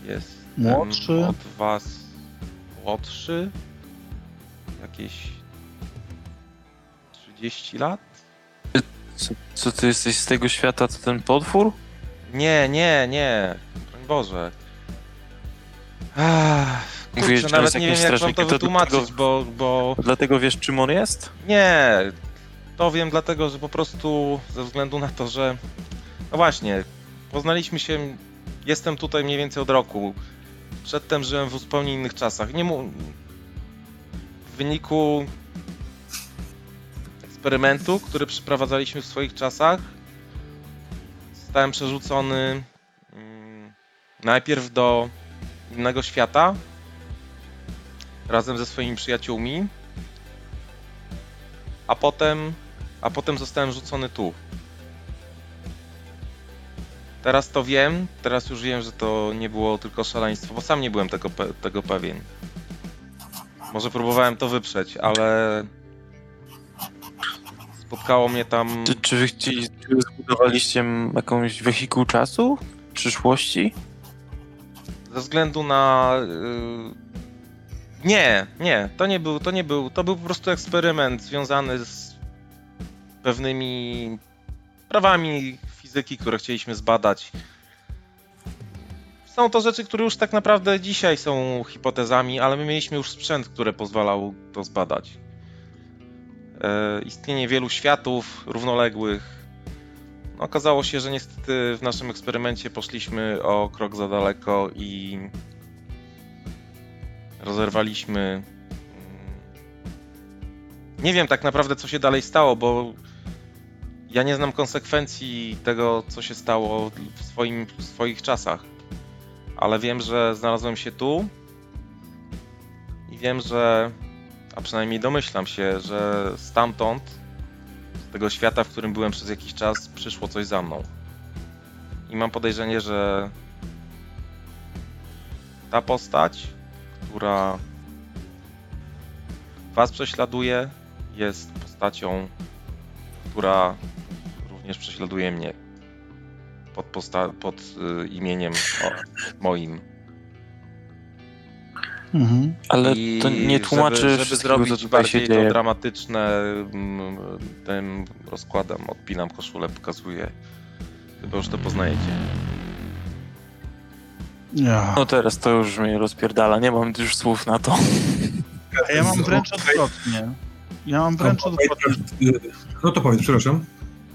Jest Młodszy? od was młodszy. Jakieś 30 lat? Co, co ty jesteś z tego świata, co ten potwór? Nie, nie, nie. Broń Boże. Ach, Mówiłeś, kurczę, że nawet jest nie wiem jak wam to strażnikiem, to wytłumaczyć, dlatego- bo, bo Dlatego wiesz, czym on jest? nie. To wiem dlatego, że po prostu ze względu na to, że no właśnie, poznaliśmy się, jestem tutaj mniej więcej od roku. Przedtem żyłem w zupełnie innych czasach. Nie mu... W wyniku eksperymentu, który przeprowadzaliśmy w swoich czasach, zostałem przerzucony mm, najpierw do innego świata razem ze swoimi przyjaciółmi, a potem, a potem zostałem rzucony tu. Teraz to wiem, teraz już wiem, że to nie było tylko szaleństwo, bo sam nie byłem tego, tego pewien. Może próbowałem to wyprzeć, ale spotkało mnie tam. Czy, czy wy chcieli, czy wy zbudowaliście jakąś wehikuł czasu? Przyszłości? Ze względu na. y, Nie, nie, to nie był, to nie był, to był po prostu eksperyment związany z pewnymi prawami fizyki, które chcieliśmy zbadać. Są to rzeczy, które już tak naprawdę dzisiaj są hipotezami, ale my mieliśmy już sprzęt, który pozwalał to zbadać. E, istnienie wielu światów równoległych. No, okazało się, że niestety w naszym eksperymencie poszliśmy o krok za daleko i rozerwaliśmy. mm, Nie wiem tak naprawdę, co się dalej stało, bo ja nie znam konsekwencji tego, co się stało w, swoim, w swoich czasach. Ale wiem, że znalazłem się tu i wiem, że, a przynajmniej domyślam się, że stamtąd, z tego świata, w którym byłem przez jakiś czas, przyszło coś za mną. I mam podejrzenie, że ta postać, która was prześladuje, jest postacią, która również prześladuje mnie pod, posta- pod y, imieniem o, moim. Mhm. Ale I to nie tłumaczy żeby, żeby wszystkiego, co zrobić tutaj się bardziej to dzieje. dramatyczne mm, tym rozkładem odpinam koszulę, pokazuję. Chyba już to poznajecie. Ja. No teraz to już mnie rozpierdala, nie mam już słów na to. A ja mam wręcz odwrotnie. Ja mam wręcz odwrotnie. No to powiedz, przepraszam.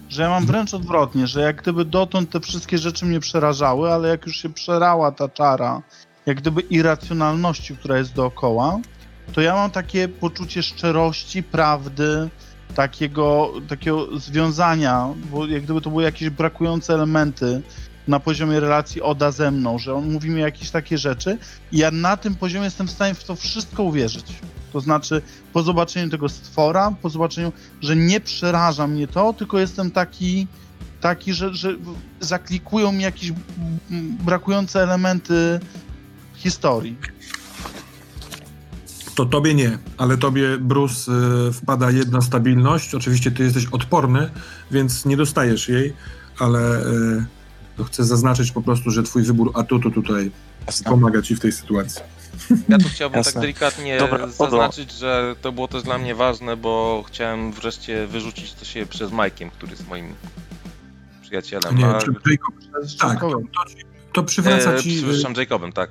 Że ja mam wręcz odwrotnie, że jak gdyby dotąd te wszystkie rzeczy mnie przerażały, ale jak już się przerała ta czara, jak gdyby irracjonalności, która jest dookoła, to ja mam takie poczucie szczerości, prawdy, takiego, takiego związania, bo jak gdyby to były jakieś brakujące elementy na poziomie relacji Oda ze mną, że on mówi mi jakieś takie rzeczy i ja na tym poziomie jestem w stanie w to wszystko uwierzyć. To znaczy, po zobaczeniu tego stwora, po zobaczeniu, że nie przeraża mnie to, tylko jestem taki, taki że, że zaklikują mi jakieś brakujące elementy historii. To tobie nie, ale tobie, Bruce, y, wpada jedna stabilność. Oczywiście ty jesteś odporny, więc nie dostajesz jej, ale y, to chcę zaznaczyć po prostu, że twój wybór atutu tutaj pomaga ci w tej sytuacji. Ja tu chciałbym Jasne. tak delikatnie Dobra, Odo. zaznaczyć, że to było też dla mnie ważne, bo chciałem wreszcie wyrzucić to się przez Majkiem, który jest moim przyjacielem. Nie, A- czy Jacob, tak, to, to, przywraca e, ci, y, przepraszam, Jacobem, tak.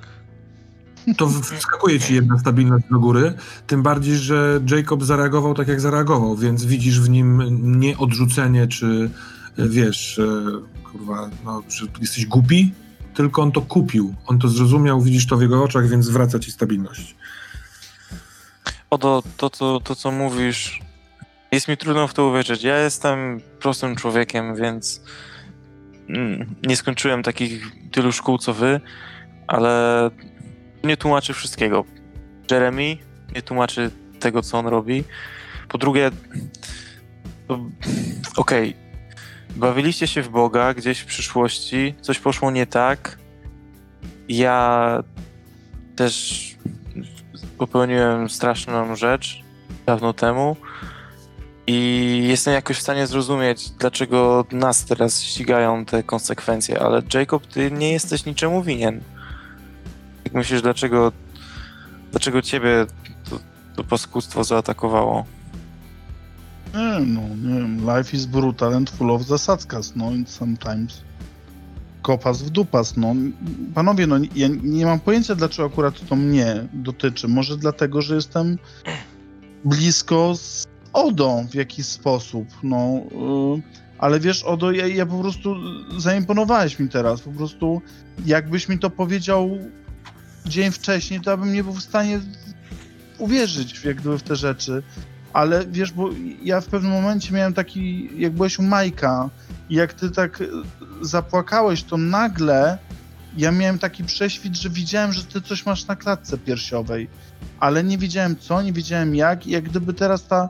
to wskakuje ci jedna stabilność do góry, tym bardziej, że Jacob zareagował tak, jak zareagował, więc widzisz w nim nie odrzucenie, czy y, wiesz, y, kurwa, no, że jesteś głupi, tylko on to kupił, on to zrozumiał, widzisz to w jego oczach, więc zwraca ci stabilność. Odo, to, to, to co mówisz, jest mi trudno w to uwierzyć. Ja jestem prostym człowiekiem, więc mm, nie skończyłem takich tylu szkół co wy, ale nie tłumaczy wszystkiego. Jeremy nie tłumaczy tego, co on robi. Po drugie, okej, bawiliście się w Boga gdzieś w przyszłości, coś poszło nie tak. Ja też popełniłem straszną rzecz dawno temu i jestem jakoś w stanie zrozumieć, dlaczego nas teraz ścigają te konsekwencje, ale Jacob, ty nie jesteś niczemu winien. Jak myślisz, dlaczego, dlaczego ciebie to, to zaatakowało? Nie, no, nie wiem, life is brutal and full of zasadzkas, no i sometimes kopas w dupas, no. Panowie, no, ja nie mam pojęcia, dlaczego akurat to mnie dotyczy. Może dlatego, że jestem blisko z Odą w jakiś sposób, no. y, ale wiesz, Odo, ja, ja po prostu zaimponowałeś mi teraz, po prostu jakbyś mi to powiedział dzień wcześniej, to ja bym nie był w stanie uwierzyć jak gdyby w te rzeczy ale wiesz, bo ja w pewnym momencie miałem taki, jak byłeś u Majka i jak ty tak zapłakałeś, to nagle ja miałem taki prześwit, że widziałem, że ty coś masz na klatce piersiowej, ale nie wiedziałem co, nie wiedziałem jak i jak gdyby teraz ta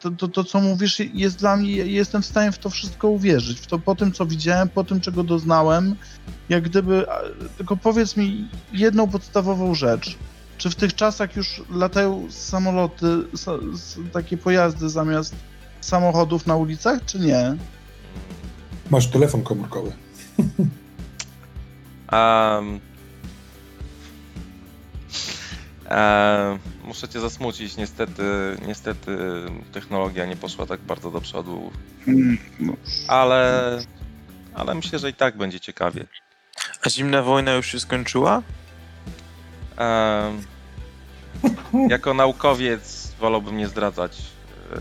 to, to, to co mówisz jest dla mnie, jestem w stanie w to wszystko uwierzyć, w to po tym co widziałem, po tym czego doznałem, jak gdyby, tylko powiedz mi jedną podstawową rzecz, czy w tych czasach już latają samoloty, sa, s, takie pojazdy zamiast samochodów na ulicach, czy nie? Masz telefon komórkowy. Um, e, muszę cię zasmucić, niestety, niestety technologia nie poszła tak bardzo do przodu, No, ale, ale myślę, że i tak będzie ciekawie. A zimna wojna już się skończyła? Jako naukowiec wolałbym nie zdradzać e,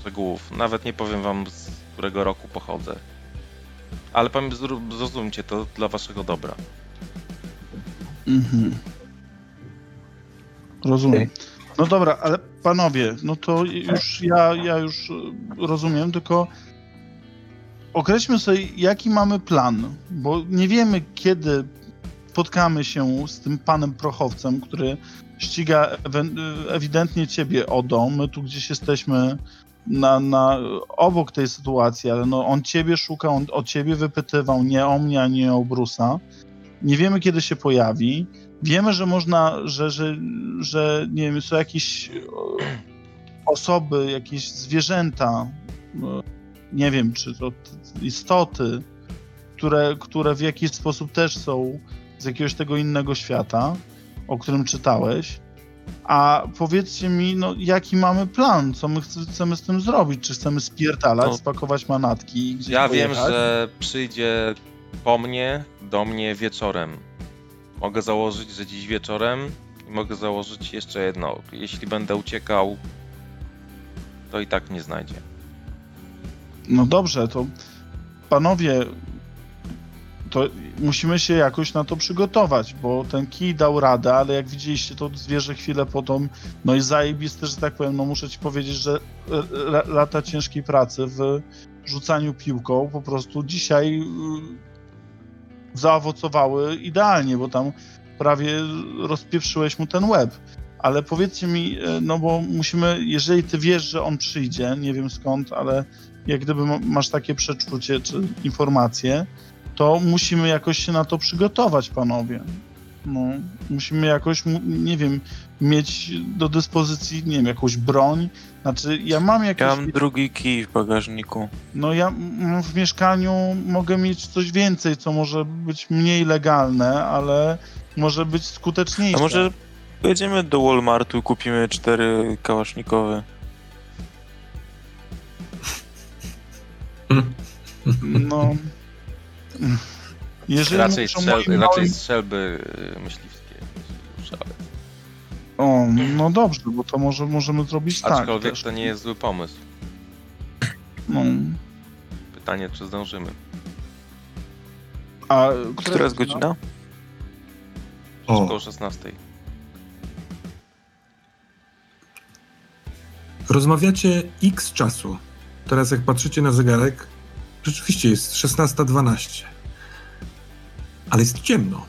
szczegółów. Nawet nie powiem wam, z którego roku pochodzę. Ale zrozumcie to dla waszego dobra. Mhm. Rozumiem. No dobra, ale panowie, no to już ja, ja już e, rozumiem, tylko określmy sobie, jaki mamy plan, bo nie wiemy, kiedy spotkamy się z tym panem prochowcem, który ściga ewidentnie ciebie, Odo. My tu gdzieś jesteśmy na, na, obok tej sytuacji, ale no, on ciebie szukał, on o ciebie wypytywał, nie o mnie, ani o Brusa. nie wiemy kiedy się pojawi. Wiemy, że można, że, że, że nie wiem, są jakieś o, osoby, jakieś zwierzęta, e, nie wiem, czy to istoty, które, które w jakiś sposób też są z jakiegoś tego innego świata, o którym czytałeś. A powiedzcie mi, no, jaki mamy plan? Co my chce- chcemy z tym zrobić? Czy chcemy spierdalać, No. spakować manatki i gdzieś Ja wiem, pojechać? że przyjdzie po mnie, do mnie wieczorem. Mogę założyć, że dziś wieczorem i mogę założyć jeszcze jedno. Jeśli będę uciekał, to i tak nie znajdzie. No dobrze, to panowie, to musimy się jakoś na to przygotować, bo ten kij dał radę, ale jak widzieliście, to zwierzę chwilę potom, no i zajebiste, że tak powiem, no muszę ci powiedzieć, że e, la- lata ciężkiej pracy w rzucaniu piłką po prostu dzisiaj y, zaowocowały idealnie, bo tam prawie rozpieprzyłeś mu ten łeb. Ale powiedzcie mi, e, no bo musimy, jeżeli ty wiesz, że on przyjdzie, nie wiem skąd, ale jak gdyby ma- masz takie przeczucie czy informacje, to musimy jakoś się na to przygotować, panowie. No, musimy jakoś, nie wiem, mieć do dyspozycji, nie wiem, jakąś broń. Znaczy, ja mam jakieś. Ja mam drugi kij w bagażniku. No, ja w mieszkaniu mogę mieć coś więcej, co może być mniej legalne, ale może być skuteczniejsze. A może pojedziemy do Walmartu i kupimy cztery kałasznikowe? No. Jeżeli raczej, strzel, raczej małym- strzelby y, myśliwskie. O, no dobrze, bo to może możemy zrobić tak. Aczkolwiek to nie jest zły pomysł. No. Pytanie, czy zdążymy. A Która jest godzina? O, Około 16. rozmawiacie x czasu. Teraz jak patrzycie na zegarek, rzeczywiście jest 16.12. Ale jest ciemno.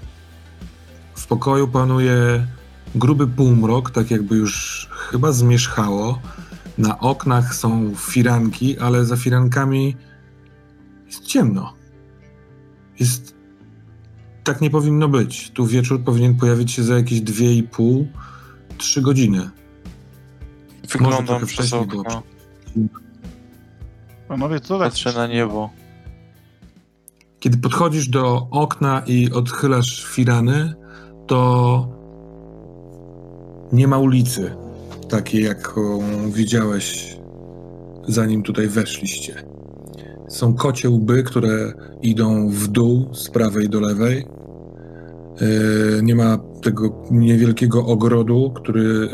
W pokoju panuje gruby półmrok, tak jakby już chyba zmierzchało. Na oknach są firanki, ale za firankami jest ciemno. Jest... Tak nie powinno być. Tu wieczór powinien pojawić się za jakieś 2,5, 3 godziny. Wyglądam trochę przez okno. Panowie, co tak? Patrzę na niebo. Kiedy podchodzisz do okna i odchylasz firany, to nie ma ulicy takiej, jaką widziałeś zanim tutaj weszliście. Są kocie łby, które idą w dół z prawej do lewej. Yy, Nie ma tego niewielkiego ogrodu, który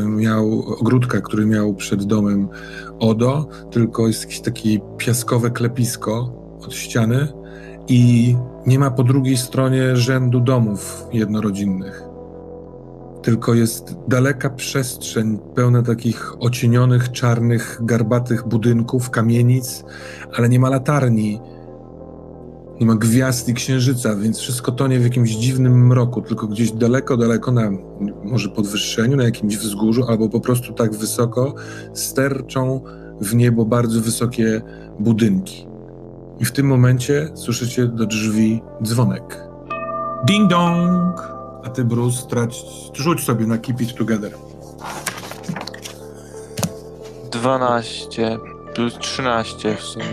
yy, miał, ogródka, który miał przed domem Odo, tylko jest jakieś takie piaskowe klepisko od ściany i nie ma po drugiej stronie rzędu domów jednorodzinnych. Tylko jest daleka przestrzeń pełna takich ocienionych, czarnych, garbatych budynków, kamienic, ale nie ma latarni, nie ma gwiazd i księżyca, więc wszystko tonie w jakimś dziwnym mroku, tylko gdzieś daleko, daleko na może podwyższeniu, na jakimś wzgórzu, albo po prostu tak wysoko sterczą w niebo bardzo wysokie budynki. I w tym momencie słyszycie do drzwi dzwonek. Ding dong! A ty, Bruce, trać, rzuć sobie na Keep It Together. 12 plus 13 w sumie.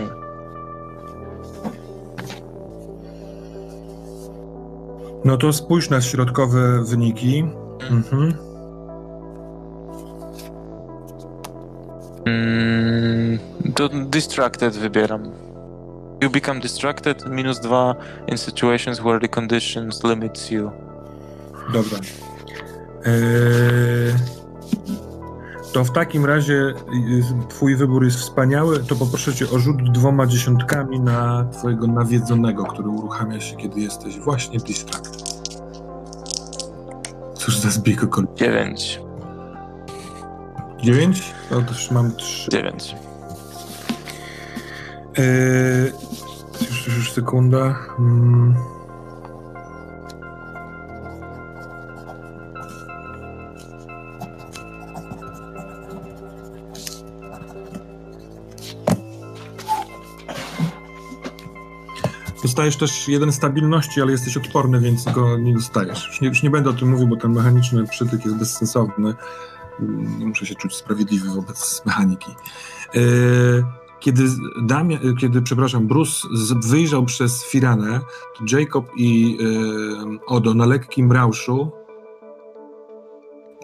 No to spójrz na środkowe wyniki. Mhm. Mm, to distracted wybieram. You become distracted, minus 2 in situations where the conditions limits you. Dobra. Eee, to w takim razie y, twój wybór jest wspaniały, to poproszę cię o rzut dwoma dziesiątkami na twojego nawiedzonego, który uruchamia się, kiedy jesteś właśnie distracted. Cóż za zbieg okoliczności. 9. Dziewięć? To też mam trzy. 9. Eee, już, już, sekunda. Mm. Dostajesz też jeden stabilności, ale jesteś odporny, więc go nie dostajesz. Już nie, już nie będę o tym mówił, bo ten mechaniczny przytyk jest bezsensowny. Muszę się czuć sprawiedliwy wobec mechaniki. Yy, Kiedy, Damia, kiedy przepraszam, Bruce wyjrzał przez Firanę, to Jacob i yy, Odo na lekkim rauszu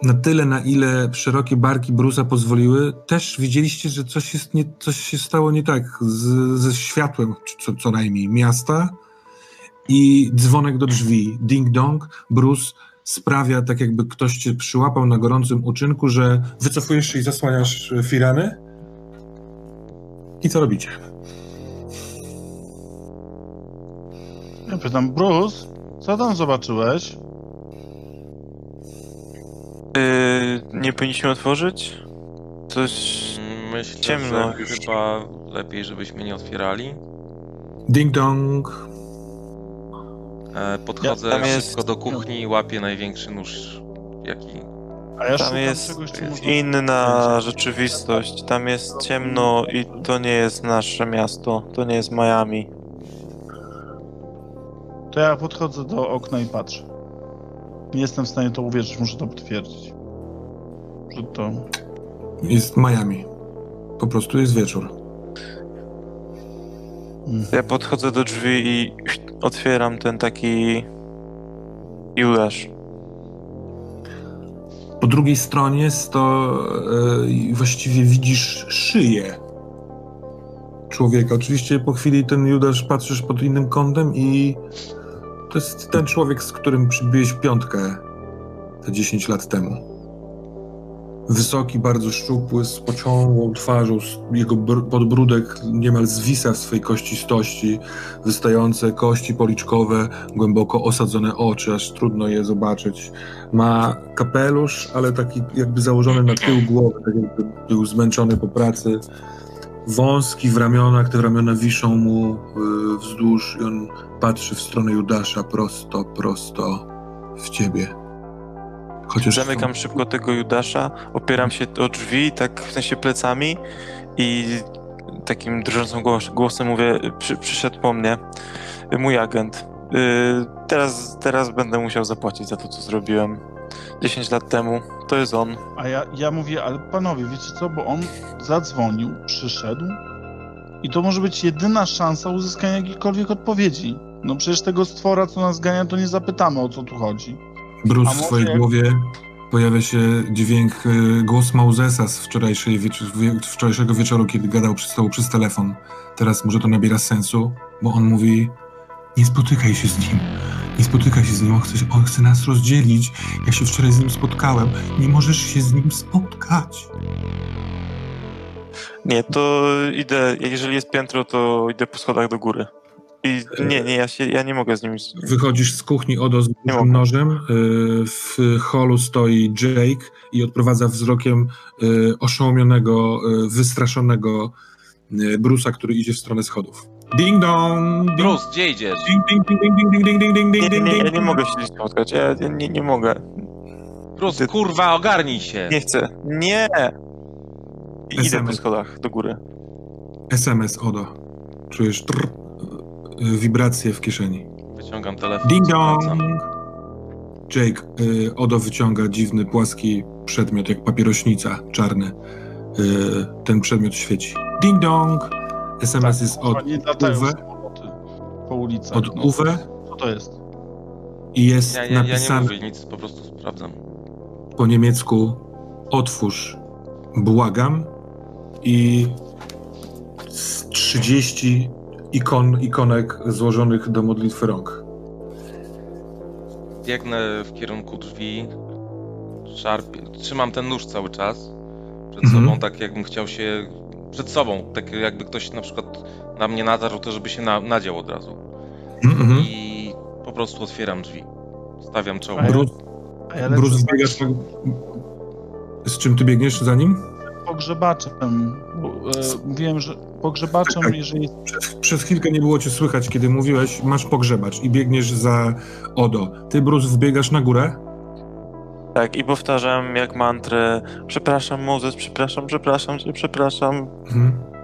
na tyle, na ile szerokie barki Bruce'a pozwoliły, też widzieliście, że coś, jest nie, coś się stało nie tak z, ze światłem, co, co najmniej, miasta i dzwonek do drzwi. Ding dong, Bruce sprawia tak, jakby ktoś cię przyłapał na gorącym uczynku, że wycofujesz się i zasłaniasz Firany. I co robicie? Ja pytam, Bruce, co tam zobaczyłeś? Yy, nie powinniśmy otworzyć? Coś... Myślę, Ciemno że już. chyba lepiej, żebyśmy nie otwierali. Ding dong. E, Podchodzę Ja- tam jest- szybko do kuchni i łapię największy nóż, jaki... A ja Tam jest czegoś, inna rzeczywistość. Tam jest ciemno i to nie jest nasze miasto. To nie jest Miami. To ja podchodzę do okna i patrzę. Nie jestem w stanie to uwierzyć, muszę to potwierdzić. Że to... Jest Miami. Po prostu jest wieczór. Mm. Ja podchodzę do drzwi i otwieram ten taki Judasz. Po drugiej stronie jest to e, właściwie widzisz szyję człowieka. Oczywiście po chwili ten Judasz patrzysz pod innym kątem i to jest ten człowiek, z którym przybiłeś piątkę te 10 lat temu. Wysoki, bardzo szczupły, z pociągłą twarzą, jego br- podbródek niemal zwisa w swej kościstości, wystające kości policzkowe, głęboko osadzone oczy, aż trudno je zobaczyć. Ma kapelusz, ale taki jakby założony na tył głowy, tak jakby był zmęczony po pracy. Wąski w ramionach, te ramiona wiszą mu y, wzdłuż i on patrzy w stronę Judasza prosto, prosto w ciebie. Chociaż Zamykam szybko tego Judasza, opieram się o drzwi, tak w sensie plecami i takim drżącym głos, głosem mówię, przy, przyszedł po mnie mój agent. Yy, teraz, teraz będę musiał zapłacić za to, co zrobiłem 10 lat temu. To jest on. A ja, ja mówię, ale panowie, wiecie co, bo on zadzwonił, przyszedł i to może być jedyna szansa uzyskania jakiejkolwiek odpowiedzi. No przecież tego stwora, co nas gania, to nie zapytamy, o co tu chodzi. Bruce w jak- głowie pojawia się dźwięk, y, głos Mauzesa z wczorajszej wiecz- wczorajszego wieczoru, kiedy gadał przy stołu przez telefon. Teraz może to nabiera sensu, bo on mówi nie spotykaj się z nim. Nie spotykaj się z nim, on chce, on chce nas rozdzielić. Ja się wczoraj z nim spotkałem. Nie możesz się z nim spotkać. Nie, to idę, jeżeli jest piętro, to idę po schodach do góry. I nie, nie, ja, się, ja nie mogę z nim... Wychodzisz z kuchni Odo z dużym nożem. y, W holu stoi Jake i odprowadza wzrokiem y, oszołomionego, y, wystraszonego Bruce'a, który idzie w stronę schodów. Ding dong! Ding, Bruce, gdzie idziesz? ding, ding, ding, ding, ding, ding, ding, ding, Nie, ding, ding, nie, ja ding. nie mogę się z nim spotkać, ja, ja nie, nie mogę. Bruce, kurwa, ogarnij się! Nie chcę. Nie! I Idę po SMS. schodach do góry. SMS Odo. Czujesz trr, y, wibrację w kieszeni. Wyciągam telefon. Ding dong! sprawdzam. Jake, y, Odo wyciąga dziwny, płaski przedmiot, jak papierośnica, czarny. Y, ten przedmiot świeci. Ding dong! SMS jest od latają Uwe. samoloty po ulicach. Od no. Uwe Co to jest? i jest Ja, ja, ja nie napisane mówię nic, po prostu sprawdzam. po niemiecku otwórz, błagam i z 30 ikon, ikonek złożonych do modlitwy rąk. Biegnę w kierunku drzwi, szarpię, trzymam ten nóż cały czas przed Mhm. sobą, tak jakbym chciał się... Przed sobą, tak jakby ktoś na przykład na mnie natarł, to żeby się na, nadział od razu. Mhm, mhm. I po prostu otwieram drzwi. Stawiam czoło. A ja- Bruce, A ja lecę Bruce po... Z czym ty biegniesz za nim? Pogrzebaczem. Bo, e, mówiłem, że pogrzebaczem, Tak, jeżeli Przez, przez chwilkę nie było cię słychać, kiedy mówiłeś, masz pogrzebacz i biegniesz za Odo. Ty, Bruce, wbiegasz na górę? Tak, i powtarzam jak mantrę. Przepraszam, Mozes, przepraszam, przepraszam cię, przepraszam. Mhm.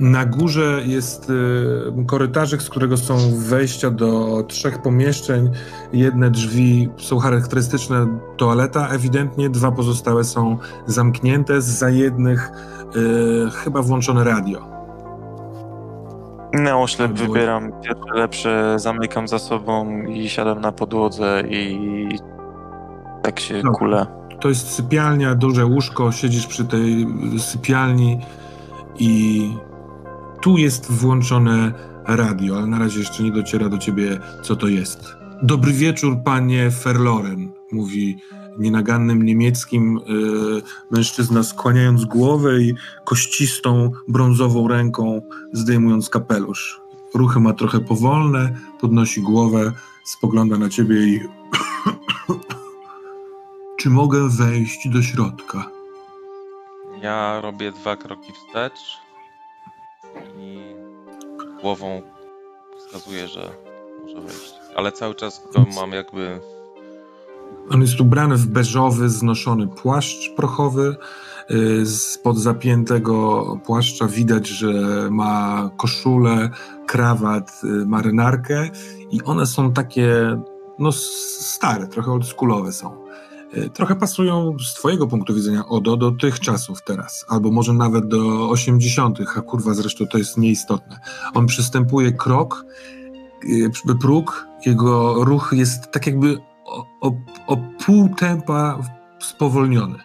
Na górze jest y, korytarzyk, z którego są wejścia do trzech pomieszczeń. Jedne drzwi są charakterystyczne toaleta, ewidentnie dwa pozostałe są zamknięte. Za jednych y, chyba włączone radio. Na oślep Albo- wybieram pierwsze lepsze, zamykam za sobą i siadam na podłodze i tak się No. kulę. To jest sypialnia, duże łóżko, siedzisz przy tej sypialni i tu jest włączone radio, ale na razie jeszcze nie dociera do ciebie, co to jest. Dobry wieczór, panie Ferloren, mówi nienagannym niemieckim y, mężczyzna, skłaniając głowę i kościstą, brązową ręką zdejmując kapelusz. Ruchy ma trochę powolne, podnosi głowę, spogląda na ciebie i czy mogę wejść do środka? Ja robię dwa kroki wstecz i głową wskazuję, że może wejść. Ale cały czas go mam jakby. On jest ubrany w beżowy, znoszony płaszcz prochowy. Y, Spod zapiętego płaszcza widać, że ma koszulę, krawat, y, marynarkę i one są takie, no stare, trochę oldschoolowe są. Y, Trochę pasują z twojego punktu widzenia, Odo, do tych czasów teraz, albo może nawet do 80., a kurwa zresztą to jest nieistotne. On przystępuje krok, y, próg, jego ruch jest tak jakby o, o, o pół tempa spowolniony.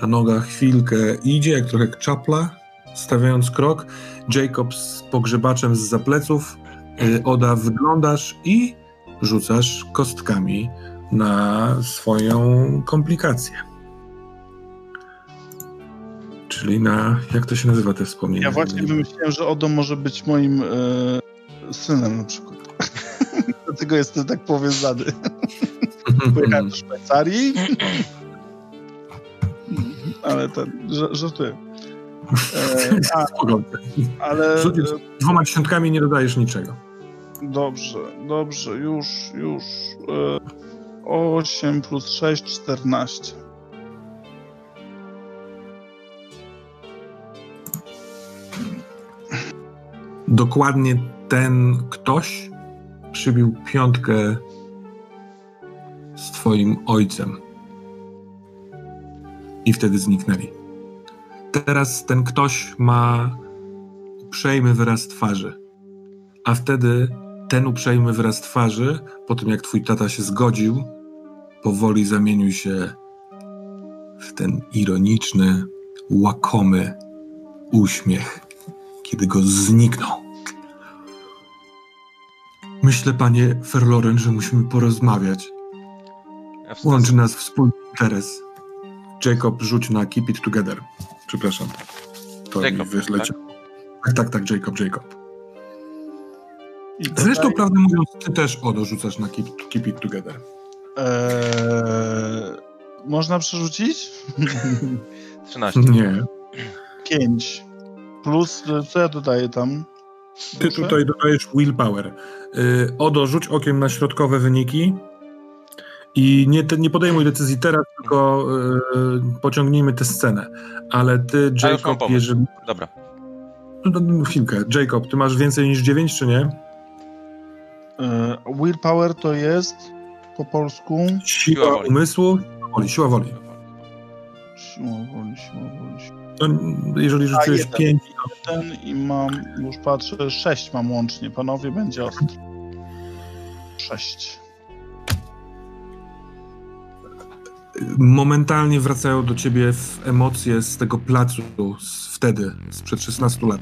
Ta noga chwilkę idzie, jak trochę czapla, stawiając krok. Jacob z pogrzebaczem z zapleców. y, Oda, wyglądasz i rzucasz kostkami na swoją komplikację. Czyli na, jak to się nazywa te wspomnienia? Ja właśnie wymyśliłem, że Odo może być moim e, synem na przykład. Dlatego jestem tak powiązany. Pojechałem do Szwajcarii. Ale to żartuję. E, a, ale Rzucić Dwoma dziesiątkami nie dodajesz niczego. dobrze, dobrze, już, już. E, 8 plus 6, 14. Dokładnie ten ktoś przybił piątkę z twoim ojcem. I wtedy zniknęli. Teraz ten ktoś ma uprzejmy wyraz twarzy. A wtedy ten uprzejmy wyraz twarzy, po tym jak twój tata się zgodził, powoli zamienił się w ten ironiczny, łakomy uśmiech, kiedy go zniknął. Myślę, panie Ferloren, że musimy porozmawiać. Ja Łączy nas wspólny interes. Jacob, rzuć na Keep It Together. Przepraszam. To Jacob, mi wyleciał. Tak? tak, tak, Jacob, Jacob. I Zresztą, tutaj, prawdę mówiąc, ty też Odo rzucasz na Keep, keep It Together. E, można przerzucić? 13. Nie. 5. Plus, co ja dodaję tam? Ty tutaj dodajesz willpower. Y, Odo, rzuć okiem na środkowe wyniki i nie, te, nie podejmuj decyzji teraz, tylko y, pociągnijmy tę scenę. Ale ty, Jacob, jeżeli... Dobra. No, no, chwilkę. Jacob, ty masz więcej niż 9, czy nie? E, willpower to jest po polsku Siła, Siła woli. umysłu, woli, siła woli. siła woli, siła woli. siła To, jeżeli rzuciłeś jeden. 5, Ten i mam, już patrzę, 6 mam łącznie. Panowie, będzie ostro. 6. momentalnie wracają do ciebie w emocje z tego placu z wtedy, sprzed 16 lat.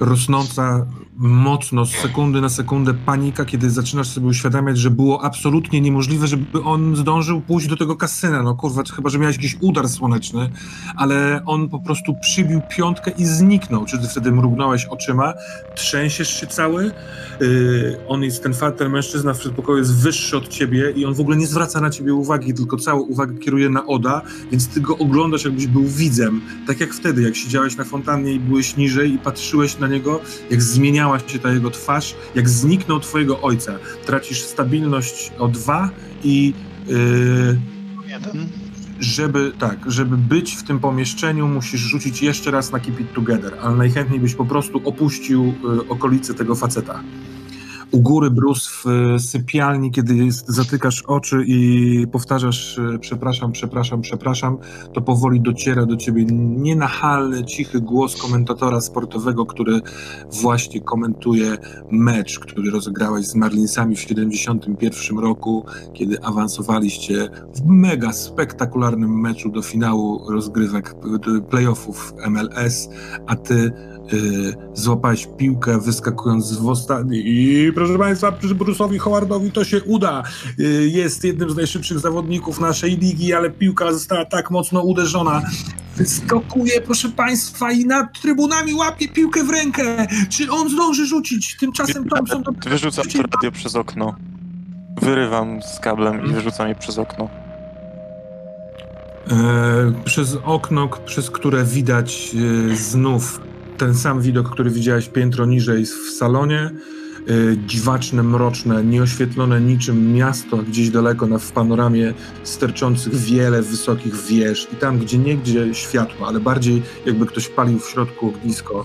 Rosnąca mocno, z sekundy na sekundę panika, kiedy zaczynasz sobie uświadamiać, że było absolutnie niemożliwe, żeby on zdążył pójść do tego kasyna. No kurwa, chyba, że miałeś jakiś udar słoneczny, ale on po prostu przybił piątkę i zniknął. Czy ty wtedy mrugnąłeś oczyma? Trzęsiesz się cały? Yy, on jest, ten, fa- ten mężczyzna w przedpokoju jest wyższy od ciebie i on w ogóle nie zwraca na ciebie uwagi, tylko całą uwagę kieruje na Oda, więc ty go oglądasz jakbyś był widzem. Tak jak wtedy, jak siedziałeś na fontannie i byłeś niżej i patrzyłeś na niego, jak zmieniała się ta jego twarz, jak zniknął twojego ojca. Tracisz stabilność o dwa i yy, żeby, tak, żeby być w tym pomieszczeniu, musisz rzucić jeszcze raz na Keep It Together, ale najchętniej byś po prostu opuścił y, okolice tego faceta. U góry Bruce w y, sypialni, kiedy zatykasz oczy i powtarzasz y, przepraszam, przepraszam, przepraszam, to powoli dociera do ciebie nienachalny, cichy głos komentatora sportowego, który właśnie komentuje mecz, który rozegrałeś z Marlinsami w 71 roku, kiedy awansowaliście w mega spektakularnym meczu do finału rozgrywek y, playoffów MLS, a ty y, złapałeś piłkę wyskakując w ostatni i proszę Państwa, Bruce'owi Howardowi to się uda. Y, jest jednym z najszybszych zawodników naszej ligi, ale piłka została tak mocno uderzona. Wyskakuje, proszę Państwa, i nad trybunami łapie piłkę w rękę. Czy on zdąży rzucić? Tymczasem Thompson... Do... Wyrzucam to radio przez okno. Wyrywam z kablem i wyrzucam je przez okno. E, przez okno, przez które widać e, znów ten sam widok, który widziałeś piętro niżej w salonie. E, dziwaczne, mroczne, nieoświetlone niczym miasto gdzieś daleko na, w panoramie sterczących wiele wysokich wież i tam gdzie niegdzie światło, ale bardziej jakby ktoś palił w środku ognisko.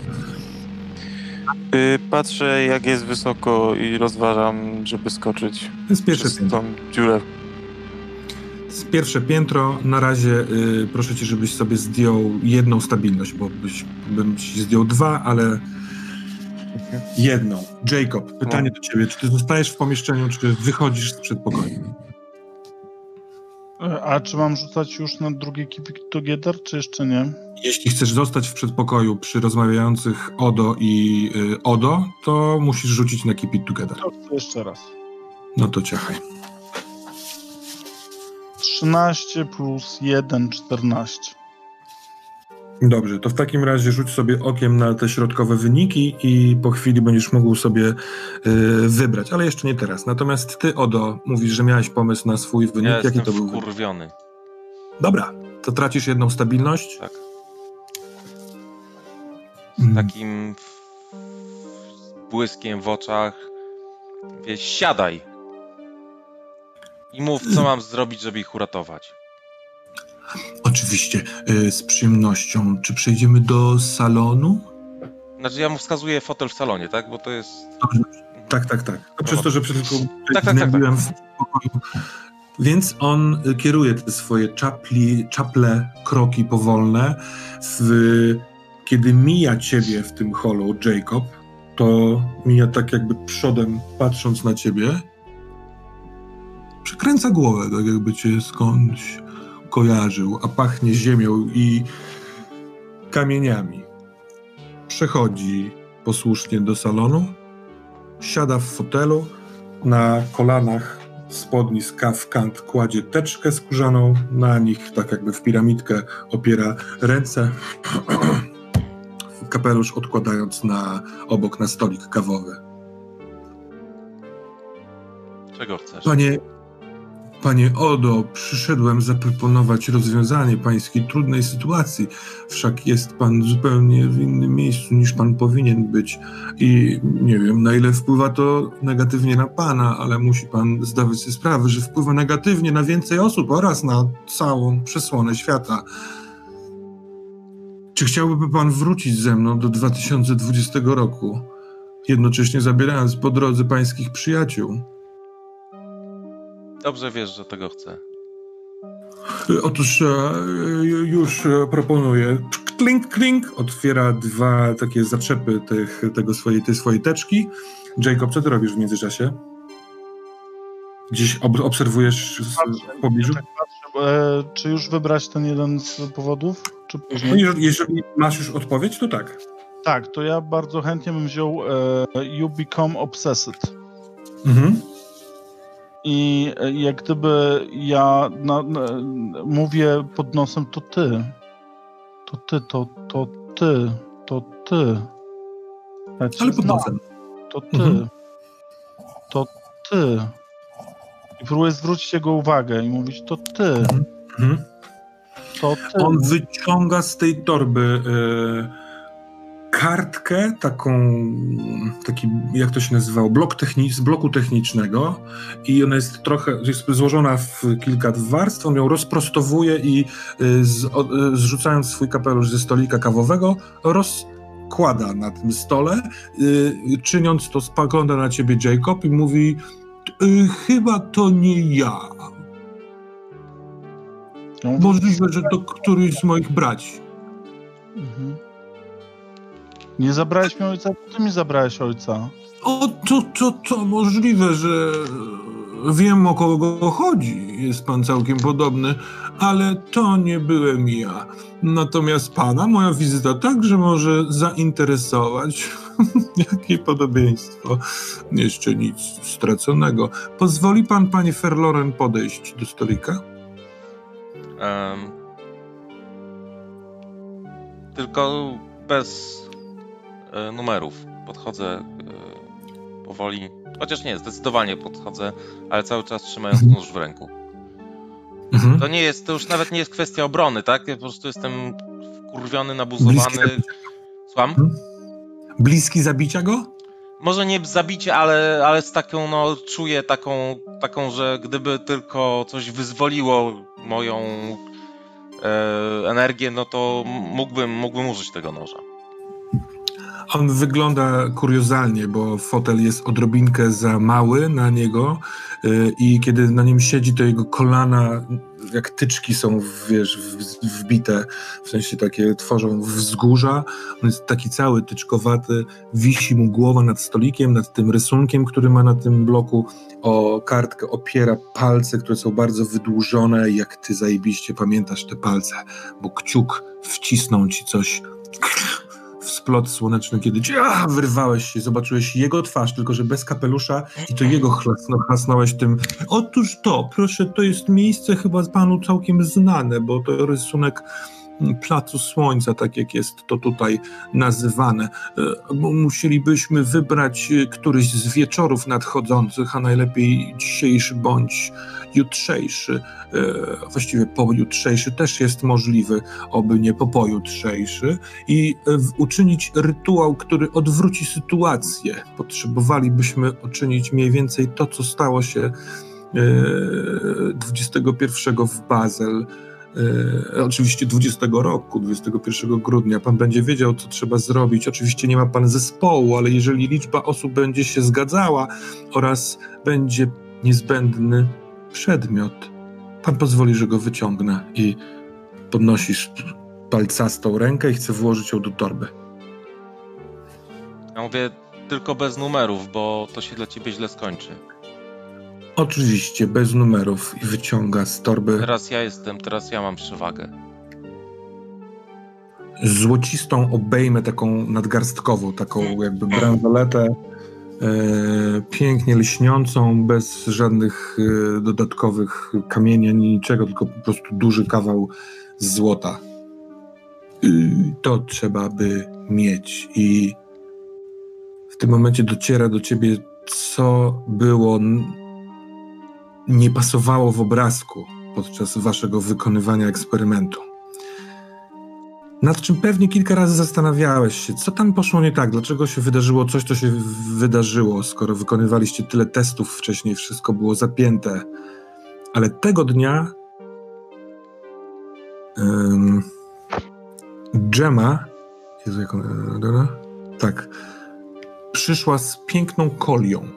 Y, Patrzę jak jest wysoko i rozważam, żeby skoczyć pierwsze przez piętro. tą dziurę. Jest pierwsze piętro. Na razie y, proszę cię, żebyś sobie zdjął jedną stabilność, bo byś, bym ci zdjął dwa, ale jedną. Jacob, pytanie do ciebie. Czy ty zostajesz w pomieszczeniu, czy wychodzisz z przedpokoju? E, A czy mam rzucać już na drugie Keep It Together, czy jeszcze nie? Jeśli chcesz zostać w przedpokoju przy rozmawiających Odo i y, Odo, to musisz rzucić na Keep It Together. To jeszcze raz. No to ciachaj. 13 plus 1, 14. Dobrze, to w takim razie rzuć sobie okiem na te środkowe wyniki i po chwili będziesz mógł sobie y, wybrać, ale jeszcze nie teraz. Natomiast ty, Odo, mówisz, że miałeś pomysł na swój wynik. Ja Jaki to był? wynik? wkurwiony. Dobra, to tracisz jedną stabilność. Tak. Mm, Takim błyskiem w oczach. Wieś, siadaj! I mów, co mam zrobić, żeby ich uratować. Oczywiście, y, z przyjemnością. Czy przejdziemy do salonu? Znaczy, ja mu wskazuję fotel w salonie, tak? Bo to jest. Dobrze. Tak, tak, tak. To przez to, że przed chwilą Tak, tak, tak, byłem w pokoju. Więc on y, kieruje te swoje czapli, czaple, kroki powolne. W, kiedy mija ciebie w tym holu Jacob, to mija tak jakby przodem, patrząc na ciebie. Przekręca głowę, tak jakby cię skądś kojarzył, a pachnie ziemią i kamieniami. Przechodzi posłusznie do salonu, siada w fotelu, na kolanach spodni z kaw kant kładzie teczkę skórzaną, na nich tak jakby w piramidkę opiera ręce, kapelusz odkładając na, obok na stolik kawowy. Czego chcesz? Panie, panie Odo, przyszedłem zaproponować rozwiązanie pańskiej trudnej sytuacji. Wszak jest pan zupełnie w innym miejscu niż pan powinien być. I nie wiem, na ile wpływa to negatywnie na pana, ale musi pan zdawać sobie sprawę, że wpływa negatywnie na więcej osób oraz na całą przesłonę świata. Czy chciałby pan wrócić ze mną do 2020 roku, jednocześnie zabierając po drodze pańskich przyjaciół? Dobrze wiesz, że tego chcę. Otóż e, już e, proponuję. Klink, klink. Otwiera dwa takie zaczepy tych, tego swojej, tej swojej teczki. Jacob, co ty robisz w międzyczasie? Gdzieś ob obserwujesz z- w pobliżu? Tak patrzę, e, czy już wybrać ten jeden z powodów? Czy No, później? jeżeli, jeżeli masz już odpowiedź, to tak. Tak, to ja bardzo chętnie bym wziął e, You Become Obsessed. Mhm. I e, jak gdyby ja na, na, mówię pod nosem, to ty. To ty, to, to ty, to ty. Ja Ale pod nosem. To ty. Mhm. To ty. I próbuję zwrócić jego uwagę i mówić, to ty, Mhm. to ty. On wyciąga z tej torby e, kartkę, taką, taki, jak to się nazywało, blok techni- z bloku technicznego i ona jest trochę, jest złożona w kilka warstw, on ją rozprostowuje i y, z, o, y, zrzucając swój kapelusz ze stolika kawowego, rozkłada na tym stole, y, czyniąc to spogląda na ciebie Jacob i mówi y, chyba to nie ja. No, Możliwe, że to któryś z moich braci. Mhm. Nie zabrałeś mi ojca, ty mi zabrałeś ojca. O, to, to, to możliwe, że wiem o kogo chodzi. Jest pan całkiem podobny, ale to nie byłem ja. Natomiast pana moja wizyta także może zainteresować. Jakie podobieństwo. Jeszcze nic straconego. Pozwoli pan, panie Ferloren, podejść do stolika? Em, tylko bez numerów. Podchodzę e, powoli. Chociaż nie, zdecydowanie podchodzę, ale cały czas trzymając Mhm. nóż w ręku. Mhm. To nie jest, to już nawet nie jest kwestia obrony, tak? Ja po prostu jestem wkurwiony, nabuzowany. Zabicia. Słucham? Bliski zabicia go? Może nie zabicie, ale, ale z taką, no, czuję taką, taką, że gdyby tylko coś wyzwoliło moją e, energię, no to mógłbym, mógłbym użyć tego noża. On wygląda kuriozalnie, bo fotel jest odrobinkę za mały na niego y, i kiedy na nim siedzi, to jego kolana jak tyczki są, wiesz, wbite, w sensie takie tworzą wzgórza. On jest taki cały tyczkowaty, wisi mu głowa nad stolikiem, nad tym rysunkiem, który ma na tym bloku. O kartkę opiera palce, które są bardzo wydłużone, jak ty zajebiście pamiętasz te palce, bo kciuk wcisnął ci coś splot słoneczny, kiedy ci, a, wyrwałeś się, zobaczyłeś jego twarz, tylko że bez kapelusza i to jego chlasno, chlasnąłeś tym. Otóż to, proszę, to jest miejsce chyba panu całkiem znane, bo to rysunek mm, Placu Słońca, tak jak jest to tutaj nazywane. E, Musielibyśmy wybrać e, któryś z wieczorów nadchodzących, a najlepiej dzisiejszy bądź jutrzejszy. E, Właściwie pojutrzejszy też jest możliwy, oby nie po pojutrzejszy i e, uczynić rytuał, który odwróci sytuację. Potrzebowalibyśmy uczynić mniej więcej to, co stało się e, 21 w Bazel. E, oczywiście 20 roku, 21 grudnia. Pan będzie wiedział, co trzeba zrobić. Oczywiście nie ma pan zespołu, ale jeżeli liczba osób będzie się zgadzała oraz będzie niezbędny przedmiot, pan pozwoli, że go wyciągnę i podnosisz palcastą rękę i chcę włożyć ją do torby. Ja mówię tylko bez numerów, bo to się dla ciebie źle skończy. Oczywiście, bez numerów i wyciąga z torby Teraz ja jestem, teraz ja mam przewagę. złocistą obejmę taką nadgarstkową, taką jakby bransoletę pięknie lśniącą, bez żadnych e, dodatkowych kamieni ani niczego, tylko po prostu duży kawał złota. To trzeba by mieć i w tym momencie dociera do ciebie, co było, nie pasowało w obrazku podczas waszego wykonywania eksperymentu. Nad czym pewnie kilka razy zastanawiałeś się, co tam poszło nie tak, dlaczego się wydarzyło coś, co się wydarzyło, skoro wykonywaliście tyle testów wcześniej, wszystko było zapięte. Ale tego dnia um, Gemma, Jezu, jak ona, tak, przyszła z piękną kolią,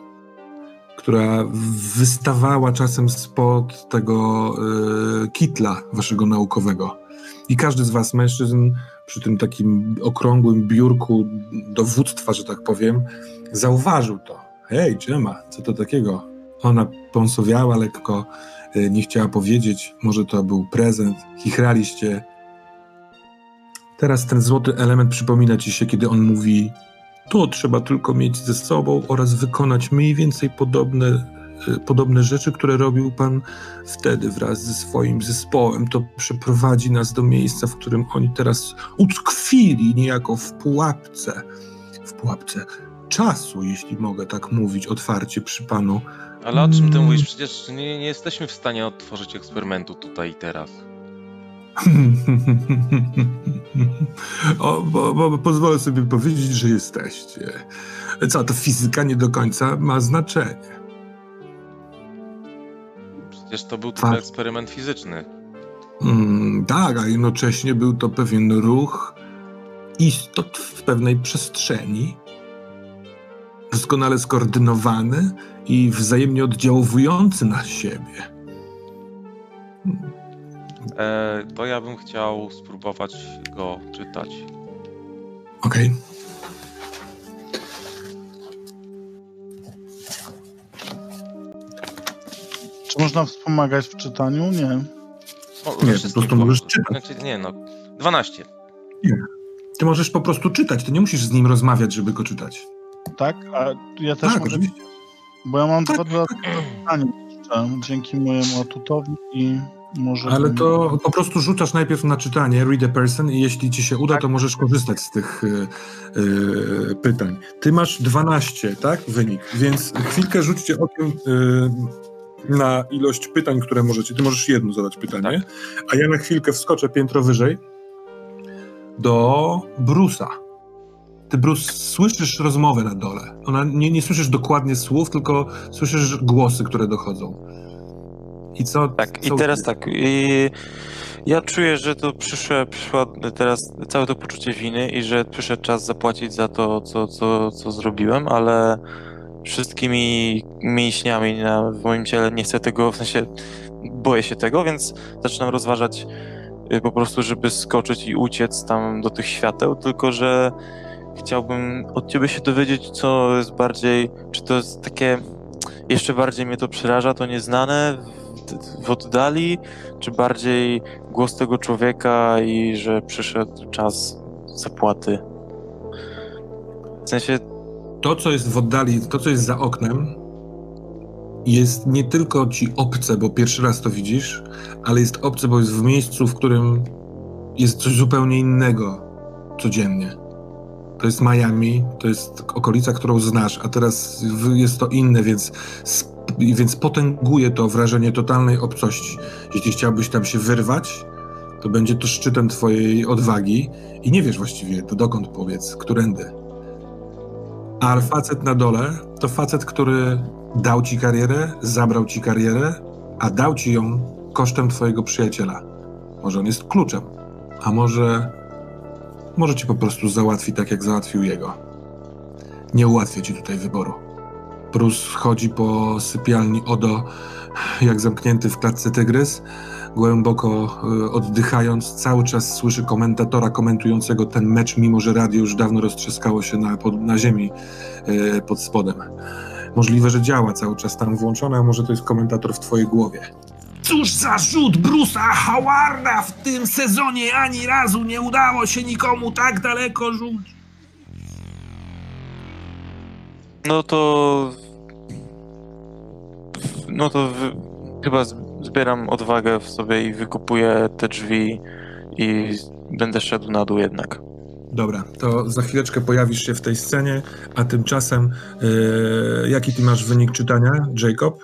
która wystawała czasem spod tego e, kitla waszego naukowego. I każdy z was, mężczyzn, przy tym takim okrągłym biurku dowództwa, że tak powiem, zauważył to. Hej, Gemma, co to takiego? Ona pąsowiała lekko, y, nie chciała powiedzieć, może to był prezent, chichraliście. Teraz ten złoty element przypomina ci się, kiedy on mówi to trzeba tylko mieć ze sobą oraz wykonać mniej więcej podobne, podobne rzeczy, które robił pan wtedy wraz ze swoim zespołem. To przeprowadzi nas do miejsca, w którym oni teraz utkwili niejako w pułapce. W pułapce czasu, jeśli mogę tak mówić otwarcie przy panu. Ale o czym ty Mm. mówisz? Przecież nie, nie jesteśmy w stanie otworzyć eksperymentu tutaj i teraz. o, bo, bo, pozwolę sobie powiedzieć, że jesteście. Co, to fizyka nie do końca ma znaczenie. Przecież to był tylko Tak. eksperyment fizyczny. Mm, tak, a jednocześnie był to pewien ruch istot w pewnej przestrzeni, doskonale skoordynowany i wzajemnie oddziałujący na siebie. E, to ja bym chciał spróbować go czytać. Okej. Czy można wspomagać w czytaniu? Nie. No, Nie, po prostu możesz czytać. Znaczy, nie no, 12. Ty możesz po prostu czytać, ty nie musisz z nim rozmawiać, żeby go czytać. Tak? A ja też Tak, mogę... oczywiście. Bo ja mam Tak, dwa dodatkowe pytania jeszcze, dzięki mojemu atutowi i może... Ale to po prostu rzucasz najpierw na czytanie, read a person i jeśli ci się uda, Tak. to możesz korzystać z tych y, y, pytań. Ty masz 12, tak? Wynik, więc chwilkę rzućcie okiem y, na ilość pytań, które możecie. Ty możesz jedno zadać pytanie, a ja na chwilkę wskoczę piętro wyżej do Brusa. Ty, Bruce, słyszysz rozmowę na dole. Ona, nie, nie słyszysz dokładnie słów, tylko słyszysz głosy, które dochodzą. I co? Tak, i co teraz tak. I ja czuję, że to przyszło, przyszło teraz całe to poczucie winy i że przyszedł czas zapłacić za to, co, co, co zrobiłem, ale wszystkimi mięśniami na, w moim ciele nie chcę tego, w sensie boję się tego, więc zaczynam rozważać y, po prostu, żeby skoczyć i uciec tam do tych świateł, tylko że chciałbym od ciebie się dowiedzieć, co jest bardziej, czy to jest takie, jeszcze bardziej mnie to przeraża, to nieznane w, w oddali, czy bardziej głos tego człowieka i że przyszedł czas zapłaty. W sensie, to, co jest w oddali, to, co jest za oknem, jest nie tylko ci obce, bo pierwszy raz to widzisz, ale jest obce, bo jest w miejscu, w którym jest coś zupełnie innego codziennie. To jest Miami, to jest okolica, którą znasz, a teraz jest to inne, więc, więc potęguje to wrażenie totalnej obcości. Jeśli chciałbyś tam się wyrwać, to będzie to szczytem twojej odwagi i nie wiesz właściwie, to dokąd powiedz, którędy. A facet na dole to facet, który dał ci karierę, zabrał ci karierę, a dał ci ją kosztem twojego przyjaciela. Może on jest kluczem, a może, może ci po prostu załatwi tak, jak załatwił jego. Nie ułatwię ci tutaj wyboru. Bruce chodzi po sypialni Odo, jak zamknięty w klatce tygrys, głęboko y, oddychając, cały czas słyszy komentatora komentującego ten mecz, mimo że radio już dawno roztrzaskało się na, pod, na ziemi y, pod spodem. Możliwe, że działa cały czas tam włączone, a może to jest komentator w twojej głowie. Cóż za rzut Bruce'a Howarda w tym sezonie ani razu nie udało się nikomu tak daleko rzucić. no to. No to wy, chyba z- zbieram odwagę w sobie i wykupuję te drzwi i będę szedł na dół jednak. Dobra, to za chwileczkę pojawisz się w tej scenie, a tymczasem y, jaki ty masz wynik czytania, Jacob?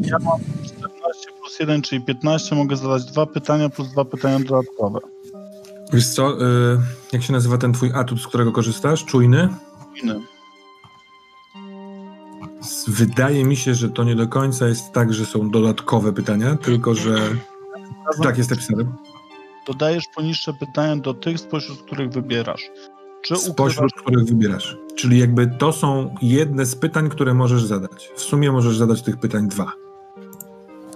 Ja mam 14 plus 1, czyli 15. Mogę zadać dwa pytania plus dwa pytania dodatkowe. Wiesz co, y, jak się nazywa ten twój atut, z którego korzystasz? Czujny? Inny. Wydaje mi się, że to nie do końca jest tak, że są dodatkowe pytania, tylko że tak jest napisane. Dodajesz poniższe pytania do tych, spośród których wybierasz. Czy ukrywasz... Spośród których wybierasz. Czyli jakby to są jedne z pytań, które możesz zadać. W sumie możesz zadać tych pytań dwa.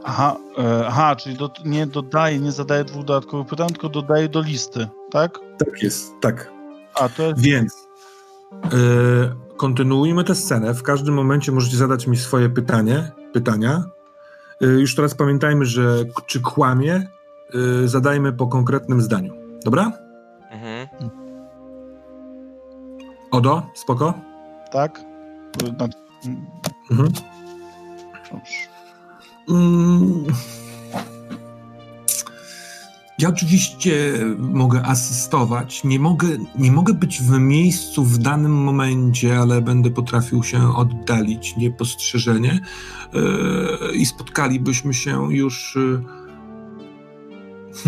Aha, e, aha, czyli do, nie dodaję, nie zadaję dwóch dodatkowych pytań, tylko dodaję do listy, tak? Tak jest, tak. A, to jest... Więc yy, kontynuujmy tę scenę. W każdym momencie możecie zadać mi swoje pytanie, pytania. Yy, już teraz pamiętajmy, że czy kłamie, yy, zadajmy po konkretnym zdaniu. Dobra? Mhm. Odo, spoko? Tak? Mhm. dobrze. Mm. Ja oczywiście mogę asystować. Nie mogę, nie mogę być w miejscu w danym momencie, ale będę potrafił się oddalić niepostrzeżenie yy, i spotkalibyśmy się już. Yy,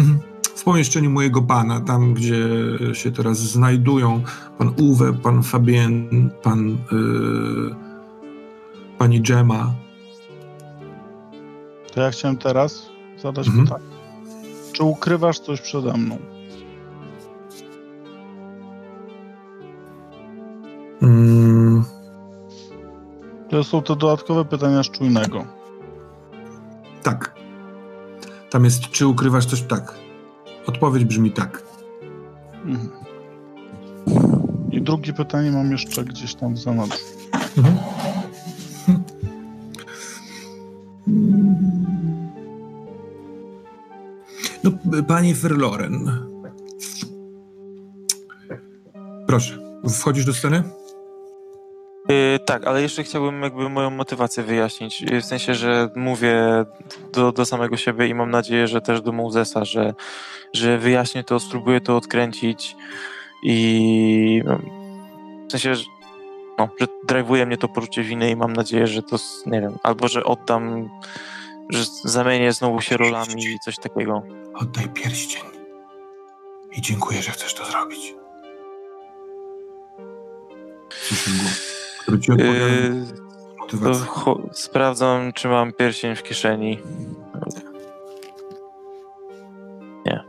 w pomieszczeniu mojego pana, tam gdzie się teraz znajdują pan Uwe, pan Fabien, pan yy, pani Gemma. To ja chciałem teraz zadać Mhm. pytanie. Czy ukrywasz coś przede mną? Mm, To są te dodatkowe pytania z czujnego. tak. Tam jest, czy ukrywasz coś? Tak. Odpowiedź brzmi tak. Mhm. I drugie pytanie mam jeszcze gdzieś tam w zanadrzu. No, panie Ferloren. Proszę, wchodzisz do sceny? Yy, tak, ale jeszcze chciałbym jakby moją motywację wyjaśnić. Yy, W sensie, że mówię do, do samego siebie i mam nadzieję, że też do Mozesa, że, że wyjaśnię to, spróbuję to odkręcić i no, w sensie, że, no, że mnie to poczucie winy i mam nadzieję, że to, nie wiem, albo że oddam, że zamienię znowu się rolami i coś takiego. Oddaj pierścień. I dziękuję, że chcesz to zrobić. Który ci Yy, to sprawdzam, czy mam pierścień w kieszeni. Nie.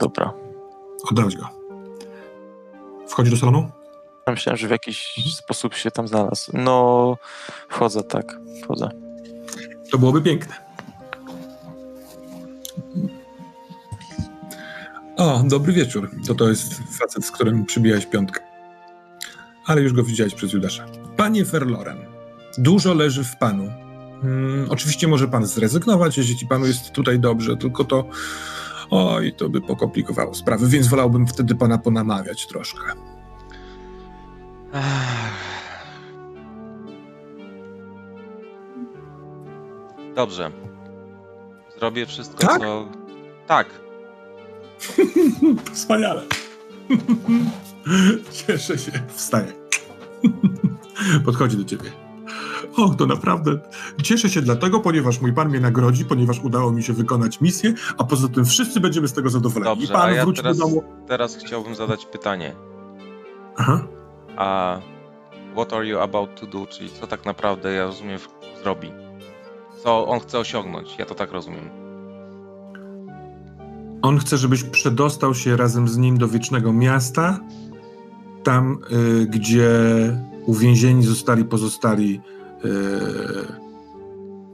Dobra. Oddałeś go. Wchodzi do salonu? Myślałem, że w jakiś sposób się tam znalazł. No, wchodzę, tak, wchodzę. To byłoby piękne. O, dobry wieczór. To to jest facet, z którym przybijałeś piątkę. Ale już go widziałeś przez Judasza. Panie Ferloren, dużo leży w panu. Hmm, oczywiście może pan zrezygnować, jeśli panu jest tutaj dobrze, tylko to... Oj, to by pokomplikowało sprawy, więc wolałbym wtedy pana ponamawiać troszkę. Dobrze. Zrobię wszystko, Tak? co... Tak. Wspaniale. Cieszę się. Wstaje. Podchodzi do ciebie. O, to naprawdę. Cieszę się dlatego, ponieważ mój pan mnie nagrodzi, ponieważ udało mi się wykonać misję, a poza tym wszyscy będziemy z tego zadowoleni. I Dobrze, pan a ja wróci teraz, do domu. teraz chciałbym zadać pytanie. Aha. A what are you about to do? Czyli co tak naprawdę, ja rozumiem, zrobi? Co on chce osiągnąć? Ja to tak rozumiem. On chce, żebyś przedostał się razem z nim do wiecznego miasta, tam, y, gdzie uwięzieni zostali pozostali y,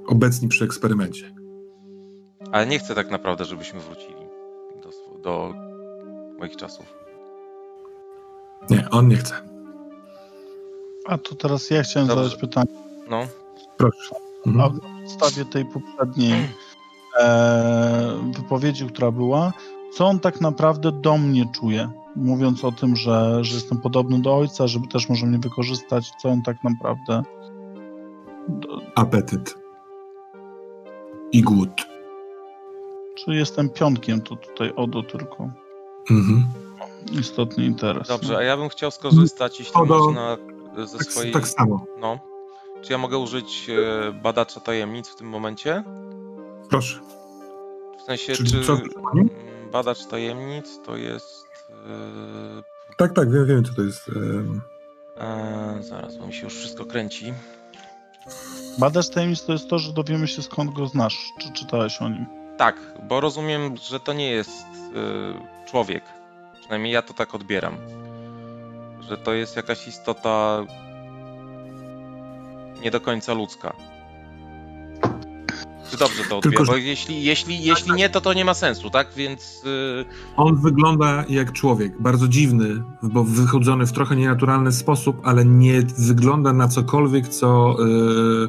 obecni przy eksperymencie. Ale nie chcę tak naprawdę, żebyśmy wrócili do, do moich czasów. Nie, on nie chce. A to teraz ja chciałem Dobrze. zadać pytanie. No, Proszę. A Mhm. na podstawie tej poprzedniej e, wypowiedzi, która była, co on tak naprawdę do mnie czuje? Mówiąc o tym, że, że jestem podobny do ojca, żeby też może mnie wykorzystać, co on tak naprawdę. Do, Apetyt. I głód. czy jestem pionkiem, to tutaj Odo tylko Mhm. istotny interes. dobrze, a ja bym chciał skorzystać, jeśli Odo- można, ze Tak, swojej... tak samo. No. Czy ja mogę użyć e, badacza tajemnic w tym momencie? Proszę. W sensie, Czyli czy co? badacz tajemnic to jest... e, Tak, tak, wiem, wiem co to jest. e, zaraz, bo mi się już wszystko kręci. Badasz tajemnic to jest to, że dowiemy się skąd go znasz, czy czytałeś o nim. Tak, bo rozumiem, że to nie jest e, człowiek. Przynajmniej ja to tak odbieram. Że to jest jakaś istota nie do końca ludzka. Czy dobrze to? Tylko, Bo jeśli, jeśli, jeśli nie, to to nie ma sensu, tak? Więc y, On wygląda jak człowiek, bardzo dziwny, bo wychodzony w trochę nienaturalny sposób, ale nie wygląda na cokolwiek, co y,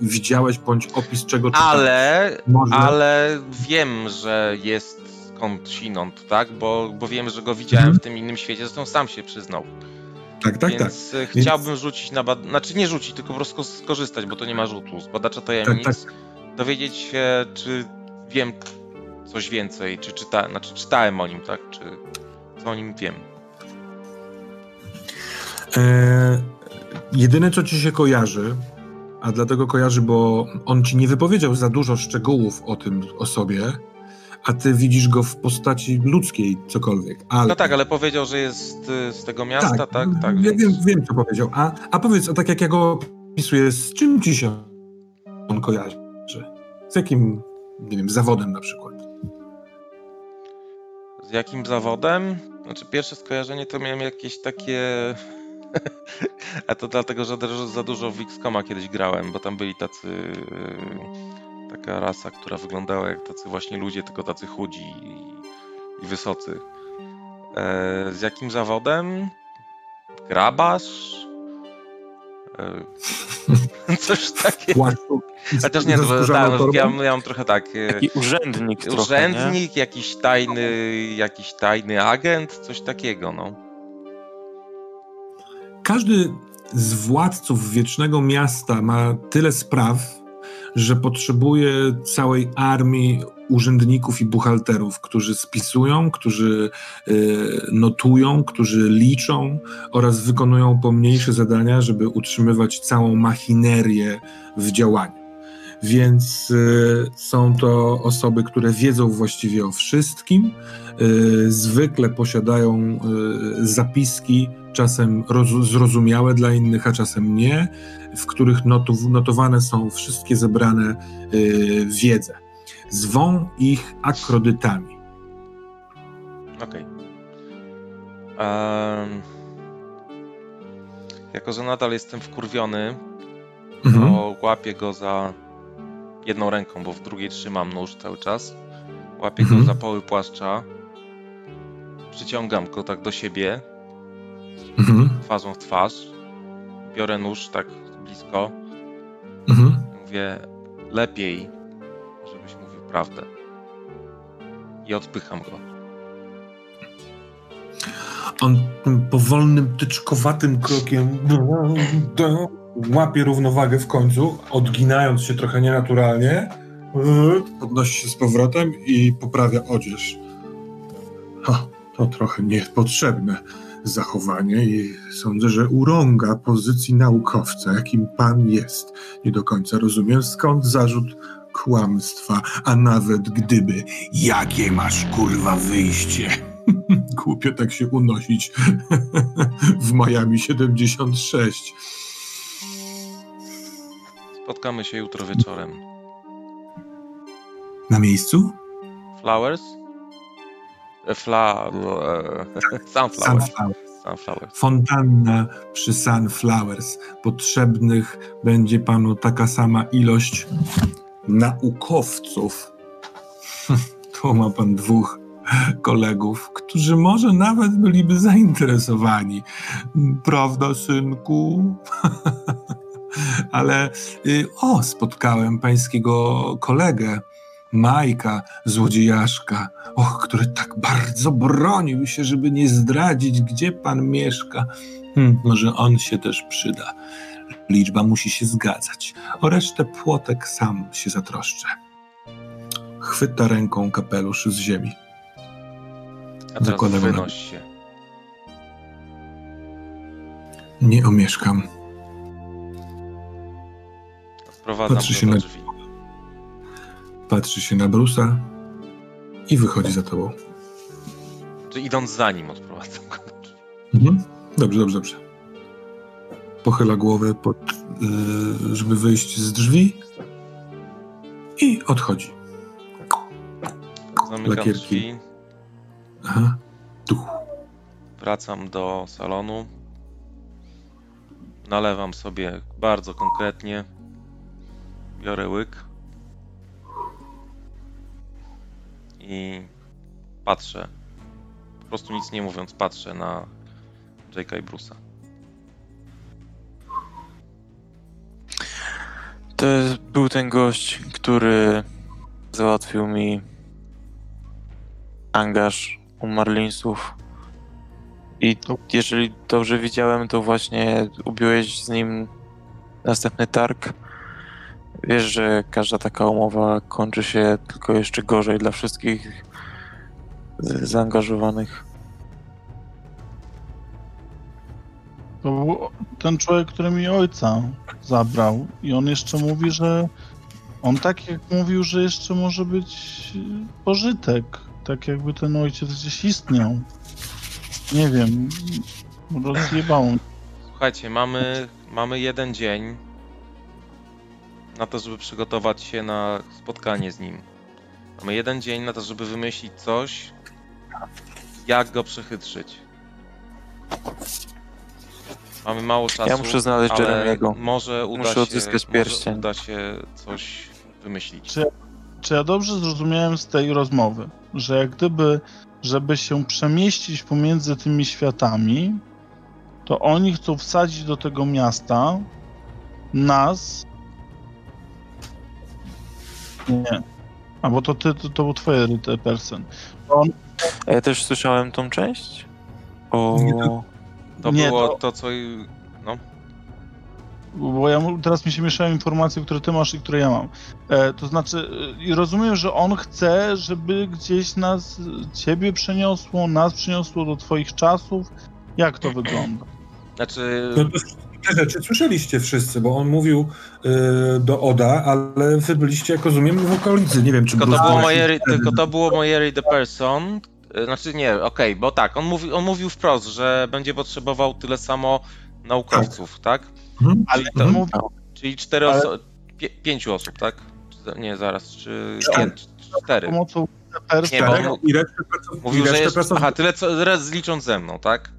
widziałeś, bądź opis czego czytałeś. ale, Może. ale wiem, że jest skądinąd, tak? Bo, bo wiem, że go widziałem Mhm. w tym innym świecie, zresztą sam się przyznał. Tak, tak, tak. Więc y, chciałbym rzucić na bad... Znaczy nie rzucić, tylko po prostu skorzystać, bo to nie ma rzutu. Z badacza tajemnic Tak, dowiedzieć się, czy wiem coś więcej, czy czyta... znaczy, czytałem o nim, tak? Czy co o nim wiem. E, jedyne, co ci się kojarzy, a dlatego kojarzy, bo on ci nie wypowiedział za dużo szczegółów o tym, o sobie, a ty widzisz go w postaci ludzkiej, cokolwiek. Ale... No tak, ale powiedział, że jest y, z tego miasta, tak? Tak, ja więc... wiem, wiem, co powiedział. A, a powiedz, a tak jak ja go opisuję, z czym ci się on kojarzy? Z jakim, nie wiem, zawodem na przykład? Z jakim zawodem? Znaczy, pierwsze skojarzenie to miałem jakieś takie. A to dlatego, że za- za dużo w XCOMa kiedyś grałem, bo tam byli tacy. Taka rasa, która wyglądała jak tacy właśnie ludzie, tylko tacy chudzi i, i wysocy. E, z jakim zawodem? Grabarz? E, coś takiego. Chociaż nie, to, no, ja, ja mam trochę tak. e, Taki urzędnik trochę, nie? Urzędnik, jakiś tajny, jakiś tajny agent, coś takiego, no. Każdy z władców Wiecznego Miasta ma tyle spraw, że potrzebuje całej armii urzędników i buchalterów, którzy spisują, którzy y, notują, którzy liczą oraz wykonują pomniejsze zadania, żeby utrzymywać całą machinerię w działaniu. Więc y, są to osoby, które wiedzą właściwie o wszystkim, y, zwykle posiadają y, zapiski, czasem roz, zrozumiałe dla innych, a czasem nie, w których notowane są wszystkie zebrane y, wiedze. Zwą ich akrodytami. Okej. Em, jako, że nadal jestem wkurwiony, Mhm. to łapię go za jedną ręką, bo w drugiej trzymam nóż cały czas. Łapię Mhm. go za poły płaszcza, przyciągam go tak do siebie, Mhm. twarzą w twarz, biorę nóż tak blisko, Mhm. mówię lepiej, żebyś mówił prawdę. I odpycham go. On tym powolnym, tyczkowatym krokiem łapie równowagę w końcu, odginając się trochę nienaturalnie, podnosi się z powrotem i poprawia odzież. Ha, to trochę niepotrzebne zachowanie i sądzę, że urąga pozycji naukowca, jakim pan jest. Nie do końca rozumiem, skąd zarzut kłamstwa, a nawet gdyby, jakie masz kurwa wyjście? Głupio tak się unosić w Miami 76. Spotkamy się jutro wieczorem. Na miejscu? Flowers? Fla... E, sunflowers. Sunflower. Sunflowers. Fontanna przy Sunflowers. Potrzebnych będzie panu taka sama ilość naukowców. Tu ma pan dwóch kolegów, którzy może nawet byliby zainteresowani. Prawda, synku? Ale y, o, spotkałem pańskiego kolegę, Majka, złodziejaszka, och, który tak bardzo bronił się, żeby nie zdradzić, gdzie pan mieszka. Hmm, może on się też przyda. Liczba musi się zgadzać. O resztę płotek sam się zatroszczę. Chwyta ręką kapelusz z ziemi. A teraz wynoś się. Nie omieszkam. Sprowadzam Patrzy się do na- drzwi. Patrzy się na Brusa i wychodzi za tobą. Czy idąc za nim odprowadzam go. Mhm. Dobrze, dobrze, dobrze. Pochyla głowę, pod, y, żeby wyjść z drzwi i odchodzi. Zamykam Lakierki. drzwi, Aha. Tu. wracam do salonu. Nalewam sobie bardzo konkretnie. Biorę łyk. I patrzę. Po prostu nic nie mówiąc, patrzę na Jake'a i Bruce'a. To był ten gość, który załatwił mi angaż u Marlinsów. I jeżeli dobrze widziałem, to właśnie ubiłeś z nim następny targ. Wiesz, że każda taka umowa kończy się tylko jeszcze gorzej dla wszystkich zaangażowanych. To był ten człowiek, który mi ojca zabrał. I on jeszcze mówi, że on tak jak mówił, że jeszcze może być pożytek. Tak jakby ten ojciec gdzieś istniał. Nie wiem. Rozjebał. Słuchajcie, mamy, mamy jeden dzień na to, żeby przygotować się na spotkanie z nim. Mamy jeden dzień na to, żeby wymyślić coś, jak go przechytrzyć. Mamy mało czasu. Ja muszę znaleźć ale Jeremiego. Może uda Muszę się, odzyskać może pierścień. uda się coś wymyślić. Czy- Czy ja dobrze zrozumiałem z tej rozmowy, że jak gdyby, żeby się przemieścić pomiędzy tymi światami, to oni chcą wsadzić do tego miasta nas. Nie. A bo to ty, to, to był twoje ryte person. On, A ja też słyszałem tą część? O... To Nie, było to- to, co. No, bo ja mu- teraz mi się mieszają informacje, które ty masz i które ja mam. E, to znaczy, e, i rozumiem, że on chce, żeby gdzieś nas, ciebie przeniosło, nas przeniosło do twoich czasów. Jak to wygląda? znaczy. Te rzeczy słyszeliście wszyscy, bo on mówił y, do Oda, ale wy byliście, jak rozumiem, w okolicy. Nie wiem, czy Tylko to, było moje, tylko to było moje the person. E, Znaczy nie, okej, bo tak, on, mówi, on mówił wprost, że będzie potrzebował tyle samo naukowców, tak? Mhm. Ale to- mówi, Czyli cztery Ale- osoby, pie, pięciu osób, tak? Nie, zaraz, czy Tak. pięć, cztery. pomocą Nie, bo Tak, on Mówił, że jest, aha, tyle co, raz licząc ze mną, tak?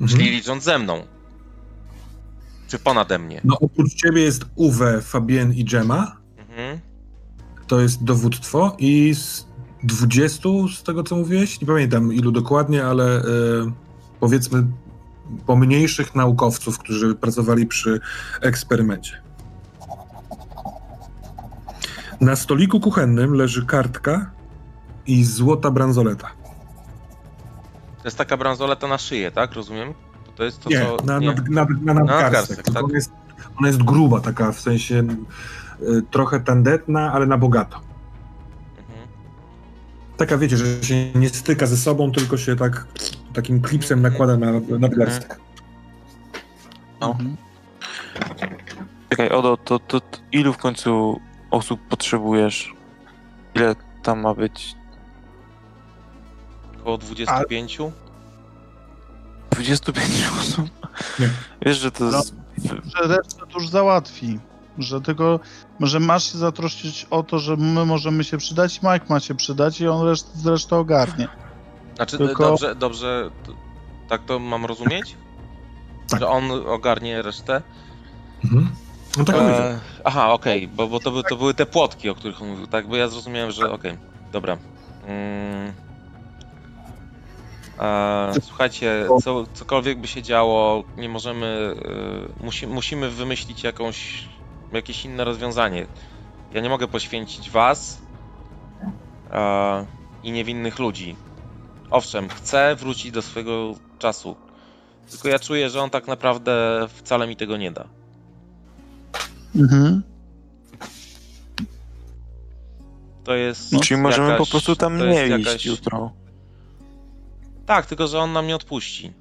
Mhm. Czyli licząc ze mną. Czy ponade mnie. No oprócz ciebie jest Uwe, Fabien i Gemma. Mhm. To jest dowództwo i z 20, z tego co mówiłeś, nie pamiętam ilu dokładnie, ale e, powiedzmy pomniejszych naukowców, którzy pracowali przy eksperymencie. Na stoliku kuchennym leży kartka i złota bransoleta. To jest taka bransoleta na szyję, tak? Rozumiem? To jest to, nie, co... na, nie. na, na, na nadgarstek. nadgarstek, tylko tak. ona, jest, ona jest gruba, taka w sensie y, trochę tandetna, ale na bogato. Mhm. Taka wiecie, że się nie styka ze sobą, tylko się tak takim klipsem nakłada na nadgarstek. No. Mhm. Czekaj, Odo, to, to, to ilu w końcu osób potrzebujesz? Ile tam ma być? Około 25? 25 osób? Nie. Wiesz, że to No. jest... Że resztę to już załatwi. Że tylko, że masz się zatroszczyć o to, że my możemy się przydać, Mike ma się przydać i on reszt, zresztą ogarnie. Znaczy, Tylko- dobrze, dobrze, tak to mam rozumieć? Tak. Że on ogarnie resztę? Mhm. No tak. E, aha, okej, bo, bo to, by, to były te płotki, o których on mówił, tak? Bo ja zrozumiałem, że okej, dobra. Mm. E, słuchajcie, co, cokolwiek by się działo, nie możemy, e, musi, musimy wymyślić jakąś, jakieś inne rozwiązanie. Ja nie mogę poświęcić was e, i niewinnych ludzi. Owszem, chcę wrócić do swojego czasu, tylko ja czuję, że on tak naprawdę wcale mi tego nie da. Mhm. To jest. Czyli możemy jakaś- po prostu tam nie iść jakaś- jutro. Tak, tylko że on nam nie odpuści.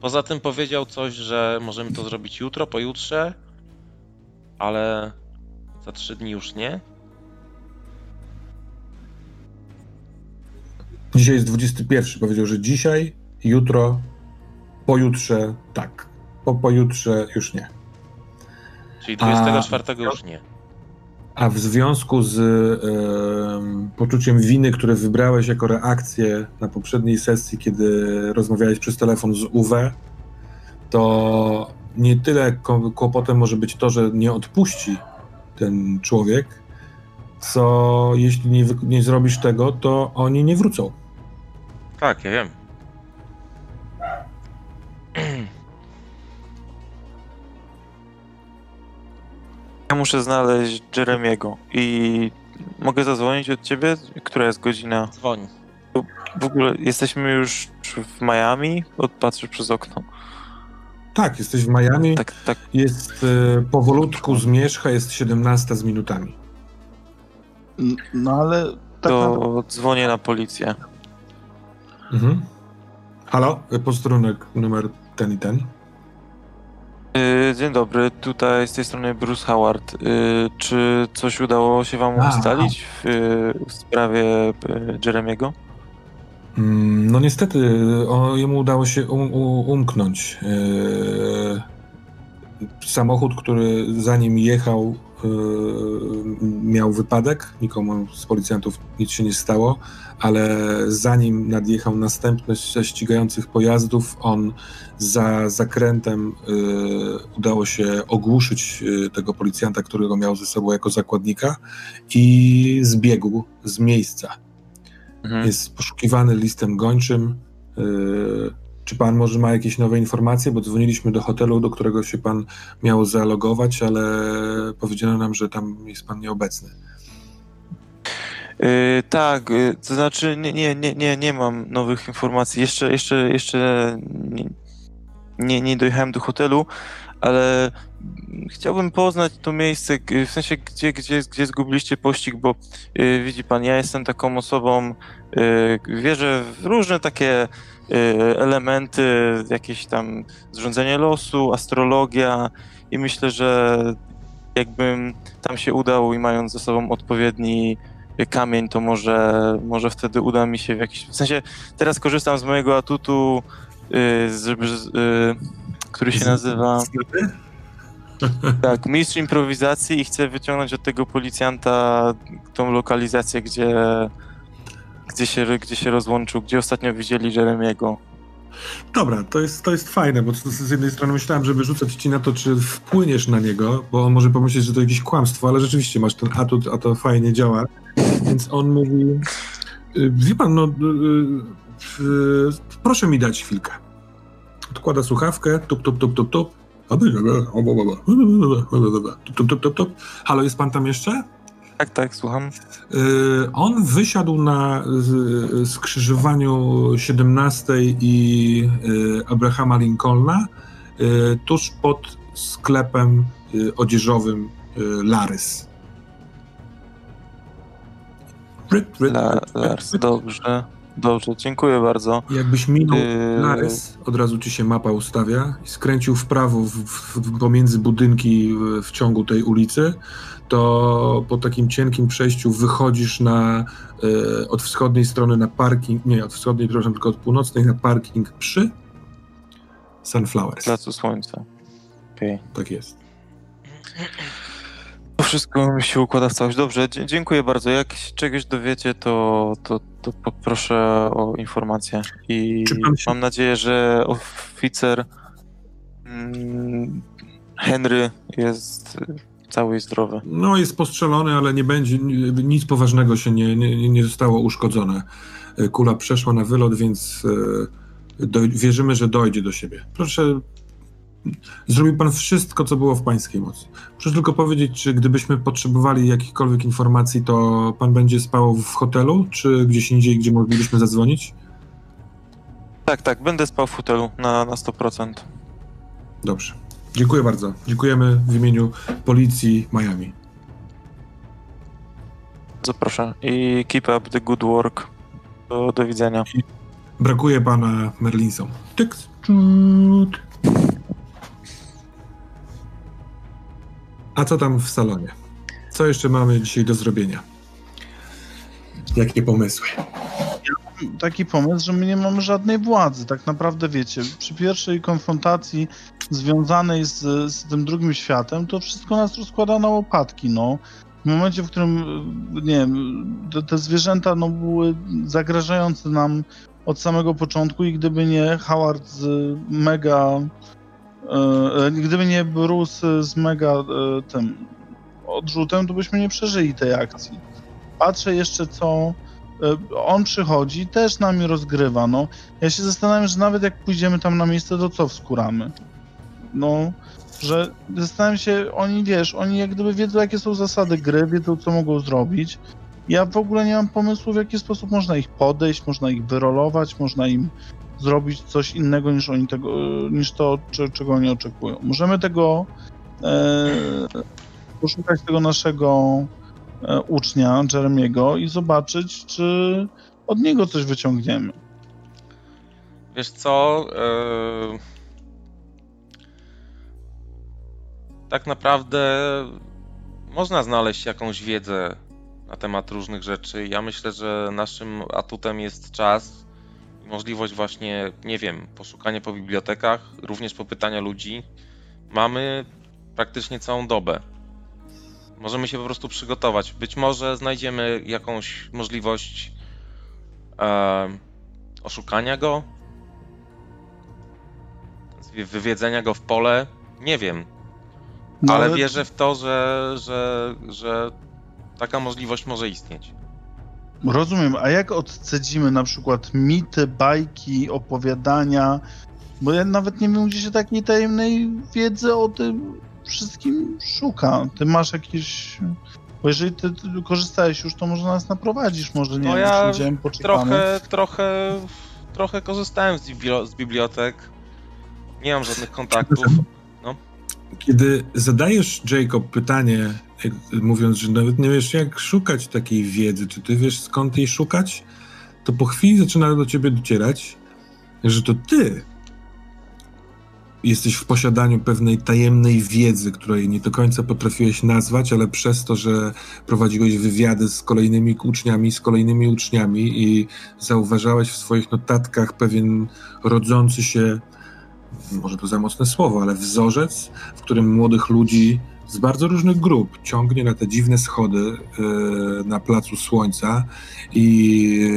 Poza tym powiedział coś, że możemy to zrobić jutro, pojutrze, ale za trzy dni już nie. Dzisiaj jest 21. Powiedział, że dzisiaj, jutro, pojutrze tak. Po pojutrze już nie. Czyli A- 24 już nie. A w związku z em, poczuciem winy, które wybrałeś jako reakcję na poprzedniej sesji, kiedy rozmawiałeś przez telefon z UW, to nie tyle kłopotem może być to, że nie odpuści ten człowiek, co jeśli nie, nie zrobisz tego, to oni nie wrócą. Tak, ja wiem. Ja muszę znaleźć Jeremiego i mogę zadzwonić od ciebie? Która jest godzina? Dzwoń. W ogóle jesteśmy już w Miami? Odpatrzę przez okno. Tak, jesteś w Miami, Tak, tak. jest e, powolutku zmierzcha, jest 17 z minutami. No ale tak To dzwonię na policję. Mhm. Halo? Posterunek numer ten i ten. Y, Dzień dobry, tutaj z tej strony Bruce Howard. Y, Czy coś udało się wam A. ustalić w, w sprawie Jeremiego? Mm, No niestety, o, jemu udało się um, u- umknąć. Samochód, który za nim jechał, miał wypadek. Nikomu z policjantów nic się nie stało, ale zanim nadjechał następny ze ścigających pojazdów, on za zakrętem eee, udało się ogłuszyć eee, tego policjanta, którego miał ze sobą jako zakładnika i zbiegł z miejsca Mhm. jest poszukiwany listem gończym. Yy, Czy pan może ma jakieś nowe informacje? Bo dzwoniliśmy do hotelu, do którego się pan miał zalogować, ale powiedziano nam, że tam jest pan nieobecny. Y, tak, y, to znaczy nie, nie, nie, nie, nie mam nowych informacji. Jeszcze, jeszcze, jeszcze nie, nie, nie dojechałem do hotelu, ale chciałbym poznać to miejsce, w sensie gdzie, gdzie, gdzie zgubiliście pościg, bo y, widzi pan, ja jestem taką osobą, y, wierzę w różne takie y, elementy, jakieś tam zrządzenie losu, astrologia i myślę, że jakbym tam się udał i mając ze sobą odpowiedni kamień, to może, może wtedy uda mi się w jakiś... W sensie teraz korzystam z mojego atutu, y, z, z, y, który się nazywa... Tak, mistrz improwizacji i chcę wyciągnąć od tego policjanta tą lokalizację, gdzie, gdzie, się, gdzie się rozłączył, gdzie ostatnio widzieli Jeremiego. Dobra, to jest, to jest fajne, bo z jednej strony myślałem, żeby rzucać ci na to, czy wpłyniesz na niego, bo on może pomyśleć, że to jakieś kłamstwo, ale rzeczywiście masz ten atut, a to fajnie działa. Więc on mówi, y, wie pan, no, y, y, proszę mi dać chwilkę. Odkłada słuchawkę, tup, tup, tup, tup, tup. Tup, tup, tup, tup, tup. Halo, jest pan tam jeszcze? Tak, tak, słucham. Y, On wysiadł na skrzyżowaniu 17 i y, Abrahama Lincolna y, tuż pod sklepem odzieżowym Larys. Ryt, ryt, La, ryt, Lars, dobrze, dobrze, dziękuję bardzo. Jakbyś minął Yy, Larys, od razu ci się mapa ustawia i skręcił w prawo w, w, pomiędzy budynki w ciągu tej ulicy, to po takim cienkim przejściu wychodzisz na e, od wschodniej strony na parking, nie od wschodniej, przepraszam, tylko od północnej na parking przy Sunflowers. Placu Słońca. Okej. Tak jest. To wszystko mi się układa w całość. Dobrze, dziękuję bardzo. Jak się czegoś dowiecie, to, to, to poproszę o informację. I mam nadzieję, że oficer mm, Henry jest cały i zdrowy. No jest postrzelony, ale nie będzie, nic poważnego się nie, nie, nie zostało uszkodzone. Kula przeszła na wylot, więc e, doj, wierzymy, że dojdzie do siebie. Proszę, zrobił pan wszystko, co było w pańskiej mocy. Proszę tylko powiedzieć, czy gdybyśmy potrzebowali jakichkolwiek informacji, to pan będzie spał w hotelu, czy gdzieś indziej, gdzie moglibyśmy zadzwonić? Tak, tak, będę spał w hotelu na, na 100%. Dobrze. Dziękuję bardzo. Dziękujemy w imieniu policji Miami. Zapraszam. I keep up the good work. Do, do widzenia. Brakuje pana Merlinsom. Tyk. Czut. A co tam w salonie? Co jeszcze mamy dzisiaj do zrobienia? Jakie pomysły? taki pomysł, że my nie mamy żadnej władzy. Tak naprawdę wiecie, przy pierwszej konfrontacji związanej z, z tym drugim światem, to wszystko nas rozkłada na łopatki, no. W momencie, w którym, y, nie wiem, te, te zwierzęta no, były zagrażające nam od samego początku i gdyby nie Howard z mega, e, e, gdyby nie Bruce z mega e, tym odrzutem, to byśmy nie przeżyli tej akcji. Patrzę jeszcze, co e, on przychodzi, też nami rozgrywa, no. Ja się zastanawiam, że nawet jak pójdziemy tam na miejsce, to co wskuramy? No, że zastanawiam się, oni, wiesz, oni jak gdyby wiedzą, jakie są zasady gry, wiedzą, co mogą zrobić. Ja w ogóle nie mam pomysłu, w jaki sposób można ich podejść, można ich wyrolować, można im zrobić coś innego niż oni tego, niż to, czego oni oczekują. Możemy tego e, poszukać tego naszego e, ucznia, Jeremiego i zobaczyć, czy od niego coś wyciągniemy. Wiesz co? e, Tak naprawdę można znaleźć jakąś wiedzę na temat różnych rzeczy. Ja myślę, że naszym atutem jest czas i możliwość właśnie, nie wiem, poszukania po bibliotekach, również popytania ludzi. Mamy praktycznie całą dobę. Możemy się po prostu przygotować. Być może znajdziemy jakąś możliwość e, oszukania go, wywiedzenia go w pole. Nie wiem, No, ale wierzę w to, że, że, że taka możliwość może istnieć. Rozumiem, a jak odcedzimy na przykład mity, bajki, opowiadania? Bo ja nawet nie wiem, gdzie się takiej tajemnej wiedzy o tym wszystkim szuka. Ty masz jakieś... Bo jeżeli ty, ty korzystałeś już, to może nas naprowadzisz, może nie No wiem, ja przyjdziemy, poczekamy. Trochę, trochę, trochę korzystałem z bibliotek. Nie mam żadnych kontaktów. Kiedy zadajesz Jacob pytanie, mówiąc, że nawet nie wiesz jak szukać takiej wiedzy, czy ty wiesz skąd jej szukać, to po chwili zaczyna do ciebie docierać, że to ty jesteś w posiadaniu pewnej tajemnej wiedzy, której nie do końca potrafiłeś nazwać, ale przez to, że prowadziłeś wywiady z kolejnymi uczniami, z kolejnymi uczniami i zauważałeś w swoich notatkach pewien rodzący się, może to za mocne słowo, ale wzorzec, w którym młodych ludzi z bardzo różnych grup ciągnie na te dziwne schody e, na Placu Słońca i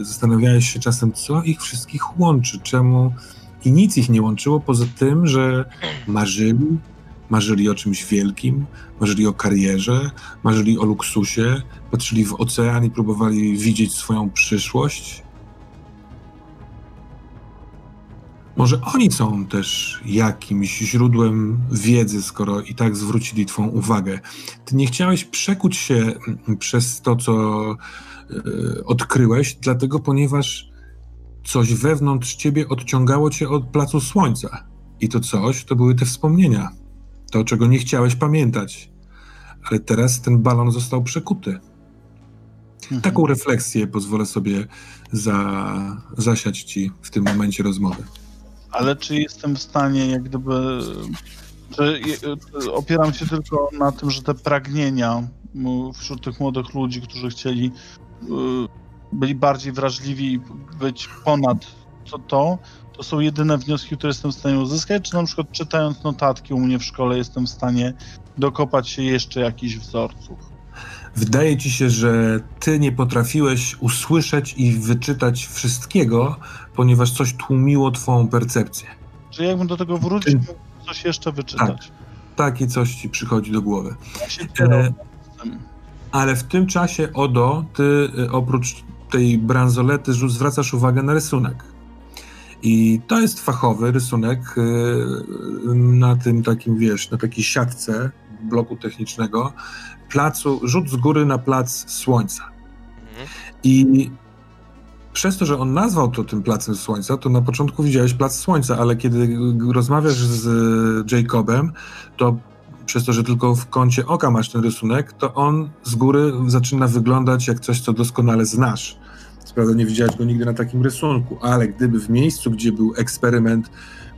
e, zastanawiałeś się czasem, co ich wszystkich łączy, czemu i nic ich nie łączyło poza tym, że marzyli, marzyli o czymś wielkim, marzyli o karierze, marzyli o luksusie, patrzyli w ocean i próbowali widzieć swoją przyszłość. Może oni są też jakimś źródłem wiedzy, skoro i tak zwrócili Twą uwagę. Ty nie chciałeś przekuć się mm, przez to, co e, odkryłeś, dlatego ponieważ coś wewnątrz ciebie odciągało cię od placu słońca. I to coś to były te wspomnienia. To, czego nie chciałeś pamiętać. Ale teraz ten balon został przekuty. Mhm. Taką refleksję pozwolę sobie za, zasiać ci w tym momencie rozmowy. Ale czy jestem w stanie, jak gdyby. Czy opieram się tylko na tym, że te pragnienia wśród tych młodych ludzi, którzy chcieli, y, byli bardziej wrażliwi i być ponad to, to, to są jedyne wnioski, które jestem w stanie uzyskać? Czy na przykład czytając notatki u mnie w szkole jestem w stanie dokopać się jeszcze jakichś wzorców? Wydaje ci się, że ty nie potrafiłeś usłyszeć i wyczytać wszystkiego, ponieważ coś tłumiło twą percepcję. Czy jakbym do tego wrócił, mógłbym coś jeszcze wyczytać? Takie coś ci przychodzi do głowy. Ja z tym. Ale w tym czasie, Odo, ty y, oprócz tej bransolety zwracasz uwagę na rysunek. I to jest fachowy rysunek y, na tym takim, wiesz, na takiej siatce bloku technicznego, placu, rzut z góry na plac słońca. I przez to, że on nazwał to tym placem słońca, to na początku widziałeś plac słońca, ale kiedy rozmawiasz z Jacobem, to przez to, że tylko w kącie oka masz ten rysunek, to on z góry zaczyna wyglądać jak coś, co doskonale znasz. Co prawda nie widziałeś go nigdy na takim rysunku, ale gdyby w miejscu, gdzie był eksperyment,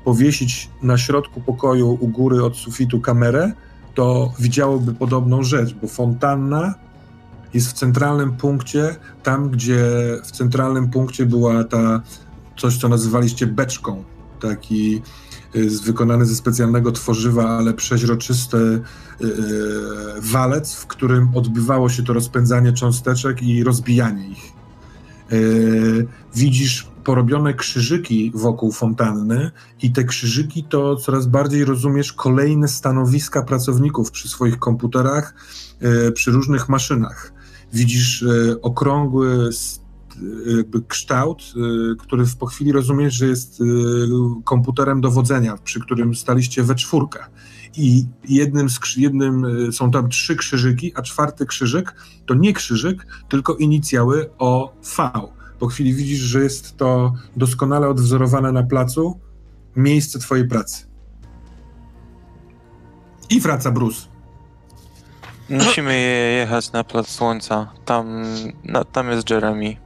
powiesić na środku pokoju u góry od sufitu kamerę, to widziałoby podobną rzecz, bo fontanna jest w centralnym punkcie, tam gdzie w centralnym punkcie była ta coś, co nazywaliście beczką, taki y, wykonany ze specjalnego tworzywa, ale przeźroczysty y, walec, w którym odbywało się to rozpędzanie cząsteczek i rozbijanie ich. Y, Widzisz porobione krzyżyki wokół fontanny i te krzyżyki to coraz bardziej rozumiesz kolejne stanowiska pracowników przy swoich komputerach, y, przy różnych maszynach. Widzisz y, okrągły jakby kształt, który po chwili rozumiesz, że jest komputerem dowodzenia, przy którym staliście we czwórkę i jednym, z, jednym e, są tam trzy krzyżyki, a czwarty krzyżyk to nie krzyżyk, tylko inicjały o V. Po chwili widzisz, że jest to doskonale odwzorowane na placu miejsce twojej pracy. I wraca Bruce. No. Musimy jechać na plac słońca. Tam, na, tam jest Jeremy.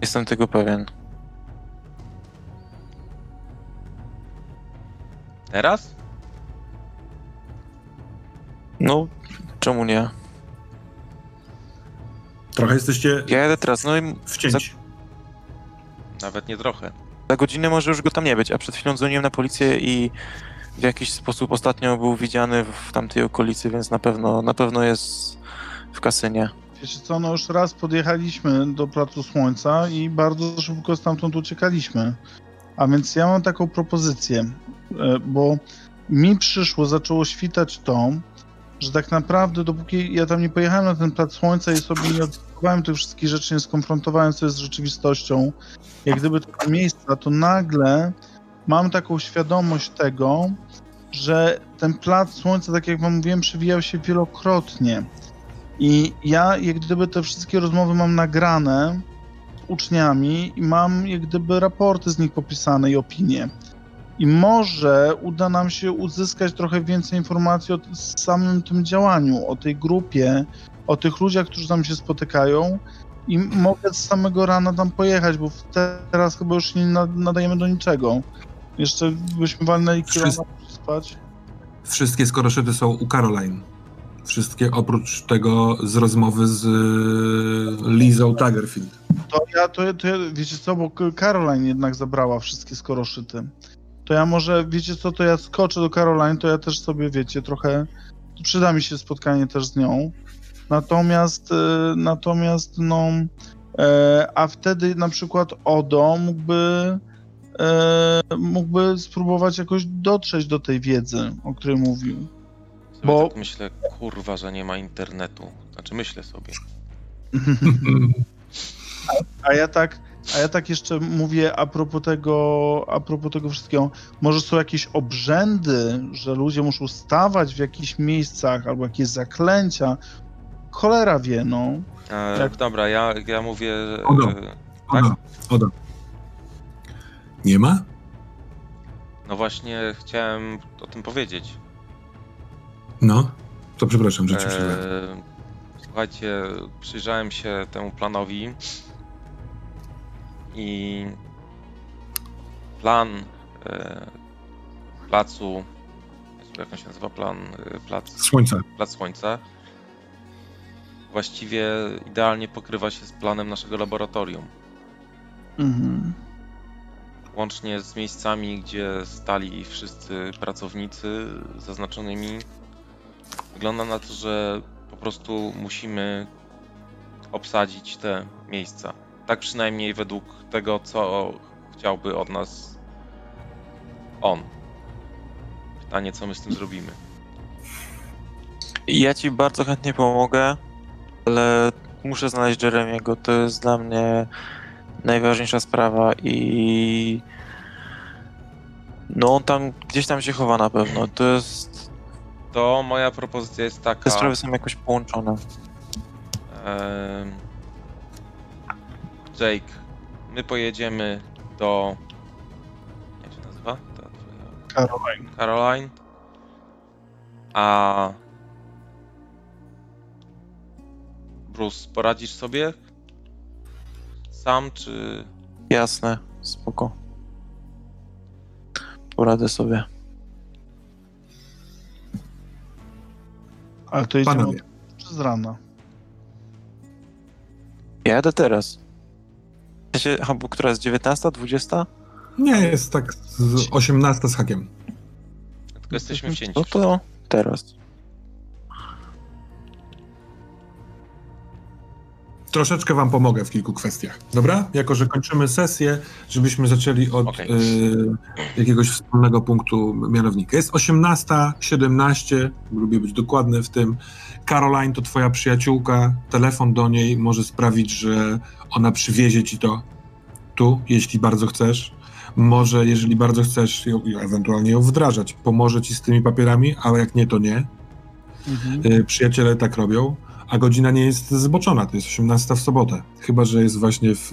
Jestem tego pewien. Teraz? No, czemu nie? Trochę jesteście Ja jadę teraz, no i wcięci. Nawet nie trochę. za godzinę może już go tam nie być, a przed chwilą dzwoniłem na policję i w jakiś sposób ostatnio był widziany w tamtej okolicy, więc na pewno, na pewno jest w kasynie. Wiecie co, no już raz podjechaliśmy do Placu Słońca i bardzo szybko stamtąd uciekaliśmy. A więc ja mam taką propozycję, e, bo mi przyszło, zaczęło świtać to, że tak naprawdę dopóki ja tam nie pojechałem na ten Plac Słońca i sobie nie odkryłem tych wszystkich rzeczy, nie skonfrontowałem się z rzeczywistością, jak gdyby tego miejsca, to nagle mam taką świadomość tego, że ten Plac Słońca, tak jak wam mówiłem, przewijał się wielokrotnie. I ja, jak gdyby te wszystkie rozmowy mam nagrane z uczniami i mam jak gdyby raporty z nich popisane i opinie. I może uda nam się uzyskać trochę więcej informacji o samym tym działaniu, o tej grupie, o tych ludziach, którzy tam się spotykają. I mogę z samego rana tam pojechać, bo te- teraz chyba już nie na- nadajemy do niczego. Jeszcze byśmy walnęli kilometr spać. Wszystkie skoroszyty są u Caroline. Wszystkie oprócz tego z rozmowy z y, Lizą Taggerfield. To ja, to, ja- to ja, wiecie co, bo Caroline jednak zabrała wszystkie skoroszyty. To ja może, wiecie co, to ja skoczę do Caroline, to ja też sobie, wiecie, trochę, przyda mi się spotkanie też z nią. Natomiast, e, natomiast, no, e, a wtedy na przykład Odo mógłby, e, mógłby spróbować jakoś dotrzeć do tej wiedzy, o której mówił. Sobie Bo- tak myślę, kurwa, że nie ma internetu. Znaczy myślę sobie. A ja tak, a ja tak jeszcze mówię a propos tego, a propos tego wszystkiego. Może są jakieś obrzędy, że ludzie muszą stawać w jakichś miejscach albo jakieś zaklęcia. Cholera wie, no. E, Jak- Dobra, ja, ja mówię. Odo. E, Oda, Oda. Nie ma? no właśnie chciałem o tym powiedzieć. No. To przepraszam, że ci. E, słuchajcie, przyjrzałem się temu planowi i plan e, placu. Jak on się nazywa plan? E, Plac, Słońca. plac Słońca. Właściwie idealnie pokrywa się z planem naszego laboratorium. Mhm. Łącznie z miejscami, gdzie stali wszyscy pracownicy zaznaczonymi. Wygląda na to, że po prostu musimy obsadzić te miejsca. Tak przynajmniej według tego, co chciałby od nas on. Pytanie, co my z tym zrobimy. Ja ci bardzo chętnie pomogę, ale muszę znaleźć Jeremiego. To jest dla mnie najważniejsza sprawa i no on tam gdzieś tam się chowa na pewno. To jest To moja propozycja jest taka. te sprawy są jakoś połączone. Em, Jake, my pojedziemy do. Jak się nazywa? Ta twoja... Caroline. Caroline. A. Bruce, poradzisz sobie? Sam czy. Jasne, spoko. Poradzę sobie. Ale to idziemy Panowie. od, czy z rana. Ja jadę teraz. W sensie, która jest 19, 20? Nie, jest tak z 18 z hakiem. Tylko jesteśmy wcięci. No to teraz. Troszeczkę wam pomogę w kilku kwestiach. Dobra? Jako, że kończymy sesję, żebyśmy zaczęli od Okej. y, jakiegoś wspólnego punktu mianownika. Jest 18.17, lubię być dokładny w tym. Caroline to twoja przyjaciółka. Telefon do niej może sprawić, że ona przywiezie ci to tu, jeśli bardzo chcesz. Może, jeżeli bardzo chcesz, ją, ewentualnie ją wdrażać. Pomoże ci z tymi papierami, ale jak nie, to nie. Mhm. Y, Przyjaciele tak robią, a godzina nie jest zboczona, to jest 18 w sobotę. Chyba, że jest właśnie w,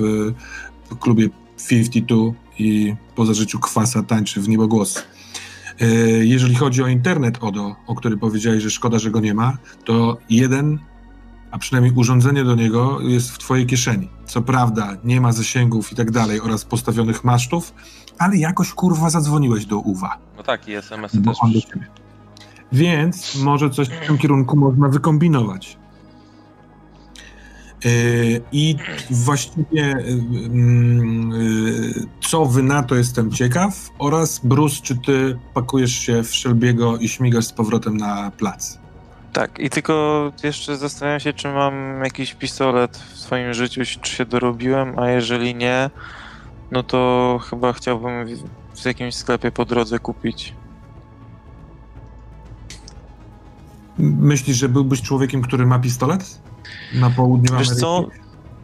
w klubie 52 i po zażyciu kwasa tańczy w niebogłos. Y, Jeżeli chodzi o internet, Odo, o który powiedziałeś, że szkoda, że go nie ma, to jeden a przynajmniej urządzenie do niego jest w twojej kieszeni. Co prawda nie ma zasięgów i tak dalej oraz postawionych masztów, ale jakoś kurwa zadzwoniłeś do UWA. No tak, i SMS-y też on do ciebie. Więc może coś w tym kierunku można wykombinować. Yy, I właściwie yy, co wy na to jestem ciekaw oraz Bruce, czy ty pakujesz się w Shelbiego i śmigasz z powrotem na plac? Tak, i tylko jeszcze zastanawiam się, czy mam jakiś pistolet w swoim życiu, czy się dorobiłem, a jeżeli nie, no to chyba chciałbym w- w jakimś sklepie po drodze kupić. Myślisz, że byłbyś człowiekiem, który ma pistolet? Na południu Wiesz Ameryki? co?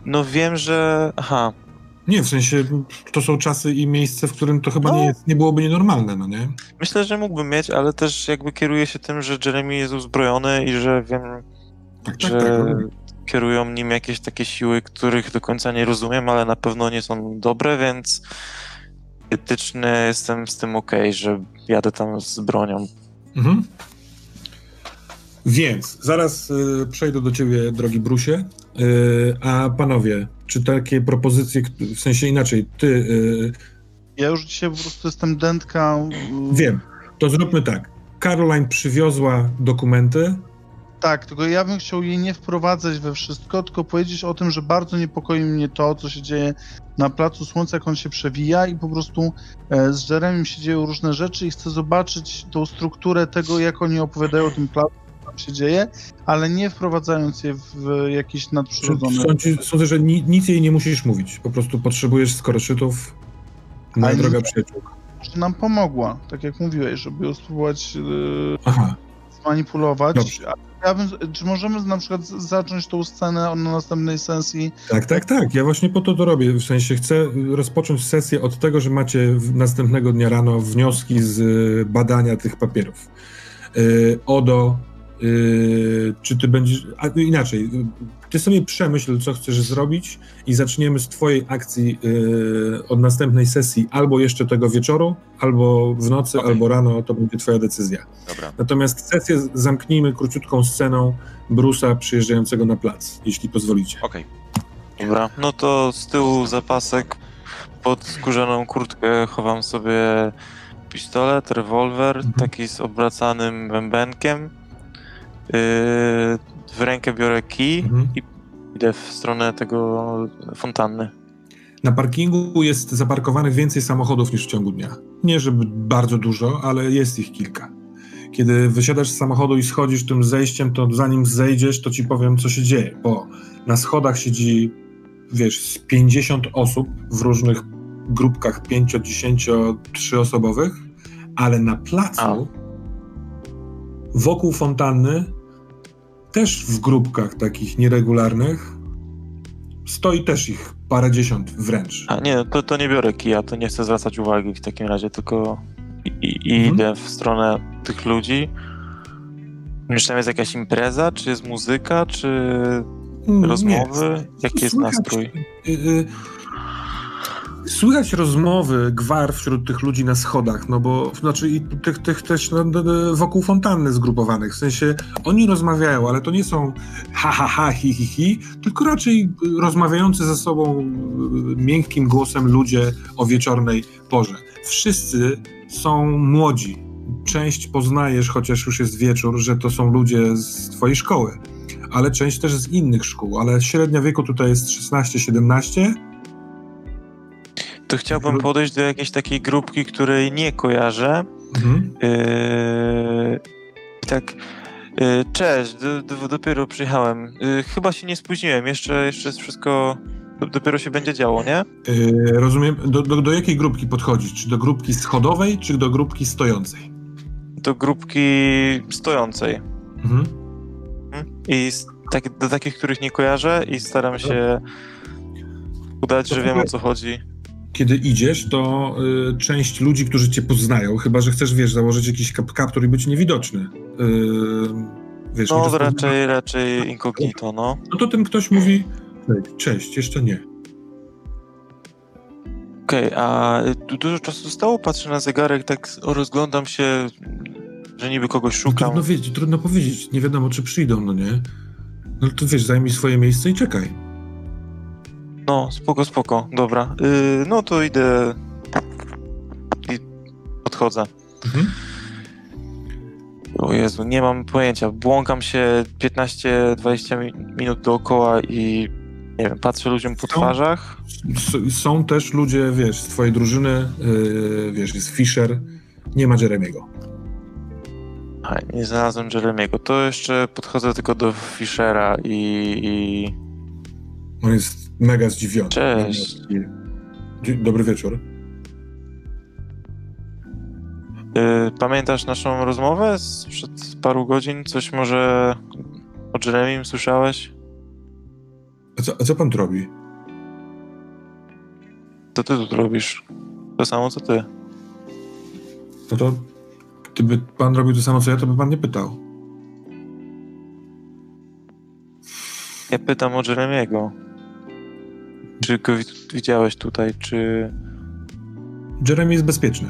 No wiem, że... Aha, Nie, w sensie to są czasy i miejsce, w którym to chyba No. nie, jest, nie byłoby nienormalne, no nie? myślę, że mógłbym mieć, ale też jakby kieruję się tym, że Jeremy jest uzbrojony i że wiem, Tak, tak, że tak. no. kierują nim jakieś takie siły, których do końca nie rozumiem, ale na pewno nie są dobre, więc etyczny jestem z tym okej, że jadę tam z bronią. Mhm. Więc zaraz y, przejdę do ciebie, drogi Brusie. Y, a panowie, czy takie propozycje, w sensie inaczej, ty y, Ja już dzisiaj po prostu jestem dętka. wiem, to zróbmy tak. Caroline przywiozła dokumenty. Tak, tylko ja bym chciał jej nie wprowadzać we wszystko, tylko powiedzieć o tym, że bardzo niepokoi mnie to, co się dzieje na Placu Słońca, jak on się przewija i po prostu e, z Jeremim się dzieją różne rzeczy i chcę zobaczyć tą strukturę tego, jak oni opowiadają o tym placu, tam się dzieje, ale nie wprowadzając je w jakieś nadprzyrodzone... Sądzi, sądzę, że ni, nic jej nie musisz mówić. Po prostu potrzebujesz skoroczytów. Moja nie- droga przyjaciółka. Że nam pomogła, tak jak mówiłeś, żeby ją spróbować e, Aha, zmanipulować. Dobrze. Ja bym, czy możemy na przykład zacząć tą scenę na następnej sesji tak, tak, tak. Ja właśnie po to to robię. W sensie chcę rozpocząć sesję od tego, że macie następnego dnia rano wnioski z y, badania tych papierów. Y, Odo, y, czy ty będziesz. A inaczej, y, ty sobie przemyśl, co chcesz zrobić, i zaczniemy z twojej akcji y, od następnej sesji, albo jeszcze tego wieczoru, albo w nocy, Okej. albo rano. To będzie twoja decyzja. Dobra. Natomiast sesję zamknijmy króciutką sceną Brusa przyjeżdżającego na plac, jeśli pozwolicie. Okej. Dobra, no to z tyłu zapasek pod skórzaną kurtkę chowam sobie pistolet, rewolwer, Mhm. taki z obracanym bębenkiem. Yy, w rękę biorę kij Mhm. i idę w stronę tego fontanny. Na parkingu jest zaparkowanych więcej samochodów niż w ciągu dnia. Nie, żeby bardzo dużo, ale jest ich kilka. Kiedy wysiadasz z samochodu i schodzisz tym zejściem, to zanim zejdziesz, to ci powiem, co się dzieje, bo na schodach siedzi, wiesz, z 50 osób w różnych grupkach 5, 10, 3 osobowych, ale na placu A. wokół fontanny też w grupkach takich nieregularnych stoi też ich parędziesiąt wręcz. A nie, to, to nie biorę kija, to nie chcę zwracać uwagi w takim razie, tylko i, i, Mhm. idę w stronę tych ludzi. Czy tam jest jakaś impreza, czy jest muzyka, czy rozmowy? Nie. Jaki jest Słychać, nastrój? y, y, Słychać rozmowy, gwar wśród tych ludzi na schodach, no bo znaczy i tych, tych też no, no, no, wokół fontanny zgrupowanych. W sensie oni rozmawiają, ale to nie są ha ha ha hi hi hi, tylko raczej rozmawiający ze sobą y, miękkim głosem ludzie o wieczornej porze. Wszyscy są młodzi. Część poznajesz, chociaż już jest wieczór, że to są ludzie z twojej szkoły ale część też z innych szkół, ale średnia wieku tutaj jest 16-17. To chciałbym podejść do jakiejś takiej grupki, której nie kojarzę. Mhm. Yy, tak. Yy, cześć, do, do, dopiero przyjechałem. Yy, chyba się nie spóźniłem, jeszcze, jeszcze jest wszystko. do- Dopiero się będzie działo, nie? Yy, rozumiem, do, do, do jakiej grupki podchodzić? Czy do grupki schodowej, czy do grupki stojącej? Do grupki stojącej. Mhm. I tak, do takich, których nie kojarzę, i staram się udać, że wiem o co chodzi. Kiedy idziesz, to y, część ludzi, którzy cię poznają, chyba że chcesz, wiesz, założyć jakiś kap kaptur i być niewidoczny. Yy, wiesz, No, raczej, raczej incognito, no. No to ten ktoś mówi, cześć, jeszcze nie. Okej, a du- dużo czasu zostało? Patrzę na zegarek, tak rozglądam się, że niby kogoś No, szukam. trudno, wiedzieć, trudno powiedzieć, nie wiadomo, czy przyjdą, no nie? No to wiesz, zajmij swoje miejsce i czekaj. No, spoko, spoko, dobra. Yy, no to idę i podchodzę. Mhm. O Jezu, nie mam pojęcia. Błąkam się 15-20 mi- minut dookoła i nie wiem, patrzę ludziom po twarzach. S- Są też ludzie, wiesz, z twojej drużyny, yy, wiesz, jest Fisher, nie ma Jeremiego. A, nie znalazłem Jeremiego. To jeszcze podchodzę tylko do Fischera i, i... On jest mega zdziwiony. Cześć. Dobry wieczór. Yy, pamiętasz naszą rozmowę sprzed paru godzin? Coś może o Jeremim słyszałeś? A co, a co pan tu robi? To ty tu robisz. To samo co ty. No to gdyby pan robił to samo co ja, to by pan nie pytał. Ja pytam o Jeremiego. Czy go wi- widziałeś tutaj, czy... Jeremy jest bezpieczny.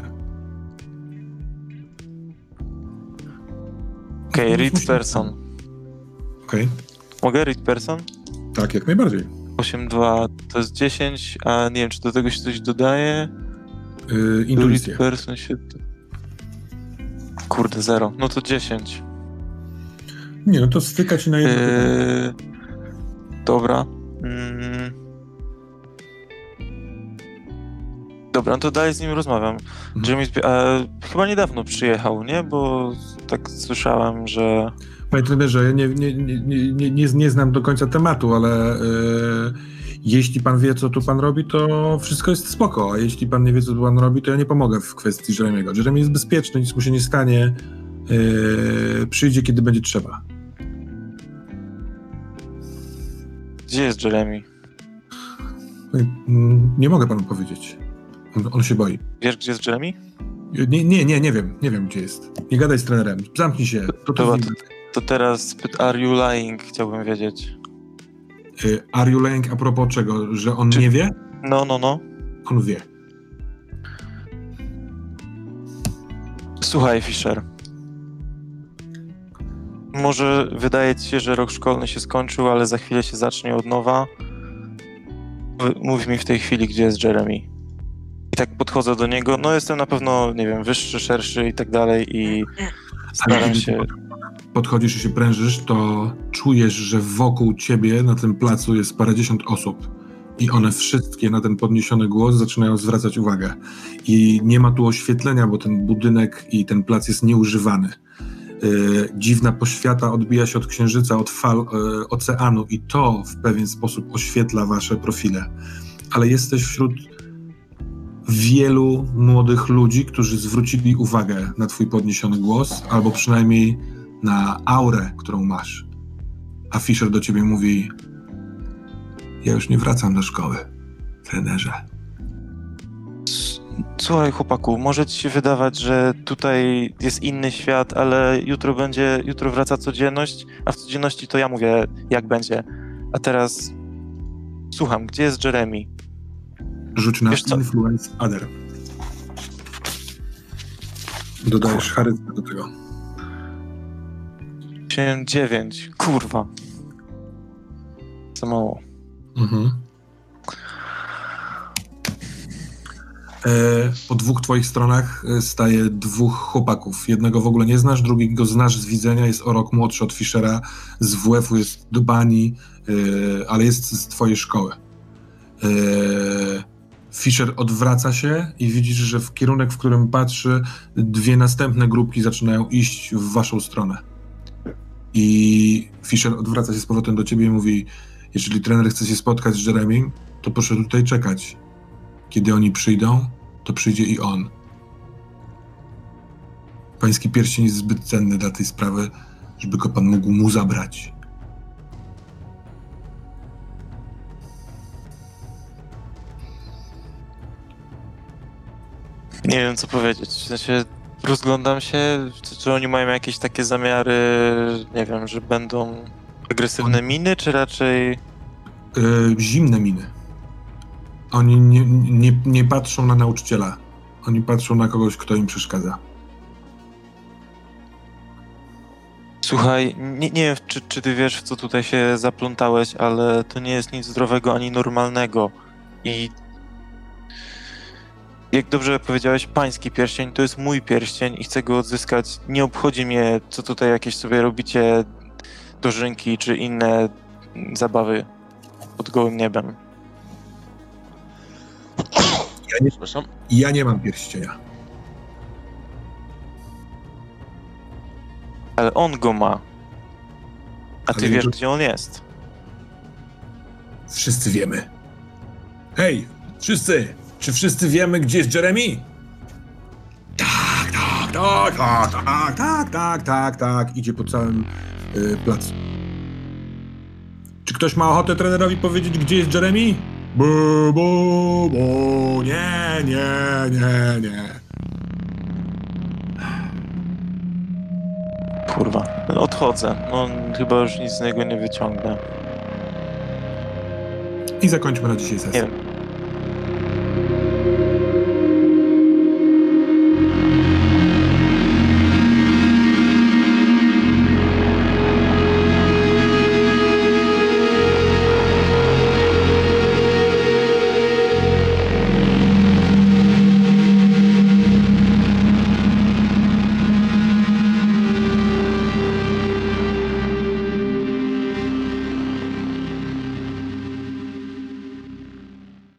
Okej, Nie read person. Okej, Mogę read person? tak, jak najbardziej. 8.2 to jest 10, a nie wiem, czy do tego się coś dodaje? Yy, intuicja. read person się... Kurde, 0. No to 10. Nie, no to styka ci na jedno. Yy, dobra. Mm. Dobra, no to dalej z nim rozmawiam. Zbie- a, chyba niedawno przyjechał, nie? Bo tak słyszałem, że... Pamiętaj, że ja nie, nie, nie, nie, nie, nie, znam do końca tematu, ale yy, jeśli pan wie, co tu pan robi, to wszystko jest spoko, a jeśli pan nie wie, co tu pan robi, to ja nie pomogę w kwestii Jeremiego. Jeremy jest bezpieczny, nic mu się nie stanie, yy, przyjdzie, kiedy będzie trzeba. Gdzie jest Jeremy? Mm, Nie mogę panu powiedzieć. On, on się boi. Wiesz, gdzie jest Jeremy? Nie, nie, nie, nie wiem, nie wiem, gdzie jest. Nie gadaj z trenerem, zamknij się. To, to, Dobra, To teraz are you lying? Chciałbym wiedzieć. Y, Are you lying a propos czego? Że on Czy- nie wie? No, no, no. On wie. Słuchaj, Fisher. Może wydaje ci się, że rok szkolny się skończył, ale za chwilę się zacznie od nowa. Mów mi w tej chwili, gdzie jest Jeremy. Tak podchodzę do niego. No, jestem na pewno, nie wiem, wyższy, szerszy i tak dalej, i staram się. Podchodzisz i się prężysz, to czujesz, że wokół ciebie na tym placu jest parędziesiąt osób. I one wszystkie na ten podniesiony głos zaczynają zwracać uwagę. I nie ma tu oświetlenia, bo ten budynek i ten plac jest nieużywany. Yy, dziwna poświata odbija się od księżyca, od fal yy, oceanu, i to w pewien sposób oświetla wasze profile. Ale jesteś wśród wielu młodych ludzi, którzy zwrócili uwagę na Twój podniesiony głos, albo przynajmniej na aurę, którą masz. A Fisher do ciebie mówi: Ja już nie wracam do szkoły, trenerze. Słuchaj, chłopaku, może ci się wydawać, że tutaj jest inny świat, ale jutro będzie, jutro wraca codzienność, a w codzienności to ja mówię, jak będzie. A teraz słucham, gdzie jest Jeremy? Rzuć na? Influence Other. Dodajesz charyzmę do tego. 9. Kurwa. Za mało. Mhm. E, po dwóch twoich stronach e, staje dwóch chłopaków. Jednego w ogóle nie znasz, drugiego znasz z widzenia, jest o rok młodszy od Fischera, z WF-u jest do bani, e, ale jest z twojej szkoły. E, Fischer odwraca się i widzisz, że w kierunek, w którym patrzy, dwie następne grupki zaczynają iść w waszą stronę. I Fischer odwraca się z powrotem do ciebie i mówi: Jeżeli trener chce się spotkać z Jeremim, to proszę tutaj czekać. Kiedy oni przyjdą, to przyjdzie i on. Pański pierścień jest zbyt cenny dla tej sprawy, żeby go pan mógł mu zabrać. Nie wiem, co powiedzieć. W sensie rozglądam się, czy, czy oni mają jakieś takie zamiary, nie wiem, że będą agresywne miny, czy raczej... Yy, zimne miny. Oni nie, nie, nie patrzą na nauczyciela. Oni patrzą na kogoś, kto im przeszkadza. Słuchaj, nie, nie wiem, czy, czy ty wiesz, w co tutaj się zaplątałeś, ale to nie jest nic zdrowego ani normalnego. I jak dobrze powiedziałeś, pański pierścień to jest mój pierścień i chcę go odzyskać. Nie obchodzi mnie, co tutaj jakieś sobie robicie dożynki czy inne zabawy pod gołym niebem. Przepraszam. Ja nie mam pierścienia. Ale on go ma. A ty Ale wiesz, to- gdzie on jest. Wszyscy wiemy. Hej, wszyscy! Czy wszyscy wiemy, gdzie jest Jeremy? Tak, tak, tak, tak, tak, tak, tak, tak, tak. Idzie po całym y, placu. Czy ktoś ma ochotę trenerowi powiedzieć, gdzie jest Jeremy? Bu, bu, bu, nie, nie, nie, nie. Kurwa, odchodzę. No, chyba już nic z niego nie wyciągnę. I zakończmy na dzisiaj sesję. Nie wiem,